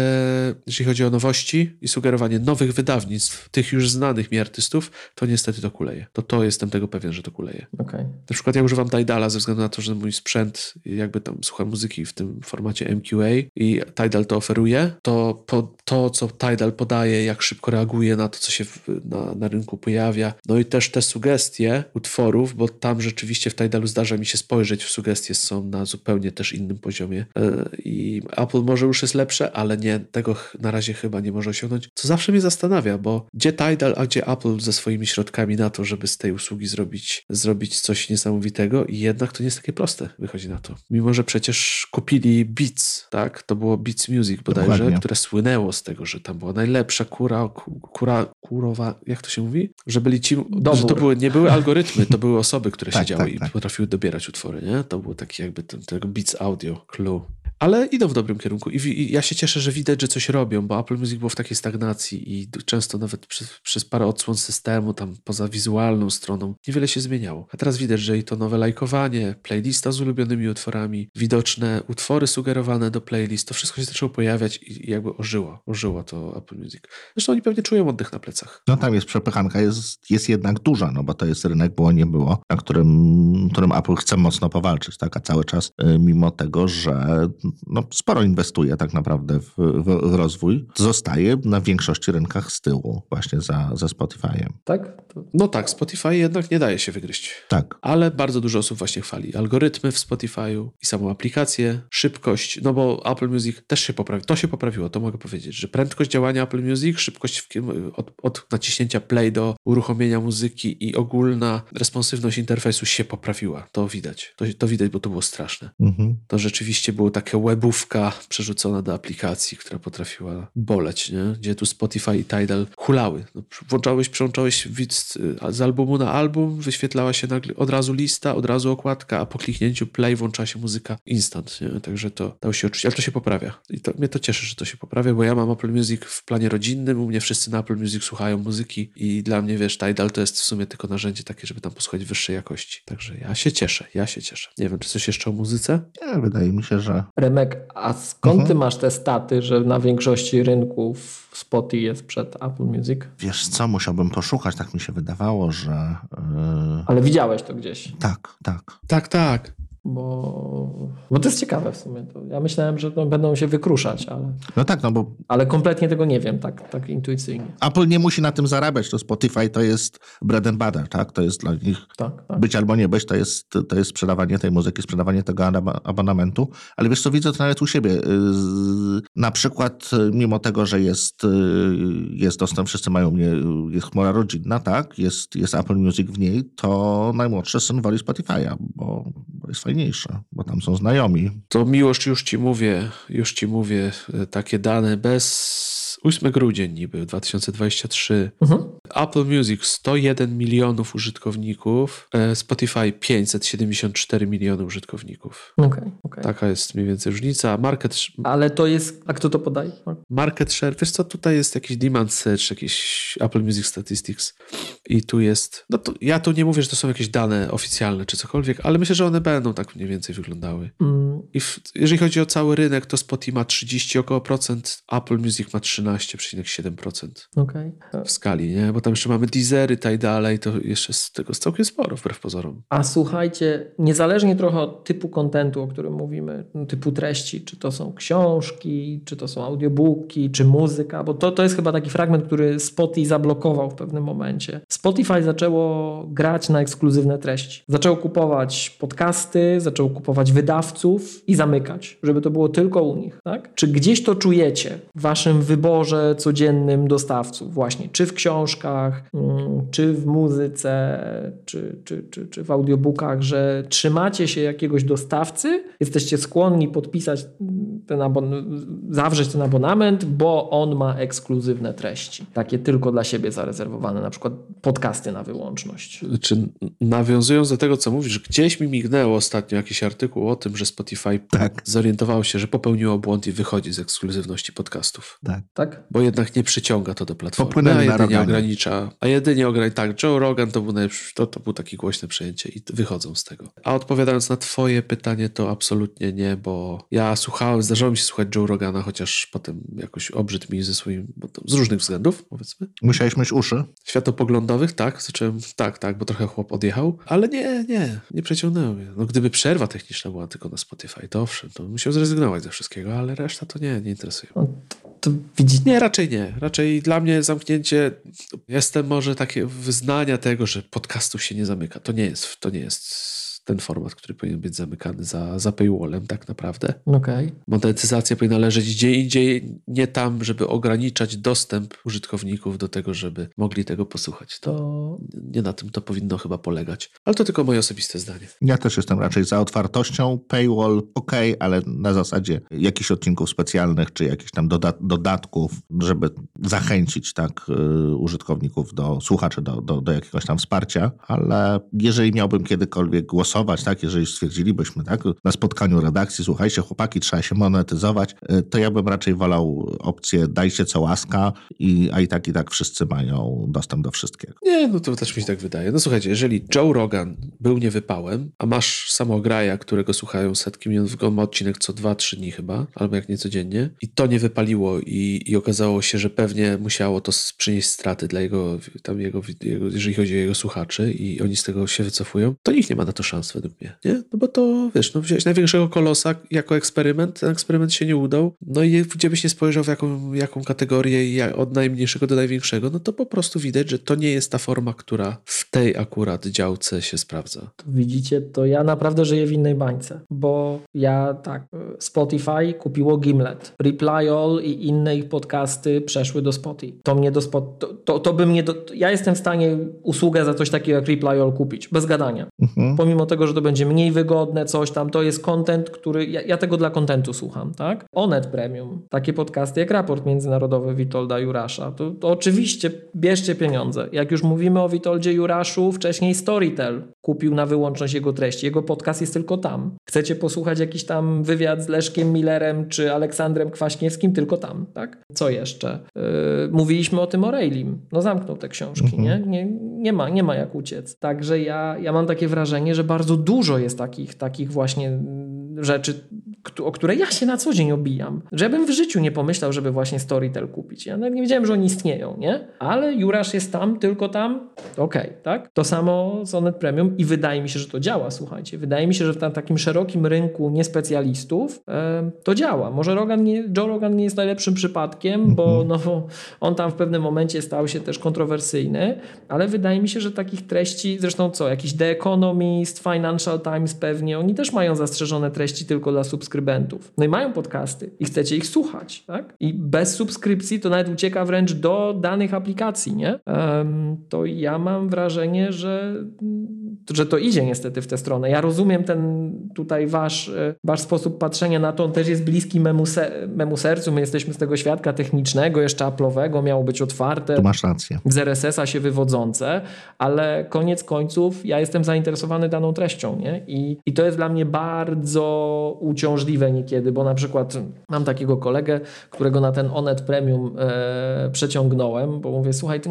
Speaker 2: jeżeli chodzi o nowości i sugerowanie nowych wydawnictw, tych już znanych mi artystów, to niestety to kuleje. To to jestem tego pewien, że to kuleje.
Speaker 1: Okay.
Speaker 2: Na przykład ja używam Tidala ze względu na to, że mój sprzęt, jakby tam słucham muzyki w tym formacie MQA i Tidal to oferuje, to po, to, co Tidal podaje, jak szybko reaguje na to, co się w, na, na rynku pojawia, no i też te sugestie utworów, bo tam rzeczywiście w Tidalu zdarza mi się spojrzeć, w sugestie są na zupełnie też innym poziomie e, i Apple może już jest lepsze, ale nie, tego na razie chyba nie może osiągnąć, co zawsze mnie zastanawia, bo gdzie Tidal, a gdzie Apple ze swoimi środkami na to, żeby z tej usługi zrobić, zrobić coś niesamowitego i jednak to nie jest takie proste, wychodzi na to. Mimo, że przecież kupili Beats, tak? To było Beats Music bodajże, Dokładnie. które słynęło z tego, że tam była najlepsza kura, kura, kurowa, jak to się mówi? Że byli ci, że to były, nie były algorytmy, to były osoby, które (laughs) tak, siedziały tak, i tak. potrafiły dobierać utwory, nie? To było taki jakby ten, tego Beats Audio clue ale idą w dobrym kierunku I, i, ja się cieszę, że widać, że coś robią, bo Apple Music było w takiej stagnacji i często nawet przez, przez parę odsłon systemu, tam poza wizualną stroną, niewiele się zmieniało. A teraz widać, że i to nowe lajkowanie, playlista z ulubionymi utworami, widoczne utwory sugerowane do playlist, to wszystko się zaczęło pojawiać i, i jakby ożyło, ożyło to Apple Music. Zresztą oni pewnie czują oddech na plecach.
Speaker 3: No tam jest przepychanka, jest, jest jednak duża, no bo to jest rynek było, nie było, na którym, którym Apple chce mocno powalczyć, tak, a cały czas y, mimo tego, że no, sporo inwestuje tak naprawdę w, w, w, rozwój, zostaje na większości rynkach z tyłu właśnie za, za Spotify'em.
Speaker 1: Tak?
Speaker 2: No tak, Spotify jednak nie daje się wygryźć.
Speaker 3: Tak.
Speaker 2: Ale bardzo dużo osób właśnie chwali algorytmy w Spotify'u i samą aplikację, szybkość, no bo Apple Music też się poprawiło. To się poprawiło, to mogę powiedzieć, że prędkość działania Apple Music, szybkość w, od, od naciśnięcia play do uruchomienia muzyki i ogólna responsywność interfejsu się poprawiła. To widać. To, to widać, bo to było straszne. Mhm. To rzeczywiście było takie webówka przerzucona do aplikacji, która potrafiła boleć, nie? gdzie tu Spotify i Tidal hulały. No, włączałeś, przełączałeś z albumu na album, wyświetlała się nagle od razu lista, od razu okładka, a po kliknięciu play włącza się muzyka instant. Nie? Także to dało się odczuć, ale to się poprawia. I to, mnie to cieszy, że to się poprawia, bo ja mam Apple Music w planie rodzinnym, u mnie wszyscy na Apple Music słuchają muzyki i dla mnie, wiesz, Tidal to jest w sumie tylko narzędzie takie, żeby tam posłuchać wyższej jakości. Także ja się cieszę, ja się cieszę. Nie wiem, czy coś jeszcze o muzyce?
Speaker 3: Nie, wydaje mi się, że
Speaker 1: Remek, a skąd mhm. ty masz te staty, że na większości rynków Spotify jest przed Apple Music?
Speaker 3: Wiesz co, musiałbym poszukać, tak mi się wydawało, że...
Speaker 1: Yy... Ale widziałeś to gdzieś?
Speaker 3: Tak, tak.
Speaker 2: Tak, tak
Speaker 1: bo, bo to jest ciekawe w sumie. To ja myślałem, że będą się wykruszać, ale.
Speaker 3: No tak, no bo.
Speaker 1: Ale kompletnie tego nie wiem, tak, tak intuicyjnie.
Speaker 3: Apple nie musi na tym zarabiać. To Spotify to jest bread and butter, tak? To jest dla nich tak, tak. być albo nie być, to jest, to jest sprzedawanie tej muzyki, sprzedawanie tego abonamentu. Ale wiesz co, widzę to nawet u siebie. Y, na przykład, y, mimo tego, że jest, y, jest dostęp, wszyscy mają mnie, jest chmura rodzinna, tak? Jest, jest Apple Music w niej, to najmłodszy syn woli Spotify'a, bo jest fajnie fajniejsze, bo tam są znajomi.
Speaker 2: To miłość, już ci mówię, już ci mówię, e, takie dane bez 8 grudzień niby 2023. Mhm. Apple Music 101 milionów użytkowników, e, Spotify 574 miliony użytkowników.
Speaker 1: Okay, okay.
Speaker 2: Taka jest mniej więcej różnica. Market...
Speaker 1: Ale to jest, a kto to podaje?
Speaker 2: Market share, wiesz co, tutaj jest jakiś demand search, jakiś Apple Music Statistics i tu jest, no to ja tu nie mówię, że to są jakieś dane oficjalne czy cokolwiek, ale myślę, że one będą tak mniej więcej wyglądały. Mm I w, jeżeli chodzi o cały rynek, to Spotify ma 30 około procent, Apple Music ma 13,7%
Speaker 1: Okay.
Speaker 2: w skali, nie? Bo tam jeszcze mamy Deezery i tak dalej, to jeszcze z tego jest całkiem sporo, wbrew pozorom.
Speaker 1: A słuchajcie, niezależnie trochę od typu kontentu, o którym mówimy, typu treści, czy to są książki, czy to są audiobooki, czy muzyka, bo to, to jest chyba taki fragment, który Spotify zablokował w pewnym momencie. Spotify zaczęło grać na ekskluzywne treści. Zaczęło kupować podcasty, zaczęło kupować wydawców i zamykać, żeby to było tylko u nich. Tak? Czy gdzieś to czujecie w waszym wyborze codziennym dostawców właśnie, czy w książkach, mm, czy w muzyce, czy, czy, czy, czy w audiobookach, że trzymacie się jakiegoś dostawcy, jesteście skłonni podpisać ten abon- zawrzeć ten abonament, bo on ma ekskluzywne treści. Takie tylko dla siebie zarezerwowane, na przykład podcasty na wyłączność.
Speaker 2: Czy nawiązując do tego, co mówisz, gdzieś mi mignęło ostatnio jakiś artykuł o tym, że Spotify
Speaker 3: Tak.
Speaker 2: zorientowało się, że popełniło błąd i wychodzi z ekskluzywności podcastów.
Speaker 3: Tak.
Speaker 1: Tak?
Speaker 2: Bo jednak nie przyciąga to do platformy,
Speaker 3: Popłynęli
Speaker 2: a jedynie
Speaker 3: Roganie.
Speaker 2: ogranicza. A jedynie ogranicza. Tak, Joe Rogan to był, najlepszy, to, to był takie głośne przejęcie i wychodzą z tego. A odpowiadając na twoje pytanie, to absolutnie nie, bo ja słuchałem, zdarzało mi się słuchać Joe Rogana, chociaż potem jakoś obrzydł mi ze swoim, bo to z różnych względów, powiedzmy.
Speaker 3: Musiałeś mieć uszy?
Speaker 2: Światopoglądowych, tak, zacząłem, tak, tak, bo trochę chłop odjechał, ale nie, nie, nie przeciągnęło mnie. No gdyby przerwa techniczna była tylko na Spotify, to owszem, to bym musiał zrezygnować ze wszystkiego, ale reszta to nie, nie interesuje.
Speaker 1: No, to, to
Speaker 2: Nie, raczej nie. Raczej dla mnie zamknięcie, jestem może takie wyznania tego, że podcastów się nie zamyka. To nie jest, to nie jest ten format, który powinien być zamykany za, za paywallem tak naprawdę.
Speaker 1: okej.
Speaker 2: Monetyzacja powinna leżeć gdzie indziej, nie tam, żeby ograniczać dostęp użytkowników do tego, żeby mogli tego posłuchać. To
Speaker 1: To
Speaker 2: nie na tym to powinno chyba polegać. Ale to tylko moje osobiste zdanie.
Speaker 3: Ja też jestem raczej za otwartością. Paywall ok, ale na zasadzie jakichś odcinków specjalnych, czy jakichś tam doda- dodatków, żeby zachęcić tak y, użytkowników do słuchaczy do, do, do jakiegoś tam wsparcia. Ale jeżeli miałbym kiedykolwiek głosować, tak, jeżeli stwierdzilibyśmy tak, na spotkaniu redakcji, słuchajcie, chłopaki, trzeba się monetyzować, y, to ja bym raczej wolał opcję dajcie co łaska, i, a i tak i tak wszyscy mają dostęp do wszystkiego.
Speaker 2: Nie, no to też mi się tak wydaje. No słuchajcie, jeżeli Joe Rogan był niewypałem, a masz samograja, którego słuchają setki milionów, on ma odcinek co 2-3 dni chyba, albo jak nie codziennie, i to nie wypaliło i, i okazało się, że pewnie musiało to przynieść straty dla jego, tam jego, jego, jeżeli chodzi o jego słuchaczy i oni z tego się wycofują, to nikt nie ma na to szans według mnie, nie? No bo to, wiesz, no wziąłeś największego kolosa jako eksperyment, ten eksperyment się nie udał, no i gdzie byś nie spojrzał w jaką, jaką kategorię od najmniejszego do największego, no to po prostu widać, że to nie jest ta forma, która w tej akurat działce się sprawdza.
Speaker 1: To widzicie, to ja naprawdę żyję w innej bańce, bo ja tak, Spotify kupiło Gimlet, Reply All i inne ich podcasty przeszły do Spotify. To mnie do Spot, to, to, to by mnie do, ja jestem w stanie usługę za coś takiego jak Reply All kupić, bez gadania.
Speaker 3: Mhm.
Speaker 1: Pomimo tego, że to będzie mniej wygodne, coś tam, to jest content, który, ja, ja tego dla kontentu słucham, tak? Onet Premium, takie podcasty jak Raport Międzynarodowy Witolda Jurasza, to, to oczywiście bierzcie pieniądze. Jak już mówimy o Witoldzie Juraszu, wcześniej Storytel kupił na wyłączność jego treści. Jego podcast jest tylko tam. Chcecie posłuchać jakiś tam wywiad z Leszkiem Millerem czy Aleksandrem Kwaśniewskim? Tylko tam, tak? Co jeszcze? Yy, mówiliśmy o tym o Railim. No zamknął te książki, nie? nie? Nie ma, nie ma jak uciec. Także ja, ja mam takie wrażenie, że bardzo dużo jest takich, takich właśnie mm, rzeczy, o które ja się na co dzień obijam. Że ja bym w życiu nie pomyślał, żeby właśnie Storytel kupić. Ja nawet nie wiedziałem, że oni istnieją, nie? Ale Jurasz jest tam, tylko tam, okej, tak? To samo z Onet Premium i wydaje mi się, że to działa, słuchajcie. Wydaje mi się, że w tam, takim szerokim rynku niespecjalistów e, to działa. Może Rogan nie, Joe Rogan nie jest najlepszym przypadkiem, bo no, on tam w pewnym momencie stał się też kontrowersyjny, ale wydaje mi się, że takich treści, zresztą co, jakiś The Economist, Financial Times pewnie, oni też mają zastrzeżone treści tylko dla subskrybentów. No i mają podcasty i chcecie ich słuchać, tak? I bez subskrypcji to nawet ucieka wręcz do danych aplikacji, nie? To ja mam wrażenie, że, że to idzie niestety w tę stronę. Ja rozumiem ten tutaj wasz, e, wasz sposób patrzenia na to, on też jest bliski memu, se, memu sercu. My jesteśmy z tego świadka technicznego, jeszcze Apple'owego, miało być otwarte
Speaker 3: Tu masz rację.
Speaker 1: z RSS-a się wywodzące, ale koniec końców ja jestem zainteresowany daną treścią, nie? I, I to jest dla mnie bardzo uciążliwe niekiedy, bo na przykład mam takiego kolegę, którego na ten Onet Premium e, przeciągnąłem, bo mówię, słuchaj, ty,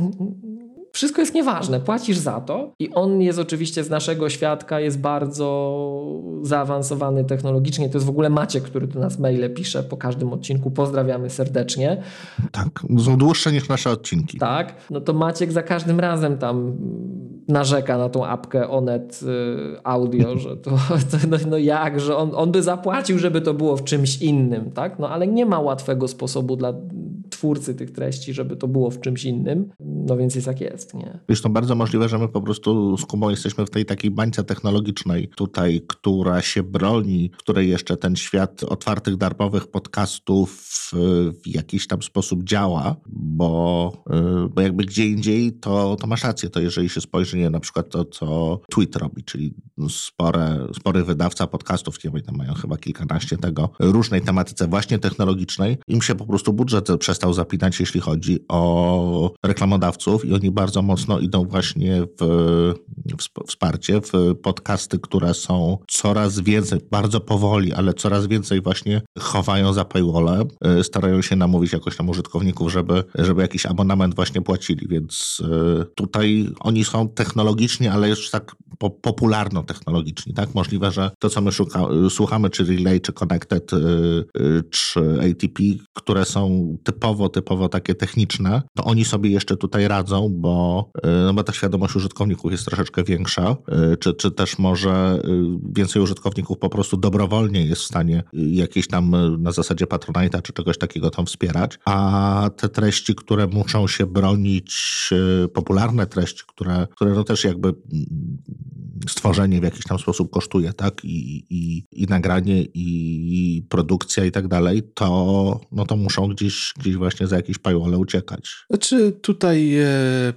Speaker 1: Wszystko jest nieważne, płacisz za to i on jest oczywiście z naszego świadka, jest bardzo zaawansowany technologicznie. To jest w ogóle Maciek, który do nas maile pisze po każdym odcinku. Pozdrawiamy serdecznie.
Speaker 3: Tak, są dłuższe niż nasze odcinki.
Speaker 1: Tak, no to Maciek za każdym razem tam narzeka na tą apkę Onet y, Audio, że to, (laughs) to no, no, jak, że on, on by zapłacił, żeby to było w czymś innym, tak? No ale nie ma łatwego sposobu dla twórcy tych treści, żeby to było w czymś innym. No więc jest jak jest, nie?
Speaker 3: Wiesz, to bardzo możliwe, że my po prostu z Kubą jesteśmy w tej takiej bańce technologicznej tutaj, która się broni, której jeszcze ten świat otwartych, darmowych podcastów w jakiś tam sposób działa, bo, y, bo jakby gdzie indziej to, to masz rację, to jeżeli się spojrzy nie, na przykład to, co Tweet robi, czyli spore, spory wydawca podcastów, nie tam mają chyba kilkanaście tego, różnej tematyce właśnie technologicznej, im się po prostu budżet przestał zapinać, jeśli chodzi o reklamodawców i oni bardzo mocno idą właśnie w, w wsparcie, w podcasty, które są coraz więcej, bardzo powoli, ale coraz więcej właśnie chowają za paywallem, y, starają się namówić jakoś tam użytkowników, żeby, żeby jakiś abonament właśnie płacili, więc y, tutaj oni są technologicznie, ale już tak po, popularno-technologiczni, tak? Możliwe, że to, co my szuka, słuchamy, czy Relay, czy Connected, czy ATP, które są typowo, typowo takie techniczne, to oni sobie jeszcze tutaj radzą, bo, yy, no bo ta świadomość użytkowników jest troszeczkę większa, czy, czy też może więcej użytkowników po prostu dobrowolnie jest w stanie jakieś tam na zasadzie Patronite'a, czy czegoś takiego tam wspierać, a te treści, które muszą się bronić, popularne treści, które, które no też jakby stworzenie w jakiś tam sposób kosztuje, tak? I, i, i nagranie, i produkcja i tak dalej, to, no to muszą gdzieś, gdzieś właśnie za jakieś paywall uciekać.
Speaker 2: Znaczy tutaj, e,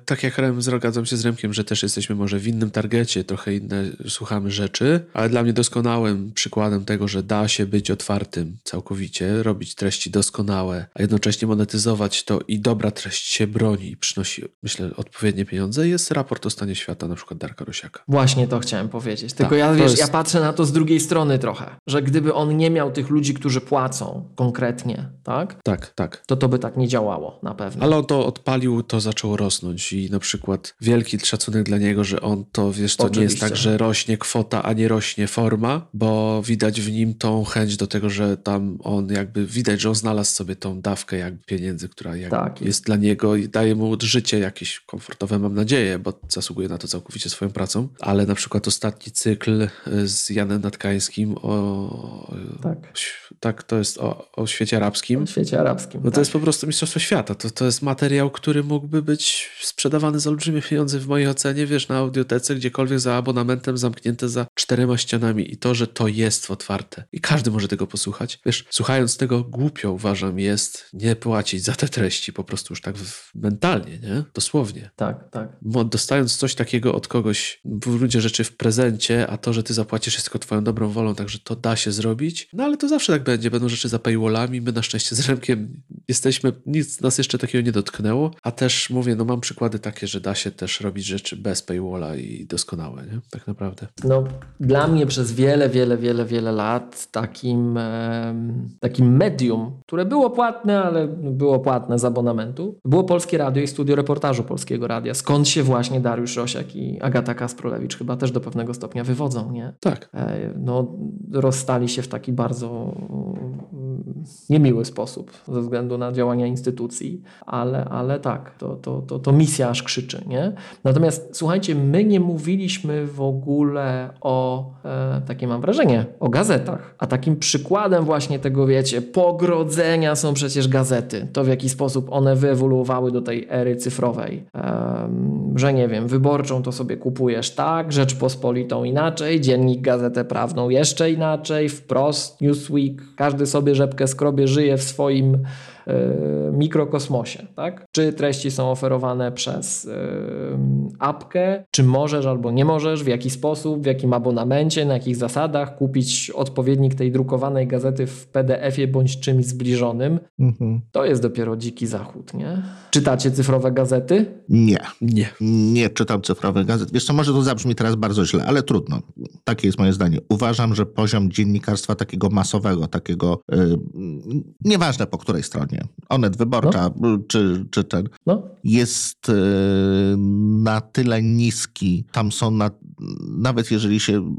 Speaker 2: tak jak Rem, zgadzam się z Remkiem, że też jesteśmy może w innym targecie, trochę inne słuchamy rzeczy, ale dla mnie doskonałym przykładem tego, że da się być otwartym całkowicie, robić treści doskonałe, a jednocześnie monetyzować to i dobra treść się broni i przynosi, myślę, odpowiednie pieniądze, jest raport o stanie świata na przykład Darka Rosiaka.
Speaker 1: Właśnie to chciałem powiedzieć. Tylko tak, ja, wiesz, jest... ja patrzę na to z drugiej strony trochę, że gdyby on nie miał tych ludzi, którzy płacą konkretnie, tak?
Speaker 2: Tak, tak.
Speaker 1: To to by tak nie działało na pewno.
Speaker 2: Ale on to odpalił, to zaczęło rosnąć i na przykład wielki szacunek dla niego, że on to, wiesz, to Oczywiście. nie jest tak, że rośnie kwota, a nie rośnie forma, bo widać w nim tą chęć do tego, że tam on jakby, widać, że on znalazł sobie tą dawkę jakby pieniędzy, która jakby tak, jest dla niego i daje mu życie jakieś komfortowe, mam nadzieję, bo zasługuje na to całkowicie swoją pracą, ale na przykład ostatni cykl e, z Janem Natkańskim o... Tak. Tak, to jest o, o świecie arabskim.
Speaker 1: O świecie arabskim,
Speaker 2: No to tak. jest po prostu Mistrzostwo Świata. To, to jest materiał, który mógłby być sprzedawany za olbrzymie pieniądze w mojej ocenie, wiesz, na audiotece, gdziekolwiek za abonamentem zamknięte za czterema ścianami i to, że to jest otwarte i każdy może tego posłuchać. Wiesz, słuchając tego głupio uważam jest nie płacić za te treści po prostu już tak mentalnie, nie? Dosłownie.
Speaker 1: Tak, tak.
Speaker 2: Dostając coś takiego od kogoś, w ludzie rzeczy w prezencie, a to, że ty zapłacisz tylko twoją dobrą wolą, także to da się zrobić. No ale to zawsze tak będzie. Będą rzeczy za paywallami. My na szczęście z Remkiem jesteśmy, nic nas jeszcze takiego nie dotknęło, a też mówię, no mam przykłady takie, że da się też robić rzeczy bez paywalla i doskonałe, nie? Tak naprawdę.
Speaker 1: No, dla mnie przez wiele, wiele, wiele, wiele lat takim, takim medium, które było płatne, ale było płatne z abonamentu, było Polskie Radio i Studio Reportażu Polskiego Radia, skąd się właśnie Dariusz Rosiak i Agata Kasprolewicz chyba też do pewnego stopnia wywodzą, nie?
Speaker 2: Tak.
Speaker 1: E, no, rozstali się w taki bardzo mm, niemiły sposób ze względu na działania instytucji, ale, ale tak, to, to, to, to misja aż krzyczy, nie? Natomiast słuchajcie, my nie mówiliśmy w ogóle o, e, takie mam wrażenie, o gazetach, a takim przykładem właśnie tego, wiecie, pogrodzenia są przecież gazety. To w jaki sposób one wyewoluowały do tej ery cyfrowej. E, że nie wiem, wyborczą to sobie kupujesz tak, Rzeczpospolitą inaczej, Dziennik Gazetę Prawną jeszcze inaczej, wprost, Newsweek, każdy sobie rzepkę skrobie, żyje w swoim mikrokosmosie. Tak? Czy treści są oferowane przez e, apkę, czy możesz albo nie możesz, w jaki sposób, w jakim abonamencie, na jakich zasadach kupić odpowiednik tej drukowanej gazety w PDF-ie bądź czymś zbliżonym. Mhm. To jest dopiero dziki zachód, nie? Czytacie cyfrowe gazety?
Speaker 3: Nie. Nie. Nie czytam cyfrowych gazet. Wiesz co, może to zabrzmi teraz bardzo źle, ale trudno. Takie jest moje zdanie. Uważam, że poziom dziennikarstwa takiego masowego, takiego yy, nieważne po której stronie, dokładnie. Onet Wyborcza, no. czy, czy ten, no. jest y, na tyle niski, tam są na, nawet jeżeli się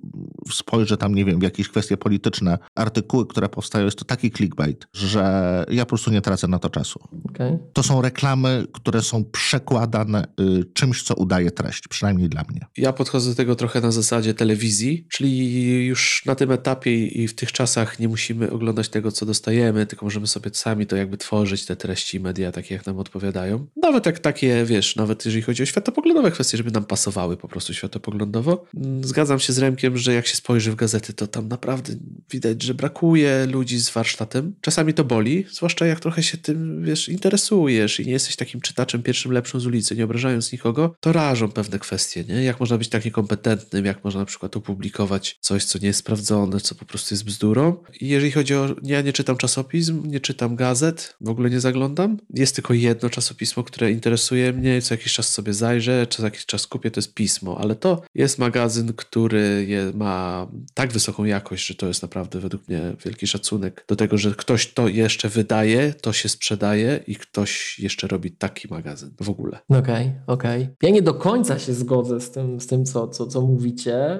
Speaker 3: spojrzy tam, nie wiem, w jakieś kwestie polityczne, artykuły, które powstają, jest to taki clickbait, że ja po prostu nie tracę na to czasu. Okay. To są reklamy, które są przekładane y, czymś, co udaje treść, przynajmniej dla mnie.
Speaker 2: Ja podchodzę do tego trochę na zasadzie telewizji, czyli już na tym etapie i w tych czasach nie musimy oglądać tego, co dostajemy, tylko możemy sobie sami to jakby tworzyć, te treści media, takie jak nam odpowiadają. Nawet jak takie, wiesz, nawet jeżeli chodzi o światopoglądowe kwestie, żeby nam pasowały po prostu światopoglądowo. Mm, zgadzam się z Remkiem, że jak się spojrzy w gazety, to tam naprawdę widać, że brakuje ludzi z warsztatem. Czasami to boli, zwłaszcza jak trochę się tym, wiesz, interesujesz i nie jesteś takim czytaczem pierwszym lepszym z ulicy, nie obrażając nikogo, to rażą pewne kwestie, nie? Jak można być tak niekompetentnym, jak można na przykład opublikować coś, co nie jest sprawdzone, co po prostu jest bzdurą. I jeżeli chodzi o... Ja nie czytam czasopism, nie czytam gazet, w ogóle nie zaglądam. Jest tylko jedno czasopismo, które interesuje mnie, co jakiś czas sobie zajrzę, co jakiś czas kupię, to jest pismo, ale to jest magazyn, który je, ma tak wysoką jakość, że to jest naprawdę według mnie wielki szacunek do tego, że ktoś to jeszcze wydaje, to się sprzedaje i ktoś jeszcze robi taki magazyn w ogóle.
Speaker 1: Okej, okay, okej. Okay. Ja nie do końca się zgodzę z tym, z tym co, co, co mówicie,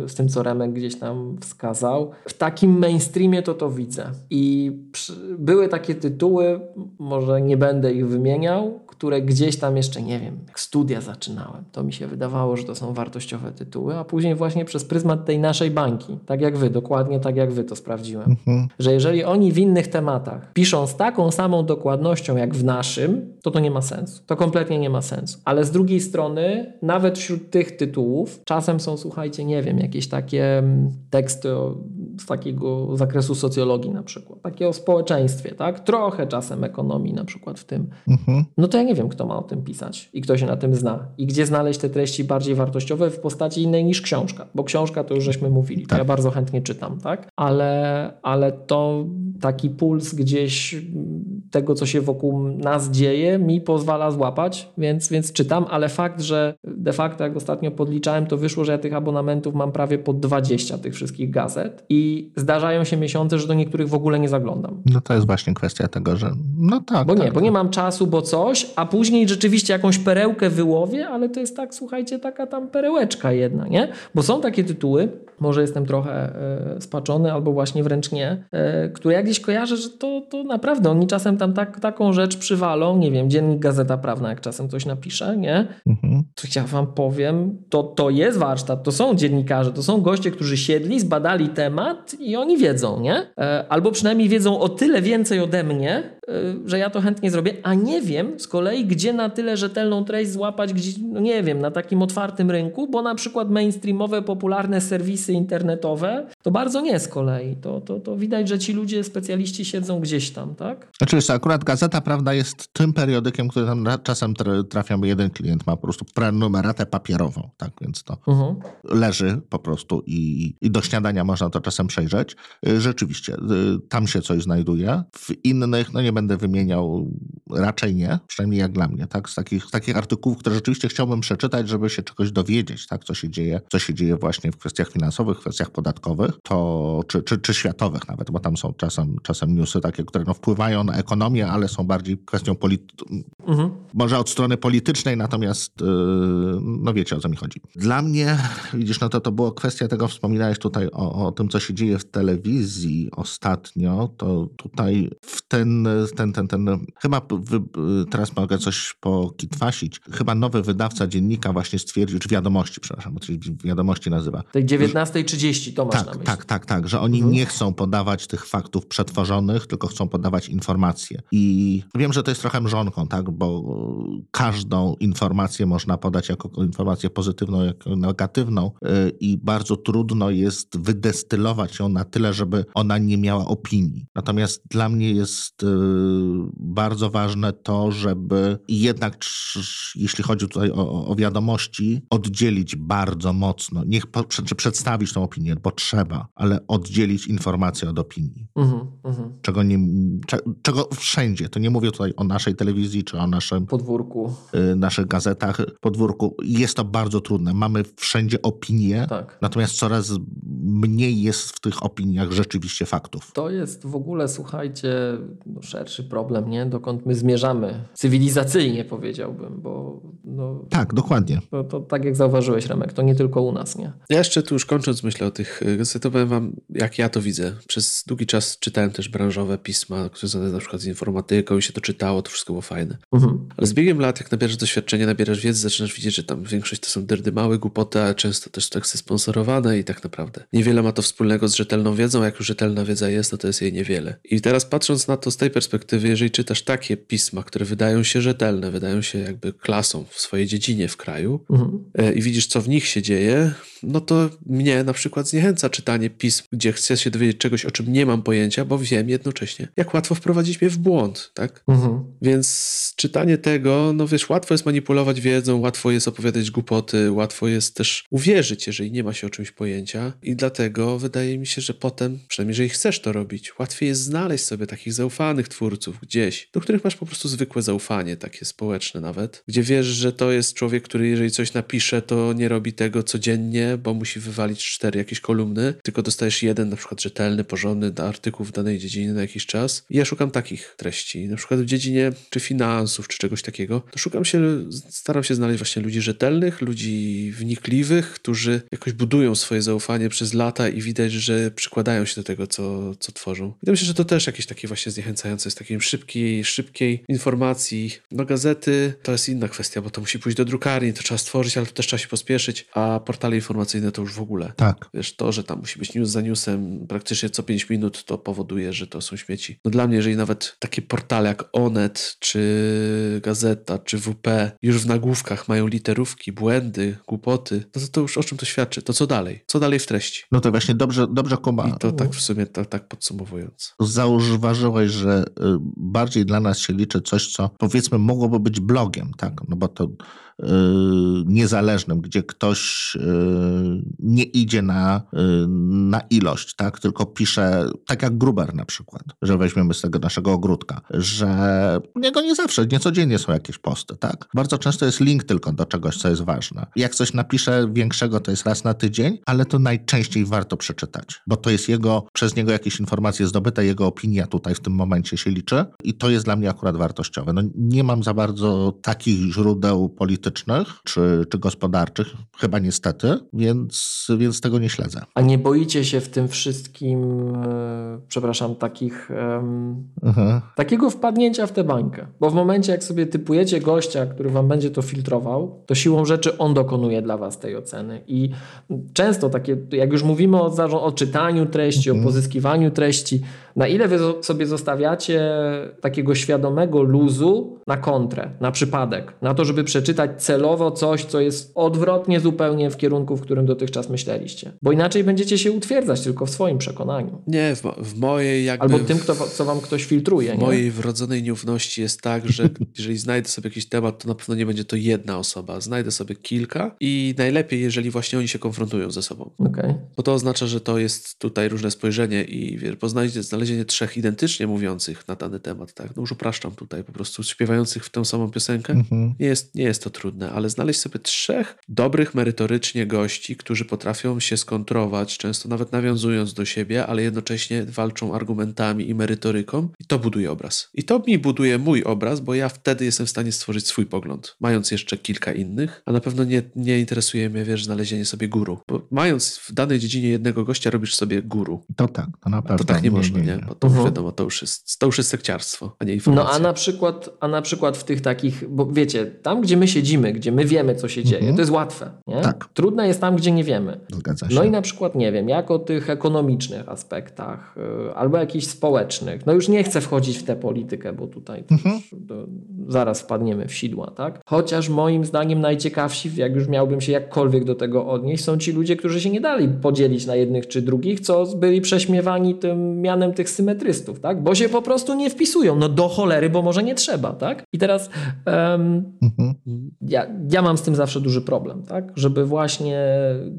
Speaker 1: yy, z tym, co Remek gdzieś tam wskazał. W takim mainstreamie to to widzę. I przy, były takie tytuły, może nie będę ich wymieniał, które gdzieś tam jeszcze, nie wiem, jak studia zaczynałem, to mi się wydawało, że to są wartościowe tytuły, a później właśnie przez pryzmat tej naszej bańki, tak jak wy, dokładnie tak jak wy to sprawdziłem, mhm. że jeżeli oni w innych tematach piszą z taką samą dokładnością jak w naszym, to to nie ma sensu. To kompletnie nie ma sensu. Ale z drugiej strony, nawet wśród tych tytułów, czasem są, słuchajcie, nie wiem, jakieś takie mm, teksty z takiego zakresu socjologii na przykład, takie o społeczeństwie, tak? Trochę czasem ekonomii na przykład w tym. Mhm. No to ja nie wiem, kto ma o tym pisać i kto się na tym zna. I gdzie znaleźć te treści bardziej wartościowe w postaci innej niż książka. Bo książka to już żeśmy mówili, tak. ja bardzo chętnie czytam, tak? Ale, ale to taki puls gdzieś tego, co się wokół nas dzieje, mi pozwala złapać, więc, więc czytam, ale fakt, że de facto jak ostatnio podliczałem, to wyszło, że ja tych abonamentów mam prawie po 20 tych wszystkich gazet i zdarzają się miesiące, że do niektórych w ogóle nie zaglądam.
Speaker 3: No to jest właśnie kwestia tego, że no tak.
Speaker 1: Bo
Speaker 3: tak.
Speaker 1: nie, bo nie mam czasu, bo coś, a później rzeczywiście jakąś perełkę wyłowię, ale to jest tak, słuchajcie, taka tam perełeczka jedna, nie? Bo są takie tytuły, może jestem trochę e, spaczony, albo właśnie wręcz nie, e, które ja gdzieś kojarzę, że to, to naprawdę oni czasem tam tak, taką rzecz przywalą, nie wiem, dziennik Gazeta Prawna, jak czasem coś napisze, nie? Mhm. To ja wam powiem, to, to jest warsztat, to są dziennikarze, to są goście, którzy siedli, zbadali temat i oni wiedzą, nie? E, albo przynajmniej wiedzą o tyle więcej ode mnie, że ja to chętnie zrobię, a nie wiem z kolei, gdzie na tyle rzetelną treść złapać, gdzie, no nie wiem, na takim otwartym rynku, bo na przykład mainstreamowe, popularne serwisy internetowe to bardzo nie z kolei. To, to, to widać, że ci ludzie, specjaliści siedzą gdzieś tam, tak?
Speaker 3: Oczywiście, akurat Gazeta Prawda jest tym periodykiem, który tam czasem trafia, bo jeden klient ma po prostu prenumeratę papierową, tak, więc to uh-huh. leży po prostu i, i do śniadania można to czasem przejrzeć. Y, rzeczywiście, y, tam się coś znajduje. W innych, no nie będę wymieniał, raczej nie, przynajmniej jak dla mnie, tak, z takich, takich artykułów, które rzeczywiście chciałbym przeczytać, żeby się czegoś dowiedzieć, tak, co się dzieje, co się dzieje właśnie w kwestiach finansowych, w kwestiach podatkowych, to, czy, czy, czy światowych nawet, bo tam są czasem, czasem newsy takie, które no, wpływają na ekonomię, ale są bardziej kwestią polityczną, mhm. Może od strony politycznej, natomiast yy, no wiecie o co mi chodzi. Dla mnie, widzisz, no to to była kwestia tego, wspominałeś tutaj o, o tym, co się dzieje w telewizji ostatnio, to tutaj w ten, ten, ten, ten chyba wy, teraz mogę coś pokitwasić, chyba nowy wydawca dziennika właśnie stwierdził, czy wiadomości, przepraszam, bo wiadomości nazywa.
Speaker 1: Tej 19.30 to masz
Speaker 3: tak,
Speaker 1: na myśli.
Speaker 3: Tak, tak, tak, że oni mhm. nie chcą podawać tych faktów przetworzonych, tylko chcą podawać informacje. I wiem, że to jest trochę mrzonką, tak, bo każdą informację można podać jako informację pozytywną, jako negatywną y, i bardzo trudno jest wydestylować ją na tyle, żeby ona nie miała opinii. Natomiast dla mnie jest y, bardzo ważne to, żeby jednak, jeśli chodzi tutaj o, o wiadomości, oddzielić bardzo mocno, niech czy przedstawić tą opinię, bo trzeba, ale oddzielić informację od opinii. Uh -huh, uh -huh. Czego, nie, czego wszędzie, to nie mówię tutaj o naszej telewizji, czy o naszym
Speaker 1: podwórku.
Speaker 3: y, naszych gazetach, podwórku. Jest to bardzo trudne. Mamy wszędzie opinie,
Speaker 1: Tak.
Speaker 3: natomiast coraz mniej jest w tych opiniach rzeczywiście faktów.
Speaker 1: To jest w ogóle, słuchajcie, no, szerszy problem, nie? Dokąd my zmierzamy. Cywilizacyjnie powiedziałbym, bo no,
Speaker 3: Tak, dokładnie.
Speaker 1: to, to tak jak zauważyłeś, Remek, to nie tylko u nas, nie?
Speaker 2: Ja jeszcze tu już kończąc myślę o tych y, powiem wam, jak ja to widzę. Przez długi czas czytałem też branżowe pisma, które związane na przykład z informatyką i się to czytało, to wszystko było fajne.
Speaker 1: Mhm.
Speaker 2: Ale z biegiem lat, jak nabierasz doświadczenie, nabierasz wiedzy, zaczynasz widzieć, że tam większość to są dyrdy małe głupoty, a często też teksty sponsorowane i tak naprawdę niewiele ma to wspólnego z rzetelną wiedzą, a jak już rzetelna wiedza jest, no to jest jej niewiele. I teraz patrząc na to z tej perspektywy, jeżeli czytasz takie pisma, które wydają się rzetelne, wydają się jakby klasą w swojej dziedzinie w kraju
Speaker 1: Mhm.
Speaker 2: e, i widzisz, co w nich się dzieje, no to mnie na przykład zniechęca czytanie pism, gdzie chcę się dowiedzieć czegoś, o czym nie mam pojęcia, bo wiem jednocześnie, jak łatwo wprowadzić mnie w błąd, tak?
Speaker 1: Mhm.
Speaker 2: Więc czytanie tego, no wiesz, łatwo jest manipulować wiedzą, łatwo jest opowiadać głupoty, łatwo jest też uwierzyć, jeżeli nie ma się o czymś pojęcia. I dlatego wydaje mi się, że potem, przynajmniej jeżeli chcesz to robić, łatwiej jest znaleźć sobie takich zaufanych twórców gdzieś, do których masz po prostu zwykłe zaufanie, takie społeczne nawet, gdzie wiesz, że to jest człowiek, który jeżeli coś napisze, to nie robi tego codziennie, bo musi wywalić cztery jakieś kolumny, tylko dostajesz jeden na przykład rzetelny, porządny artykuł w danej dziedzinie na jakiś czas. I ja szukam takich treści, na przykład w dziedzinie czy finansów, czy czegoś takiego, to szukam się, staram się znaleźć właśnie ludzi rzetelnych, ludzi wnikliwych, którzy jakoś budują swoje zaufanie przez lata i widać, że przykładają się do tego, co, co tworzą. I myślę, że to też jakieś takie właśnie zniechęcające jest takiej szybkiej, szybkiej informacji. No gazety to jest inna kwestia, bo to musi pójść do drukarni, to trzeba stworzyć, ale to też trzeba się pospieszyć, a portale informacyjne to już w ogóle.
Speaker 3: Tak.
Speaker 2: Wiesz, to, że tam musi być news za newsem praktycznie co 5 minut, to powoduje, że to są śmieci. No dla mnie, jeżeli nawet takie portale jak Onet, czy Gazeta, czy WP już w nagłówkach mają literówki, błędy, głupoty, no to, to już o czym to świadczy? To co dalej? Co dalej w treści?
Speaker 3: No to właśnie dobrze, dobrze Kuba.
Speaker 2: I to tak w sumie tak, tak podsumowując.
Speaker 3: Zauważyłeś, że y, bardziej dla nas się liczy coś, co powiedzmy mogłoby być blogiem, tak? No bo to niezależnym, gdzie ktoś y, nie idzie na, y, na ilość, tak? Tylko pisze, tak jak Gruber na przykład, że weźmiemy z tego naszego ogródka, że niego nie zawsze, nie codziennie są jakieś posty, tak? Bardzo często jest link tylko do czegoś, co jest ważne. Jak coś napisze większego, to jest raz na tydzień, ale to najczęściej warto przeczytać, bo to jest jego, przez niego jakieś informacje zdobyte, jego opinia tutaj w tym momencie się liczy i to jest dla mnie akurat wartościowe. No, nie mam za bardzo takich źródeł politycznych czy, czy gospodarczych, chyba niestety, więc, więc tego nie śledzę.
Speaker 1: A nie boicie się w tym wszystkim, e, przepraszam, takich,
Speaker 3: Mhm.
Speaker 1: takiego wpadnięcia w tę bańkę? Bo w momencie, jak sobie typujecie gościa, który wam będzie to filtrował, to siłą rzeczy on dokonuje dla was tej oceny. I często takie, jak już mówimy o, zarząd- o czytaniu treści, o pozyskiwaniu treści, na ile wy sobie zostawiacie takiego świadomego luzu na kontrę, na przypadek, na to, żeby przeczytać celowo coś, co jest odwrotnie zupełnie w kierunku, w którym dotychczas myśleliście. Bo inaczej będziecie się utwierdzać tylko w swoim przekonaniu.
Speaker 2: Nie, w, mo- w mojej jakby...
Speaker 1: Albo tym, kto, co wam ktoś filtruje.
Speaker 2: W
Speaker 1: Nie?
Speaker 2: mojej wrodzonej nieufności jest tak, że (laughs) jeżeli znajdę sobie jakiś temat, to na pewno nie będzie to jedna osoba. Znajdę sobie kilka i najlepiej, jeżeli właśnie oni się konfrontują ze sobą.
Speaker 1: Okej.
Speaker 2: Bo to oznacza, że to jest tutaj różne spojrzenie i wiesz, bo znalezienie, znalezienie trzech identycznie mówiących na dany temat, tak? No już upraszczam tutaj, po prostu śpiewających w tę samą piosenkę.
Speaker 3: Mhm.
Speaker 2: Nie jest, nie jest to trudne, ale znaleźć sobie trzech dobrych merytorycznie gości, którzy potrafią się skontrować, często nawet nawiązując do siebie, ale jednocześnie walczą argumentami i merytoryką i to buduje obraz. I to mi buduje mój obraz, bo ja wtedy jestem w stanie stworzyć swój pogląd, mając jeszcze kilka innych, a na pewno nie, nie interesuje mnie, wiesz, znalezienie sobie guru, bo mając w danej dziedzinie jednego gościa, robisz sobie guru.
Speaker 3: To tak, to na
Speaker 2: A
Speaker 3: pewno.
Speaker 2: to tak nie, można, nie? Bo to
Speaker 1: Mhm.
Speaker 2: wiadomo, to już, jest, to już jest sekciarstwo, a nie
Speaker 1: No
Speaker 2: informacja.
Speaker 1: a na, przykład, a na przykład w tych takich, bo wiecie, tam gdzie my siedzimy, gdzie my wiemy co się dzieje, to jest łatwe. Nie?
Speaker 3: Tak.
Speaker 1: Trudne jest tam, gdzie nie wiemy.
Speaker 3: Zgadza się.
Speaker 1: No i na przykład, nie wiem, jak o tych ekonomicznych aspektach y, albo jakichś społecznych. No już nie chcę wchodzić w tę politykę, bo tutaj
Speaker 3: Mhm.
Speaker 1: do, zaraz wpadniemy w sidła, tak? Chociaż moim zdaniem najciekawsi, jak już miałbym się jakkolwiek do tego odnieść, są ci ludzie, którzy się nie dali podzielić na jednych czy drugich, co byli prześmiewani tym mianem tych symetrystów, tak? Bo się po prostu nie wpisują. No do cholery, bo może nie trzeba, tak? I teraz em,
Speaker 3: Mhm.
Speaker 1: Ja, ja mam z tym zawsze duży problem, tak? Żeby właśnie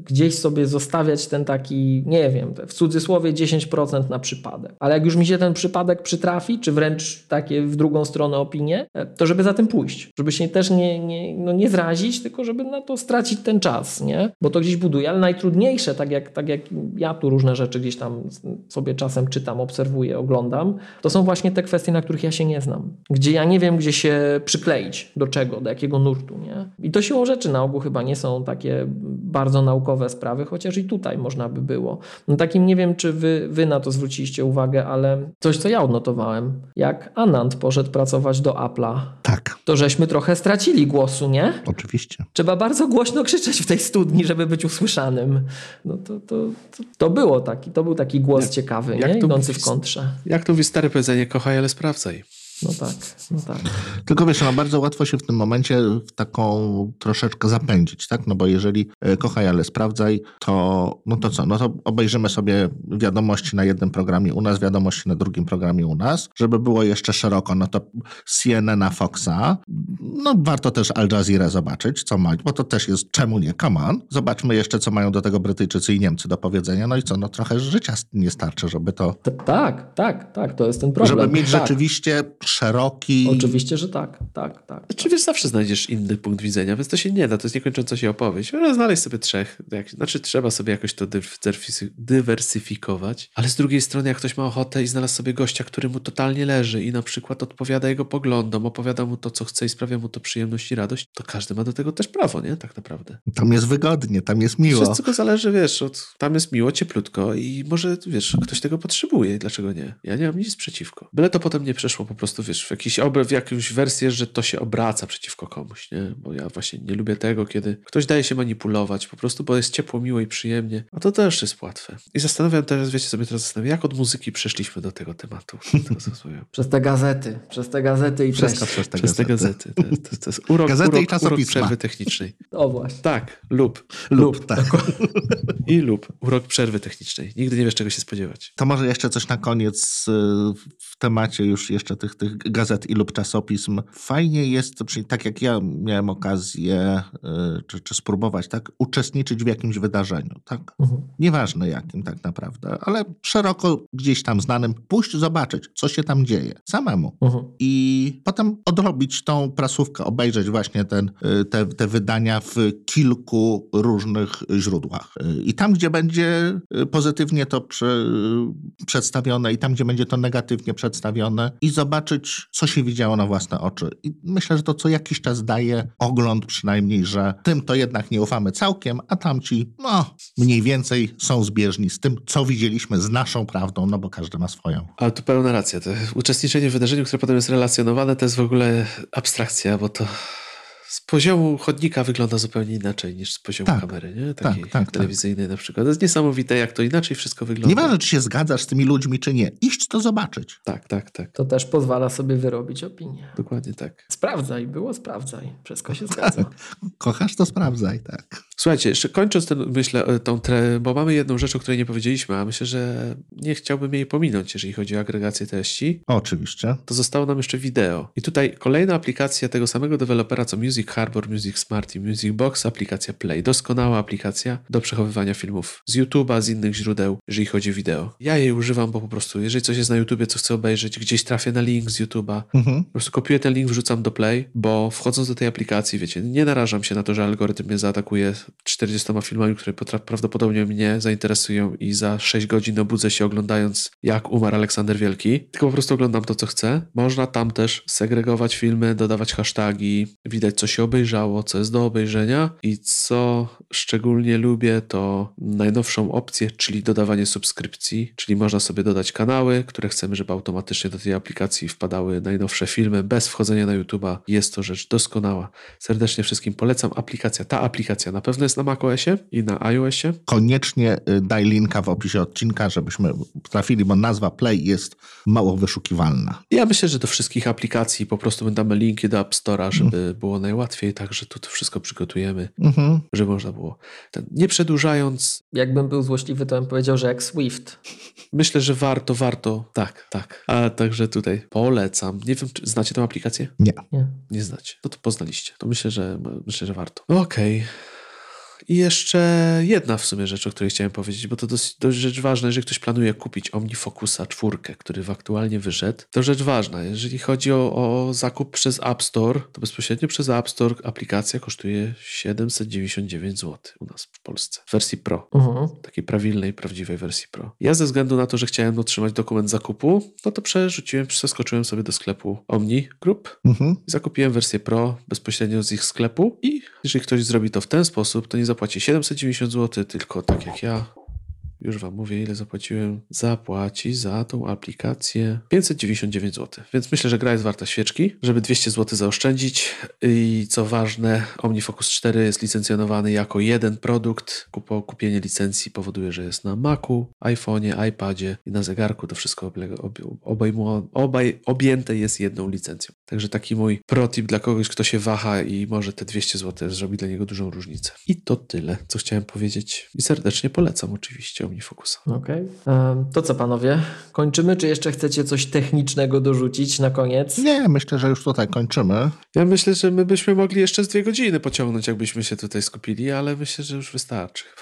Speaker 1: gdzieś sobie zostawiać ten taki, nie wiem, w cudzysłowie 10% na przypadek. Ale jak już mi się ten przypadek przytrafi, czy wręcz takie w drugą stronę opinie, to żeby za tym pójść. Żeby się też nie, nie, no nie zrazić, tylko żeby na to stracić ten czas, nie? Bo to gdzieś buduje. Ale najtrudniejsze, tak jak, tak jak ja tu różne rzeczy gdzieś tam sobie czasem czytam, obserwuję, oglądam, to są właśnie te kwestie, na których ja się nie znam. Gdzie ja nie wiem, gdzie się przykleić, do czego, do jakiego nurtu, nie? I to siłą rzeczy na ogół chyba nie są takie bardzo naukowe sprawy, chociaż i tutaj można by było. No takim nie wiem, czy wy, wy na to zwróciliście uwagę, ale coś, co ja odnotowałem, jak Anand poszedł pracować do Apple'a,
Speaker 3: Tak,
Speaker 1: to żeśmy trochę stracili głosu, nie?
Speaker 3: oczywiście.
Speaker 1: Trzeba bardzo głośno (laughs) krzyczeć w tej studni, żeby być usłyszanym. No to, to, to, to było taki, to był taki głos
Speaker 2: Jak-
Speaker 1: ciekawy,
Speaker 2: jak
Speaker 1: nie? Idący w kontrze.
Speaker 2: Jak to mówi stare powiedzenie, kochaj, ale sprawdzaj.
Speaker 1: No tak, no tak.
Speaker 3: Tylko wiesz, no bardzo łatwo się w tym momencie w taką troszeczkę zapędzić, tak? No bo jeżeli e, kochaj, ale sprawdzaj, to no to co? No to obejrzymy sobie wiadomości na jednym programie u nas, wiadomości na drugim programie u nas, żeby było jeszcze szeroko, no to CNN, Foxa, no warto też Al Jazeera zobaczyć, co ma, bo to też jest, czemu nie, come on. Zobaczmy jeszcze, co mają do tego Brytyjczycy i Niemcy do powiedzenia, no i co, no trochę życia nie starczy, żeby to,
Speaker 1: T- tak, tak, tak, to jest ten problem.
Speaker 3: żeby mieć
Speaker 1: tak.
Speaker 3: rzeczywiście szeroki...
Speaker 1: Oczywiście, że tak, tak, tak.
Speaker 2: Znaczy wiesz, zawsze znajdziesz inny punkt widzenia, więc to się nie da, to jest niekończąca się opowieść. Ale znaleźć sobie trzech, jak, znaczy trzeba sobie jakoś to dywersy- dywersyfikować, ale z drugiej strony jak ktoś ma ochotę i znalazł sobie gościa, który mu totalnie leży i na przykład odpowiada jego poglądom, opowiada mu to, co chce i sprawia mu to przyjemność i radość, to każdy ma do tego też prawo, nie? Tak naprawdę.
Speaker 3: Tam jest wygodnie, tam jest miło.
Speaker 2: Wszystko zależy, wiesz, od, tam jest miło, cieplutko i może, wiesz, ktoś tego potrzebuje i dlaczego nie? Ja nie mam nic przeciwko. Byle to potem nie przeszło po prostu, wiesz, w, jakiś obr- w jakąś wersję, że to się obraca przeciwko komuś, nie? Bo ja właśnie nie lubię tego, kiedy ktoś daje się manipulować po prostu, bo jest ciepło, miło i przyjemnie, a to też jest łatwe. I zastanawiam teraz, wiecie, sobie teraz zastanawiam, jak od muzyki przeszliśmy do tego tematu. (laughs)
Speaker 1: Przez te gazety, przez te gazety i
Speaker 3: Wszystko przez te
Speaker 2: Przez te
Speaker 3: gazety.
Speaker 2: gazety. To jest, to to jest urok,
Speaker 3: Gazety i
Speaker 2: urok, urok
Speaker 3: czasopisma.
Speaker 2: przerwy technicznej. (laughs)
Speaker 1: O właśnie.
Speaker 2: Tak, lub.
Speaker 3: Lub, tak. (laughs)
Speaker 2: I lub. Urok przerwy technicznej. Nigdy nie wiesz, czego się spodziewać.
Speaker 3: To może jeszcze coś na koniec y, w temacie już jeszcze tych, tych gazet i lub czasopism. Fajnie jest, czyli tak jak ja miałem okazję, y, czy, czy spróbować, tak, uczestniczyć w jakimś wydarzeniu, tak?
Speaker 1: Mhm.
Speaker 3: Nieważne jakim tak naprawdę, ale szeroko gdzieś tam znanym, pójść zobaczyć, co się tam dzieje, samemu.
Speaker 1: Mhm.
Speaker 3: I potem odrobić tą prasówkę, obejrzeć właśnie ten, y, te, te wydania w kilku różnych źródłach. Y, I tam, gdzie będzie pozytywnie to prze, przedstawione, i tam, gdzie będzie to negatywnie przedstawione, i zobaczyć, co się widziało na własne oczy. I myślę, że to co jakiś czas daje ogląd przynajmniej, że tym to jednak nie ufamy całkiem, a tamci, no, mniej więcej są zbieżni z tym, co widzieliśmy z naszą prawdą, no bo każdy ma swoją.
Speaker 2: Ale tu pełna racja. To uczestniczenie w wydarzeniu, które potem jest relacjonowane, to jest w ogóle abstrakcja, bo to z poziomu chodnika wygląda zupełnie inaczej niż z poziomu
Speaker 3: Tak,
Speaker 2: kamery, nie?
Speaker 3: tak,
Speaker 2: Takiej
Speaker 3: tak,
Speaker 2: telewizyjnej na przykład. To jest niesamowite, jak to inaczej wszystko wygląda.
Speaker 3: Nieważne, czy się zgadzasz z tymi ludźmi, czy nie. Iść to zobaczyć.
Speaker 2: Tak, tak, tak.
Speaker 1: To też pozwala sobie wyrobić opinię.
Speaker 2: Dokładnie tak.
Speaker 1: Sprawdzaj, było sprawdzaj. Wszystko się zgadza. (laughs)
Speaker 3: Kochasz, to sprawdzaj, tak.
Speaker 2: Słuchajcie, jeszcze kończąc ten, myślę, e, tą tre, bo mamy jedną rzecz, o której nie powiedzieliśmy, a myślę, że nie chciałbym jej pominąć, jeżeli chodzi o agregację treści.
Speaker 3: Oczywiście.
Speaker 2: to zostało nam jeszcze wideo. I tutaj kolejna aplikacja tego samego dewelopera co Music Harbor, Music Smart i Music Box, aplikacja Play. Doskonała aplikacja do przechowywania filmów z YouTube'a, z innych źródeł, jeżeli chodzi o wideo. Ja jej używam, bo po prostu, jeżeli coś jest na YouTubie, co chcę obejrzeć, gdzieś trafię na link z YouTube'a,
Speaker 3: Mhm.
Speaker 2: po prostu kopiuję ten link, wrzucam do Play, bo wchodząc do tej aplikacji, wiecie, nie narażam się na to, że algorytm mnie zaatakuje 40 filmami, które prawdopodobnie mnie zainteresują i za 6 godzin obudzę się oglądając, jak umarł Aleksander Wielki. Tylko po prostu oglądam to, co chcę. Można tam też segregować filmy, dodawać hasztagi, widać, co się obejrzało, co jest do obejrzenia i co szczególnie lubię, to najnowszą opcję, czyli dodawanie subskrypcji, czyli można sobie dodać kanały, które chcemy, żeby automatycznie do tej aplikacji wpadały najnowsze filmy bez wchodzenia na YouTube'a. Jest to rzecz doskonała. Serdecznie wszystkim polecam. Aplikacja, ta aplikacja na pewno pewno jest na macOSie i na iOSie.
Speaker 3: Koniecznie y, daj linka w opisie odcinka, żebyśmy trafili, bo nazwa Play jest mało wyszukiwalna.
Speaker 2: Ja myślę, że do wszystkich aplikacji po prostu damy linki do App Store'a, żeby było najłatwiej, także tu to wszystko przygotujemy,
Speaker 3: Mhm.
Speaker 2: żeby można było. Ten, nie przedłużając,
Speaker 1: Jakbym był złośliwy, to bym powiedział, że jak Swift.
Speaker 2: myślę, że warto, warto. Tak, tak. A także tutaj polecam. Nie wiem, czy znacie tę aplikację?
Speaker 3: Nie.
Speaker 1: Nie.
Speaker 2: Nie znacie. No to poznaliście. To myślę, że myślę, że warto. Okej. I jeszcze jedna w sumie rzecz, o której chciałem powiedzieć, bo to dość, dość rzecz ważna, jeżeli ktoś planuje kupić OmniFocusa czwórkę, który w aktualnie wyszedł, to rzecz ważna. Jeżeli chodzi o, o zakup przez App Store, to bezpośrednio przez App Store aplikacja kosztuje 799 zł u nas w Polsce w wersji Pro
Speaker 1: Mhm.
Speaker 2: takiej prawilnej, prawdziwej wersji Pro. Ja ze względu na to, że chciałem otrzymać dokument zakupu, no to przerzuciłem, przeskoczyłem sobie do sklepu Omni Group
Speaker 3: Mhm.
Speaker 2: i zakupiłem wersję Pro bezpośrednio z ich sklepu i jeżeli ktoś zrobi to w ten sposób, to nie zapłaci 790 zł, tylko tak jak ja, już wam mówię ile zapłaciłem, zapłaci za tą aplikację 599 zł. Więc myślę, że gra jest warta świeczki, żeby 200 zł zaoszczędzić i co ważne, OmniFocus 4 jest licencjonowany jako jeden produkt. Kupo, kupienie licencji powoduje, że jest na Macu, iPhone'ie, iPadzie i na zegarku. To wszystko oblega, ob, obejmu, obaj, objęte jest jedną licencją. Także taki mój protip dla kogoś, kto się waha i może te 200 zł zrobi dla niego dużą różnicę. I to tyle, co chciałem powiedzieć. I serdecznie polecam oczywiście OmniFocusa.
Speaker 1: Okej. Em, To co panowie? Kończymy, czy jeszcze chcecie coś technicznego dorzucić na koniec?
Speaker 3: Nie, myślę, że już tutaj kończymy.
Speaker 2: Ja myślę, że my byśmy mogli jeszcze z dwie godziny pociągnąć, jakbyśmy się tutaj skupili, ale myślę, że już wystarczy. (laughs)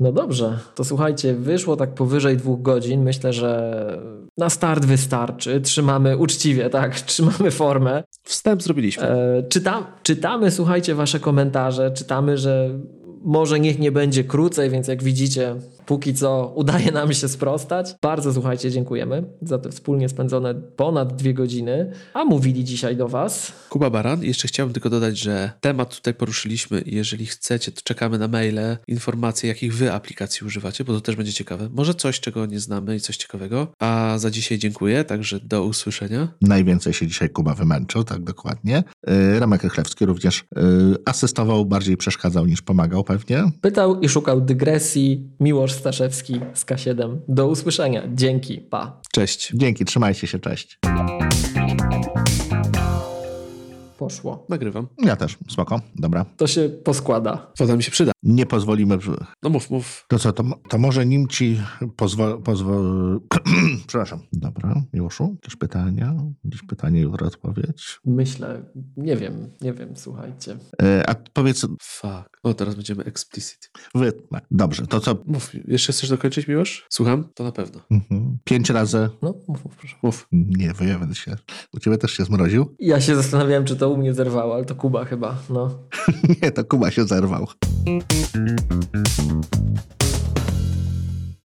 Speaker 1: No dobrze, to słuchajcie, wyszło tak powyżej dwóch godzin. Myślę, że na start wystarczy. Trzymamy uczciwie, tak? (laughs) Trzymamy formę.
Speaker 2: Wstęp zrobiliśmy.
Speaker 1: E, czytam, czytamy, słuchajcie, wasze komentarze. Czytamy, że może niech nie będzie krócej, więc jak widzicie, póki co udaje nam się sprostać. Bardzo słuchajcie, dziękujemy za te wspólnie spędzone ponad dwie godziny. A mówili dzisiaj do was.
Speaker 2: Kuba Baran. Jeszcze chciałbym tylko dodać, że temat tutaj poruszyliśmy jeżeli chcecie, to czekamy na maile, informacje, jakich wy aplikacji używacie, bo to też będzie ciekawe. Może coś, czego nie znamy i coś ciekawego. A za dzisiaj dziękuję, także do usłyszenia.
Speaker 3: Najwięcej się dzisiaj Kuba wymęczył, tak dokładnie. Yy, Remek Rychlewski również yy, asystował, bardziej przeszkadzał niż pomagał pewnie.
Speaker 1: Pytał i szukał dygresji. Miłosz Staszewski z K7. Do usłyszenia. Dzięki. Pa.
Speaker 2: Cześć.
Speaker 3: Dzięki, trzymajcie się, cześć.
Speaker 1: Poszło.
Speaker 2: Nagrywam.
Speaker 3: Ja też, spoko, dobra.
Speaker 1: To się poskłada.
Speaker 2: Woda mi się przyda.
Speaker 3: Nie pozwolimy...
Speaker 2: No mów, mów.
Speaker 3: To co, to, to może nim ci pozwol... pozwol... (clears throat) Przepraszam. Dobra, Miłoszu, jakieś pytania? Jakieś pytanie, jutro odpowiedź?
Speaker 1: Myślę, nie wiem, nie wiem, słuchajcie.
Speaker 3: Yy, a powiedz,
Speaker 2: Fuck. O, teraz będziemy explicit.
Speaker 3: wy... Dobrze, to co...
Speaker 2: Mów, jeszcze chcesz dokończyć, Miłosz? Słucham? To na pewno.
Speaker 3: Mhm. Pięć razy...
Speaker 1: No, mów, mów, proszę.
Speaker 2: Mów.
Speaker 3: Nie, wyjawę się. U ciebie też się zmroził?
Speaker 1: Ja się zastanawiałem, czy u mnie zerwało, ale to Kuba chyba, no. (laughs)
Speaker 3: Nie, to Kuba się zerwał.